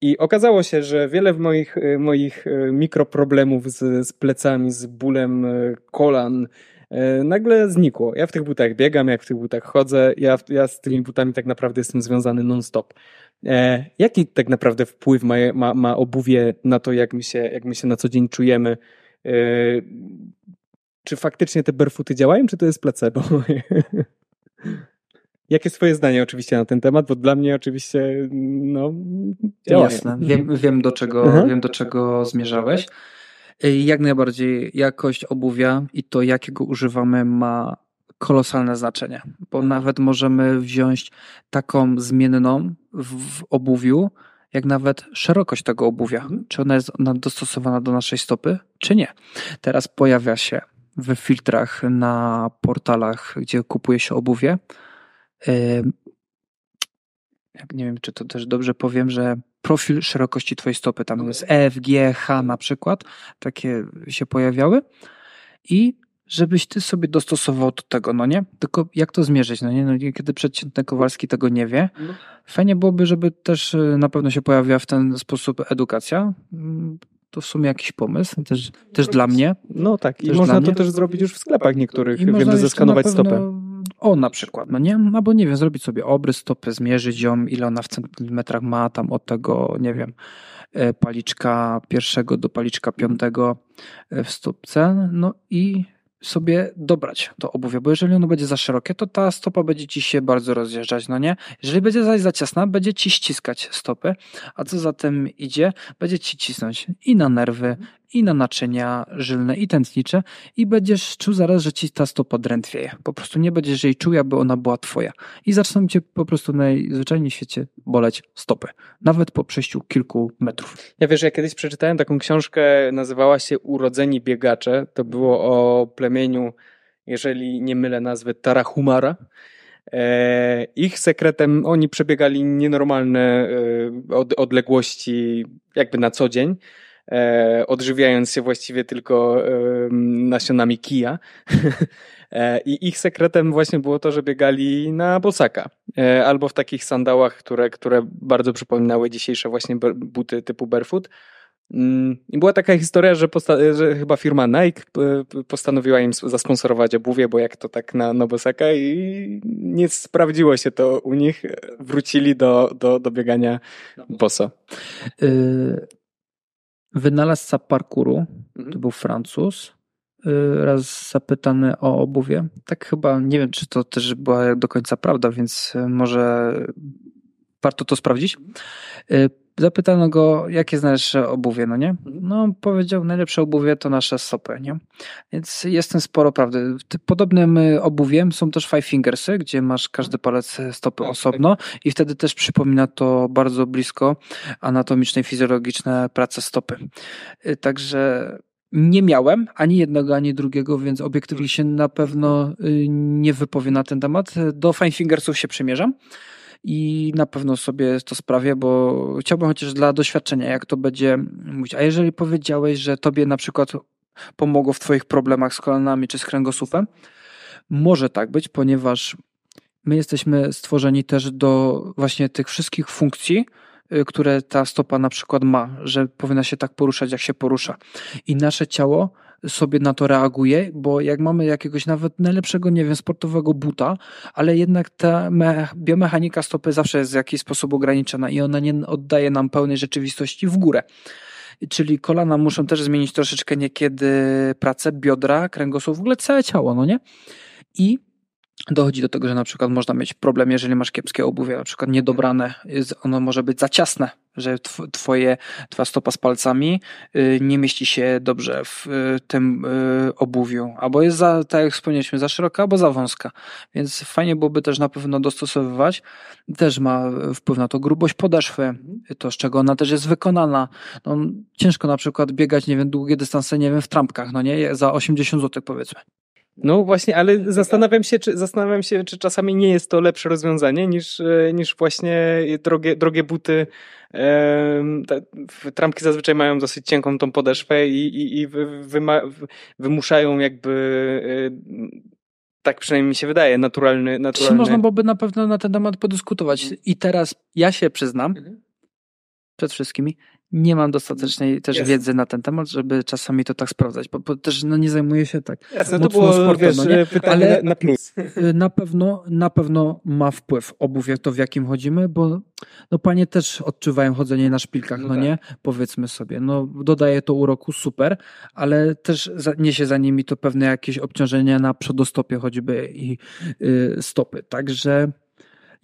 I okazało się, że wiele moich, e, moich e, mikroproblemów z, z plecami, z bólem e, kolan, nagle znikło. Ja w tych butach biegam, jak w tych butach chodzę, ja, ja z tymi butami tak naprawdę jestem związany non-stop. E, jaki tak naprawdę wpływ ma, ma, ma obuwie na to, jak my, się, jak my się na co dzień czujemy? E, czy faktycznie te barefooty działają, czy to jest placebo? *laughs* Jakie swoje zdanie oczywiście na ten temat, bo dla mnie oczywiście no, działają. Jasne, wiem, wiem, do czego, wiem do czego zmierzałeś. Y, jak najbardziej jakość obuwia i to, jakiego używamy, ma kolosalne znaczenie, bo nawet możemy wziąć taką zmienną w, w obuwiu, jak nawet szerokość tego obuwia. Mhm. Czy ona jest dostosowana do naszej stopy, czy nie. Teraz pojawia się w filtrach na portalach, gdzie kupuje się obuwie. Nie wiem, czy to też dobrze powiem, że profil szerokości Twojej stopy, tam jest E, F, G, H na przykład, takie się pojawiały. I żebyś ty sobie dostosował do tego, no nie? Tylko jak to zmierzyć, no nie? No, kiedy przeciętny Kowalski tego nie wie. No. Fajnie byłoby, żeby też y, na pewno się pojawiła w ten sposób edukacja. Mm, to w sumie jakiś pomysł, też, też dla mnie. No tak, i można to też zrobić już w sklepach niektórych, I wiem, zeskanować pewno, stopę. O, na przykład, no nie? Albo nie wiem, zrobić sobie obrys stopy, zmierzyć ją, ile ona w centymetrach ma, tam od tego, nie wiem, e, paliczka pierwszego do paliczka piątego e, w stópce, no i sobie dobrać to obuwie, bo jeżeli ono będzie za szerokie, to ta stopa będzie ci się bardzo rozjeżdżać, no nie? Jeżeli będzie zaś za ciasna, będzie ci ściskać stopy, a co za tym idzie, będzie ci cisnąć i na nerwy, i na naczynia żylne i tętnicze i będziesz czuł zaraz, że ci ta stopa drętwieje. Po prostu nie będziesz jej czuł, aby ona była twoja. I zaczną cię po prostu w świecie boleć stopy. Nawet po przejściu kilku metrów. Ja wiesz, ja kiedyś przeczytałem taką książkę, nazywała się Urodzeni biegacze. To było o plemieniu, jeżeli nie mylę nazwy, Tarahumara. E, ich sekretem, oni przebiegali nienormalne e, odległości jakby na co dzień odżywiając się właściwie tylko e, nasionami kija. *laughs* E, I ich sekretem właśnie było to, że biegali na bosaka. E, albo w takich sandałach, które, które bardzo przypominały dzisiejsze właśnie buty typu barefoot. Mm, I była taka historia, że, że, chyba firma Nike postanowiła im zasponsorować obuwie, bo jak to tak na, na bosaka i nie sprawdziło się to u nich. Wrócili do, do, do biegania boso. Y Wynalazca parkouru, mhm. to był Francuz, y, raz zapytany o obuwie. Tak chyba, nie wiem, czy to też była do końca prawda, więc y, może warto to sprawdzić. Y, zapytano go, jakie znasz obuwie, no nie? No, powiedział, najlepsze obuwie to nasze stopy, nie? Więc jest sporo prawdy. Podobnym obuwiem są też five fingersy, gdzie masz każdy palec stopy tak, osobno tak. i wtedy też przypomina to bardzo blisko anatomiczne i fizjologiczne prace stopy. Y, także nie miałem ani jednego, ani drugiego, więc obiektywnie się na pewno y, nie wypowie na ten temat. Do fine fingersów się przymierzam i na pewno sobie to sprawię, bo chciałbym chociaż dla doświadczenia, jak to będzie mówić. A jeżeli powiedziałeś, że tobie na przykład pomogło w twoich problemach z kolanami czy z kręgosłupem, może tak być, ponieważ my jesteśmy stworzeni też do właśnie tych wszystkich funkcji, y, które ta stopa na przykład ma, że powinna się tak poruszać, jak się porusza. I nasze ciało sobie na to reaguje, bo jak mamy jakiegoś nawet najlepszego, nie wiem, sportowego buta, ale jednak ta biomechanika stopy zawsze jest w jakiś sposób ograniczona i ona nie oddaje nam pełnej rzeczywistości w górę. Czyli kolana muszą też zmienić troszeczkę niekiedy pracę, biodra, kręgosłup, w ogóle całe ciało, no nie? I dochodzi do tego, że na przykład można mieć problem, jeżeli masz kiepskie obuwie, na przykład niedobrane, ono może być za ciasne, że twoje, twoja stopa z palcami y, nie mieści się dobrze w y, tym y, obuwiu, albo jest za, tak jak wspomnieliśmy, za szeroka, albo za wąska. Więc fajnie byłoby też na pewno dostosowywać. Też ma wpływ na to grubość podeszwy, to z czego ona też jest wykonana. No, ciężko na przykład biegać, nie wiem, długie dystanse, nie wiem, w trampkach, no nie, za 80 zł powiedzmy. No właśnie, ale zastanawiam się, czy, zastanawiam się, czy czasami nie jest to lepsze rozwiązanie niż, e, niż właśnie drogie, drogie buty. Te trampki zazwyczaj mają dosyć cienką tą podeszwę i, i, i wyma, wymuszają jakby e, tak przynajmniej mi się wydaje, naturalny, naturalny. Można byłoby na pewno na ten temat podyskutować. I teraz ja się przyznam, mhm. przed wszystkimi, nie mam dostatecznej też wiedzy na ten temat, żeby czasami to tak sprawdzać, bo, bo też no, nie zajmuję się tak Jasne, to było sportem, wiesz, no, nie? pytanie ale na plus. Y, na pewno, na pewno ma wpływ obuwie to w jakim chodzimy, bo no panie też odczuwają chodzenie na szpilkach, no, no tak. nie? Powiedzmy sobie, no dodaje to uroku, super, ale też za, niesie za nimi to pewne jakieś obciążenia na przodostopie choćby i y, stopy, także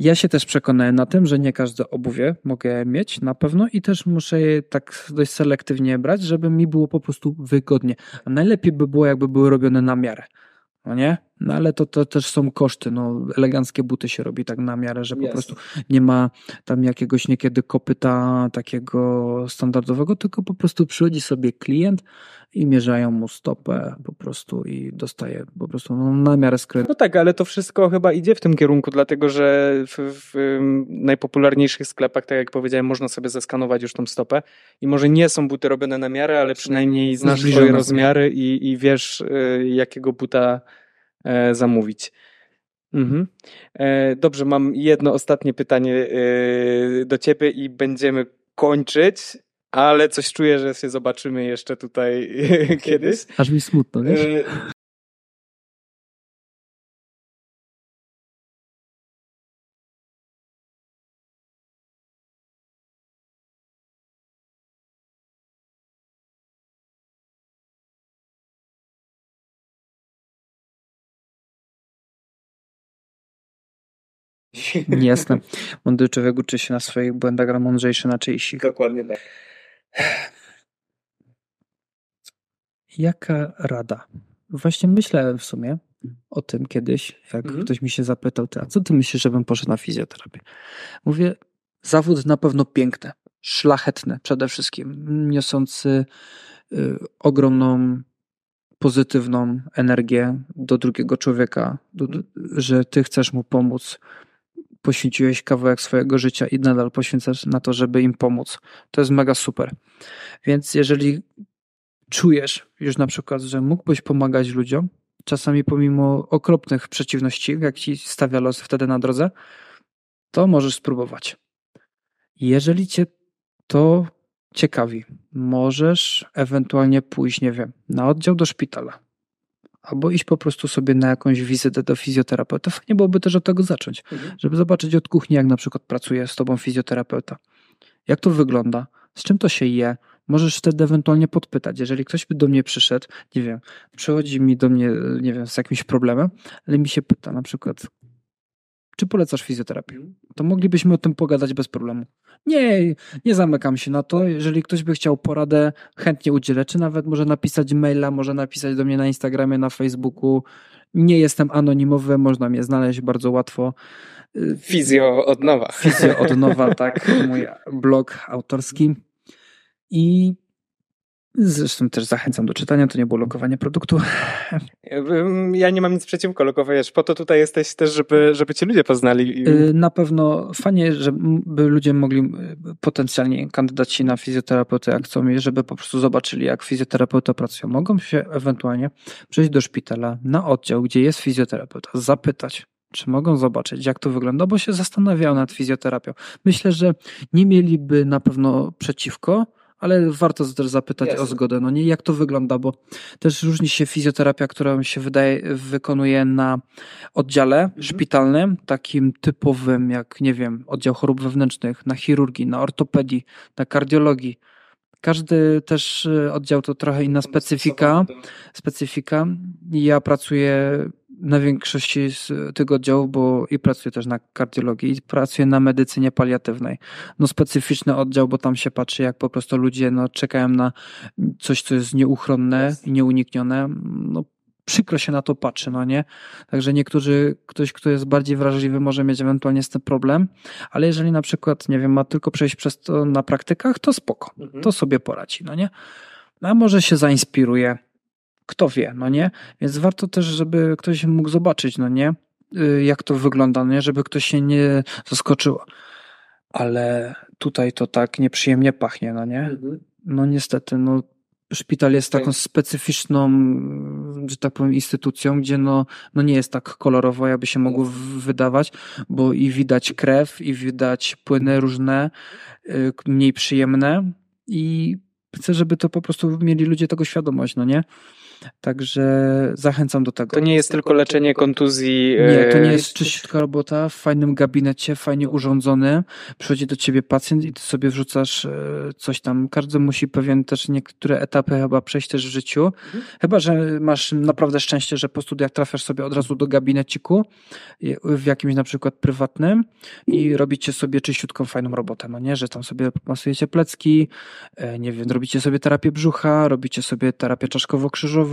ja się też przekonałem na tym, że nie każde obuwie mogę mieć na pewno i też muszę je tak dość selektywnie brać, żeby mi było po prostu wygodnie. A najlepiej by było, jakby były robione na miarę. No nie? No ale to, to też są koszty. No, eleganckie buty się robi tak na miarę, że po Jasne. prostu nie ma tam jakiegoś niekiedy kopyta takiego standardowego, tylko po prostu przychodzi sobie klient i mierzają mu stopę po prostu i dostaje po prostu no, na miarę skręt. No tak, ale to wszystko chyba idzie w tym kierunku, dlatego że w, w najpopularniejszych sklepach, tak jak powiedziałem, można sobie zeskanować już tą stopę i może nie są buty robione na miarę, ale przynajmniej znasz swoje rozmiary i, i wiesz, y, jakiego buta zamówić. Mhm. E, dobrze, mam jedno ostatnie pytanie e, do ciebie i będziemy kończyć, ale coś czuję, że się zobaczymy jeszcze tutaj *laughs* kiedyś. Aż mi smutno, wiesz? E, *laughs* Jasne. Mądry człowiek uczy się na swoich błędach, a mądrzejszy na czyichś. Dokładnie tak. Jaka rada? Właśnie myślałem w sumie o tym kiedyś, jak Mhm. ktoś mi się zapytał, ty, a co ty myślisz, żebym poszedł na fizjoterapię? Mówię, zawód na pewno piękny, szlachetny przede wszystkim, niosący y, ogromną pozytywną energię do drugiego człowieka, do, do, że ty chcesz mu pomóc, poświęciłeś kawałek swojego życia i nadal poświęcasz na to, żeby im pomóc. To jest mega super. Więc jeżeli czujesz już na przykład, że mógłbyś pomagać ludziom, czasami pomimo okropnych przeciwności, jak ci stawia los wtedy na drodze, to możesz spróbować. Jeżeli cię to ciekawi, możesz ewentualnie pójść, nie wiem, na oddział do szpitala. Albo iść po prostu sobie na jakąś wizytę do fizjoterapeuta. Fajnie byłoby też od tego zacząć, żeby zobaczyć od kuchni, jak na przykład pracuje z tobą fizjoterapeuta. Jak to wygląda, z czym to się je. Możesz wtedy ewentualnie podpytać. Jeżeli ktoś by do mnie przyszedł, nie wiem, przychodzi mi do mnie, nie wiem, z jakimś problemem, ale mi się pyta na przykład, czy polecasz fizjoterapię? To moglibyśmy o tym pogadać bez problemu. Nie, nie zamykam się na to. Jeżeli ktoś by chciał poradę, chętnie udzielę, czy nawet może napisać maila, może napisać do mnie na Instagramie, na Facebooku. Nie jestem anonimowy, można mnie znaleźć bardzo łatwo. Fizjo od nowa. Fizjo od nowa, tak, mój blog autorski. I zresztą też zachęcam do czytania, to nie było lokowanie produktu. Ym, Ja nie mam nic przeciwko, tylko wiesz, po to tutaj jesteś też, żeby, żeby cię ludzie poznali. Y, Na pewno fajnie, żeby ludzie mogli, y, potencjalnie kandydaci na fizjoterapeutę, jak chcą, żeby po prostu zobaczyli, jak fizjoterapeuta pracuje. Mogą się ewentualnie przejść do szpitala, na oddział, gdzie jest fizjoterapeuta, zapytać, czy mogą zobaczyć, jak to wygląda, bo się zastanawiają nad fizjoterapią. Myślę, że nie mieliby na pewno przeciwko, ale warto też zapytać Jasne. o zgodę, no nie, jak to wygląda, bo też różni się fizjoterapia, która się wydaje, wykonuje na oddziale szpitalnym, takim typowym, jak nie wiem, oddział chorób wewnętrznych, na chirurgii, na ortopedii, na kardiologii. Każdy też y, oddział to trochę inna specyfika specyfika. Ja pracuję na większości z tych oddziałów, bo i pracuję też na kardiologii, i pracuję na medycynie paliatywnej. No specyficzny oddział, bo tam się patrzy, jak po prostu ludzie no, czekają na coś, co jest nieuchronne i nieuniknione. No, przykro się na to patrzy, no nie? Także niektórzy, ktoś, kto jest bardziej wrażliwy, może mieć ewentualnie z tym problem, ale jeżeli na przykład, nie wiem, ma tylko przejść przez to na praktykach, to spoko, Mhm. to sobie poradzi, no nie? A może się zainspiruje, kto wie, no nie? Więc warto też, żeby ktoś mógł zobaczyć, no nie? Y, Jak to wygląda, no nie? Żeby ktoś się nie zaskoczył. Ale tutaj to tak nieprzyjemnie pachnie, no nie? No niestety, no szpital jest taką specyficzną, że tak powiem, instytucją, gdzie no, no nie jest tak kolorowo, jakby się mogło wydawać, bo i widać krew, i widać płyny różne, y, mniej przyjemne i chcę, żeby to po prostu mieli ludzie tego świadomość, no nie? Także zachęcam do tego. To nie jest tylko leczenie kontuzji. Nie, to nie e, jest czyściutka robota w fajnym gabinecie, fajnie urządzony. Przychodzi do ciebie pacjent i ty sobie wrzucasz e, coś tam. Każdy musi pewien też niektóre etapy chyba przejść też w życiu. Chyba, że masz naprawdę szczęście, że po studiach trafiasz sobie od razu do gabineciku w jakimś na przykład prywatnym i robicie sobie czyściutką, fajną robotę, no nie? Że tam sobie masujecie plecki, e, nie wiem, robicie sobie terapię brzucha, robicie sobie terapię czaszkowo-krzyżową,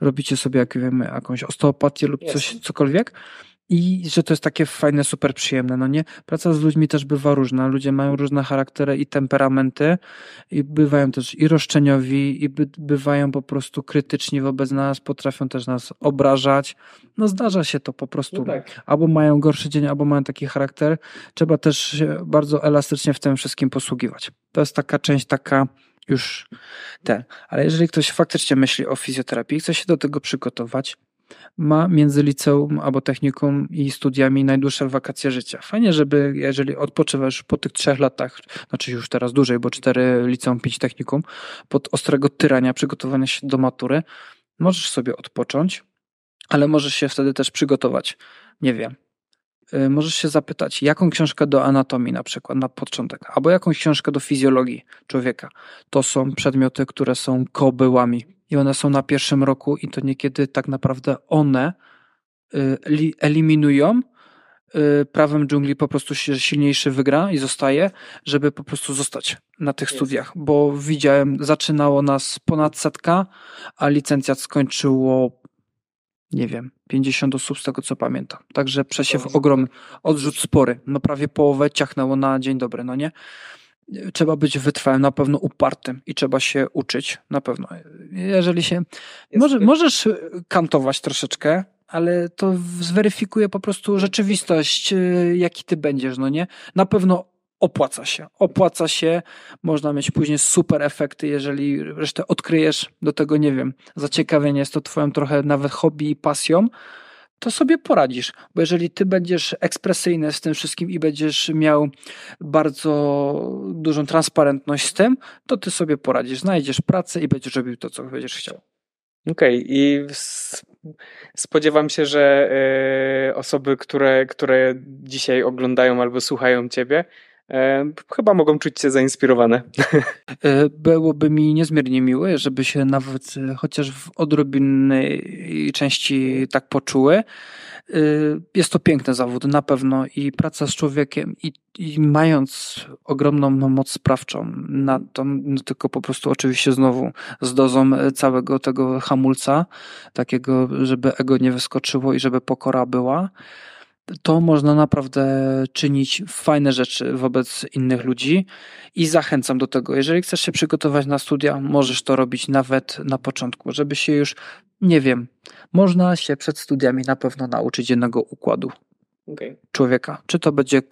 robicie sobie jak wiemy, jakąś osteopatię lub coś, cokolwiek. I że to jest takie fajne, super przyjemne, no nie? Praca z ludźmi też bywa różna. Ludzie mają różne charaktery i temperamenty i bywają też i roszczeniowi i by, bywają po prostu krytyczni wobec nas, potrafią też nas obrażać. No zdarza się to po prostu. No tak. Albo mają gorszy dzień, albo mają taki charakter. Trzeba też się bardzo elastycznie w tym wszystkim posługiwać. To jest taka część taka już te. Ale jeżeli ktoś faktycznie myśli o fizjoterapii, chce się do tego przygotować, ma między liceum albo technikum i studiami najdłuższe wakacje życia. Fajnie, żeby jeżeli odpoczywasz po tych trzech latach, znaczy już teraz dłużej, bo cztery liceum, pięć technikum, pod ostrego tyrania, przygotowania się do matury, możesz sobie odpocząć, ale możesz się wtedy też przygotować. Nie wiem. Y, możesz się zapytać, jaką książkę do anatomii na przykład na początek, albo jakąś książkę do fizjologii człowieka. To są przedmioty, które są kobyłami i one są na pierwszym roku i to niekiedy tak naprawdę one y, eliminują y, prawem dżungli po prostu się silniejszy wygra i zostaje, żeby po prostu zostać na tych Jest. studiach, bo widziałem, zaczynało nas ponad setka, a licencjat skończyło nie wiem, 50 osób z tego co pamiętam. Także przesiew ogromny, odrzut spory, no prawie połowę ciachnęło na dzień dobry, no nie? trzeba być wytrwałym, na pewno upartym i trzeba się uczyć, na pewno. Jeżeli się. Może, możesz kantować troszeczkę, ale to zweryfikuje po prostu rzeczywistość, y, jaki ty będziesz, no nie? Na pewno opłaca się. Opłaca się, można mieć później super efekty, jeżeli resztę odkryjesz, do tego nie wiem, zaciekawienie jest to twoją trochę nawet hobby i pasją, to sobie poradzisz. Bo jeżeli ty będziesz ekspresyjny z tym wszystkim i będziesz miał bardzo dużą transparentność z tym, to ty sobie poradzisz. Znajdziesz pracę i będziesz robił to, co będziesz chciał. Okej, okay. i spodziewam się, że y, osoby, które, które dzisiaj oglądają albo słuchają ciebie, E, chyba mogą czuć się zainspirowane. E, byłoby mi niezmiernie miłe, żeby się nawet e, chociaż w odrobinnej części tak poczuły. Jest to piękny zawód, na pewno, i praca z człowiekiem, i, i mając ogromną moc sprawczą, na to, no tylko po prostu oczywiście znowu z dozą całego tego hamulca, takiego, żeby ego nie wyskoczyło i żeby pokora była to można naprawdę czynić fajne rzeczy wobec innych ludzi i zachęcam do tego. Jeżeli chcesz się przygotować na studia, możesz to robić nawet na początku, żeby się już, nie wiem, można się przed studiami na pewno nauczyć jednego układu okay. człowieka. Czy to będzie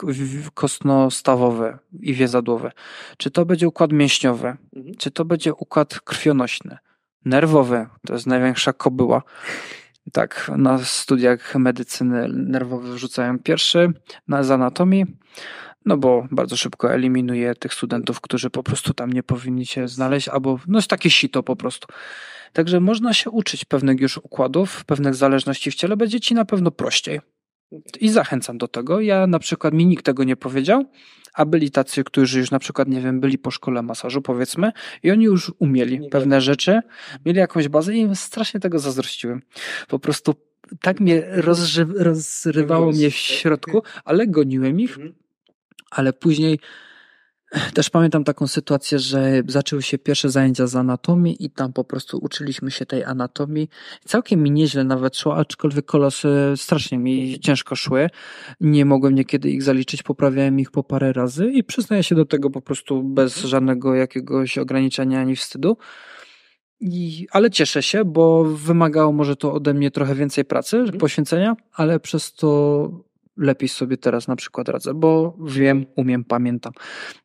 kostno-stawowe i więzadłowe, czy to będzie układ mięśniowy, mhm. czy to będzie układ krwionośny, nerwowy, to jest największa kobyła tak, na studiach medycyny nerwowej wrzucają pierwszy na, z anatomii, no bo bardzo szybko eliminuje tych studentów, którzy po prostu tam nie powinni się znaleźć, albo no jest takie sito po prostu. Także można się uczyć pewnych już układów, pewnych zależności w ciele, będzie ci na pewno prościej. I zachęcam do tego. Ja na przykład mi nikt tego nie powiedział, a byli tacy, którzy już na przykład, nie wiem, byli po szkole masażu, powiedzmy, i oni już umieli pewne rzeczy, mieli jakąś bazę i strasznie tego zazdrościłem. Po prostu tak mnie rozży, rozrywało mnie w środku, ale goniłem ich, mhm. ale później też pamiętam taką sytuację, że zaczęły się pierwsze zajęcia z anatomii i tam po prostu uczyliśmy się tej anatomii. Całkiem mi nieźle nawet szło, aczkolwiek kolosy strasznie mi ciężko szły. Nie mogłem niekiedy ich zaliczyć, poprawiałem ich po parę razy i przyznaję się do tego po prostu bez żadnego jakiegoś ograniczenia ani wstydu. I, ale cieszę się, bo wymagało może to ode mnie trochę więcej pracy, mhm. poświęcenia, ale przez to lepiej sobie teraz na przykład radzę, bo wiem, umiem, pamiętam.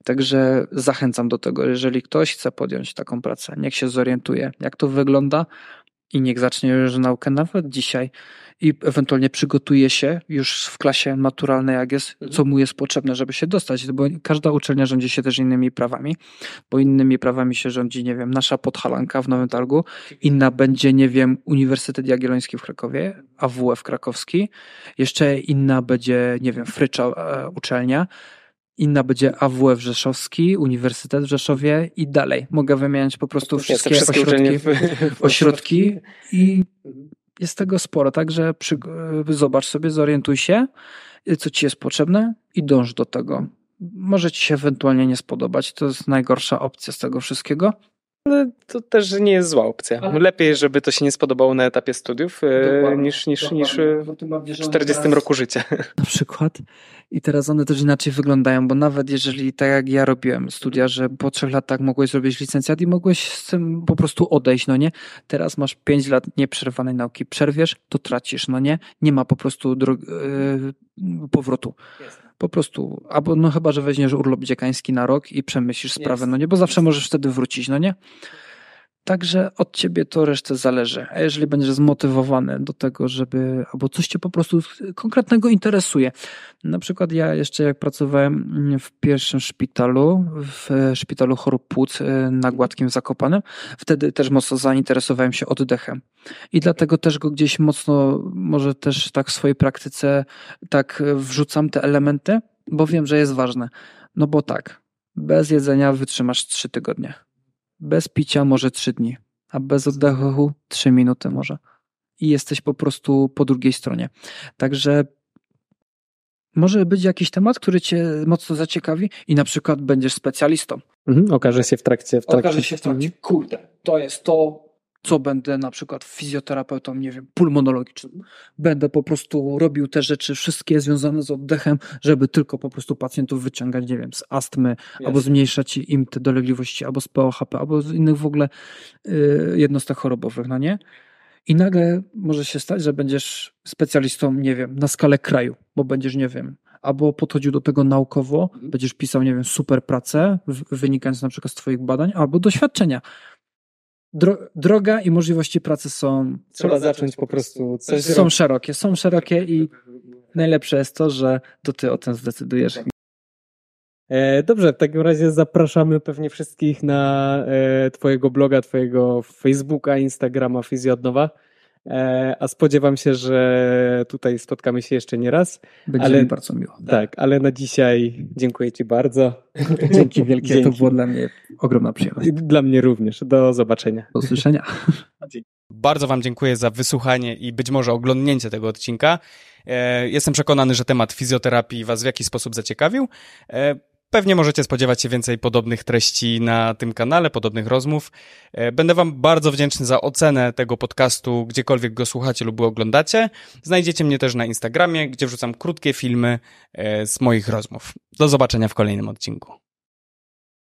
Także zachęcam do tego, jeżeli ktoś chce podjąć taką pracę, niech się zorientuje, jak to wygląda i niech zacznie już naukę nawet dzisiaj i ewentualnie przygotuje się już w klasie naturalnej, jak jest, mhm. co mu jest potrzebne, żeby się dostać, bo każda uczelnia rządzi się też innymi prawami, bo innymi prawami się rządzi, nie wiem, nasza Podhalanka w Nowym Targu, inna będzie, nie wiem, Uniwersytet Jagielloński w Krakowie, AWF krakowski, jeszcze inna będzie, nie wiem, Frycza e, uczelnia, inna będzie AWF Rzeszowski, Uniwersytet w Rzeszowie i dalej. Mogę wymieniać po prostu wszystkie, wszystkie ośrodki, ośrodki i jest tego sporo, także przy, zobacz sobie, zorientuj się, co ci jest potrzebne i dąż do tego. Może ci się ewentualnie nie spodobać, to jest najgorsza opcja z tego wszystkiego, No, to też nie jest zła opcja. Lepiej, żeby to się nie spodobało na etapie studiów, dokładnie, niż, niż, niż w 40 teraz... roku życia. *laughs* Na przykład. I teraz one też inaczej wyglądają, bo nawet jeżeli tak jak ja robiłem studia, że po trzech latach mogłeś zrobić licencjat i mogłeś z tym po prostu odejść, no nie? Teraz masz pięć lat nieprzerwanej nauki. Przerwiesz, to tracisz, no nie? Nie ma po prostu yy, powrotu. Po prostu, albo no chyba, że weźmiesz urlop dziekański na rok i przemyślisz sprawę, no nie? Bo zawsze możesz wtedy wrócić, no nie? Także od ciebie to resztę zależy. A jeżeli będziesz zmotywowany do tego, żeby, albo coś cię po prostu konkretnego interesuje. Na przykład ja jeszcze jak pracowałem w pierwszym szpitalu, w szpitalu chorób płuc y, na Gładkim Zakopanem, wtedy też mocno zainteresowałem się oddechem. I dlatego też go gdzieś mocno, może też tak w swojej praktyce tak wrzucam te elementy, bo wiem, że jest ważne. No bo tak, bez jedzenia wytrzymasz trzy tygodnie bez picia może trzy dni, a bez oddechu trzy minuty może. I jesteś po prostu po drugiej stronie. Także może być jakiś temat, który cię mocno zaciekawi i na przykład będziesz specjalistą. Mhm, okaże się w trakcie, w trakcie. Okaże się w trakcie, kurde, to jest to, co będę na przykład fizjoterapeutą, nie wiem, pulmonologicznym. Będę po prostu robił te rzeczy wszystkie związane z oddechem, żeby tylko po prostu pacjentów wyciągać, nie wiem, z astmy, albo zmniejszać im te dolegliwości, albo z POHP, albo z innych w ogóle y, jednostek chorobowych, no nie? I nagle może się stać, że będziesz specjalistą, nie wiem, na skalę kraju, bo będziesz, nie wiem, albo podchodził do tego naukowo, mhm. będziesz pisał, nie wiem, super pracę, wynikając na przykład z Twoich badań, albo doświadczenia dro droga i możliwości pracy są. Trzeba zacząć po prostu coś. Są robić. szerokie, są szerokie i najlepsze jest to, że to ty o tym zdecydujesz. E, dobrze, w takim razie zapraszamy pewnie wszystkich na e, Twojego bloga, Twojego Facebooka, Instagrama Fizjo od Nowa. E, a spodziewam się, że tutaj spotkamy się jeszcze nie raz. Będzie ale, mi bardzo miło. Tak, ale na dzisiaj dziękuję Ci bardzo. *laughs* Dzięki wielkie, Dzięki. to było dla mnie ogromna przyjemność. Dla mnie również. Do zobaczenia. Do usłyszenia. *laughs* Bardzo Wam dziękuję za wysłuchanie i być może oglądnięcie tego odcinka. E, jestem przekonany, że temat fizjoterapii Was w jakiś sposób zaciekawił. Pewnie możecie spodziewać się więcej podobnych treści na tym kanale, podobnych rozmów. E, będę Wam bardzo wdzięczny za ocenę tego podcastu, gdziekolwiek go słuchacie lub oglądacie. Znajdziecie mnie też na Instagramie, gdzie wrzucam krótkie filmy e, z moich rozmów. Do zobaczenia w kolejnym odcinku.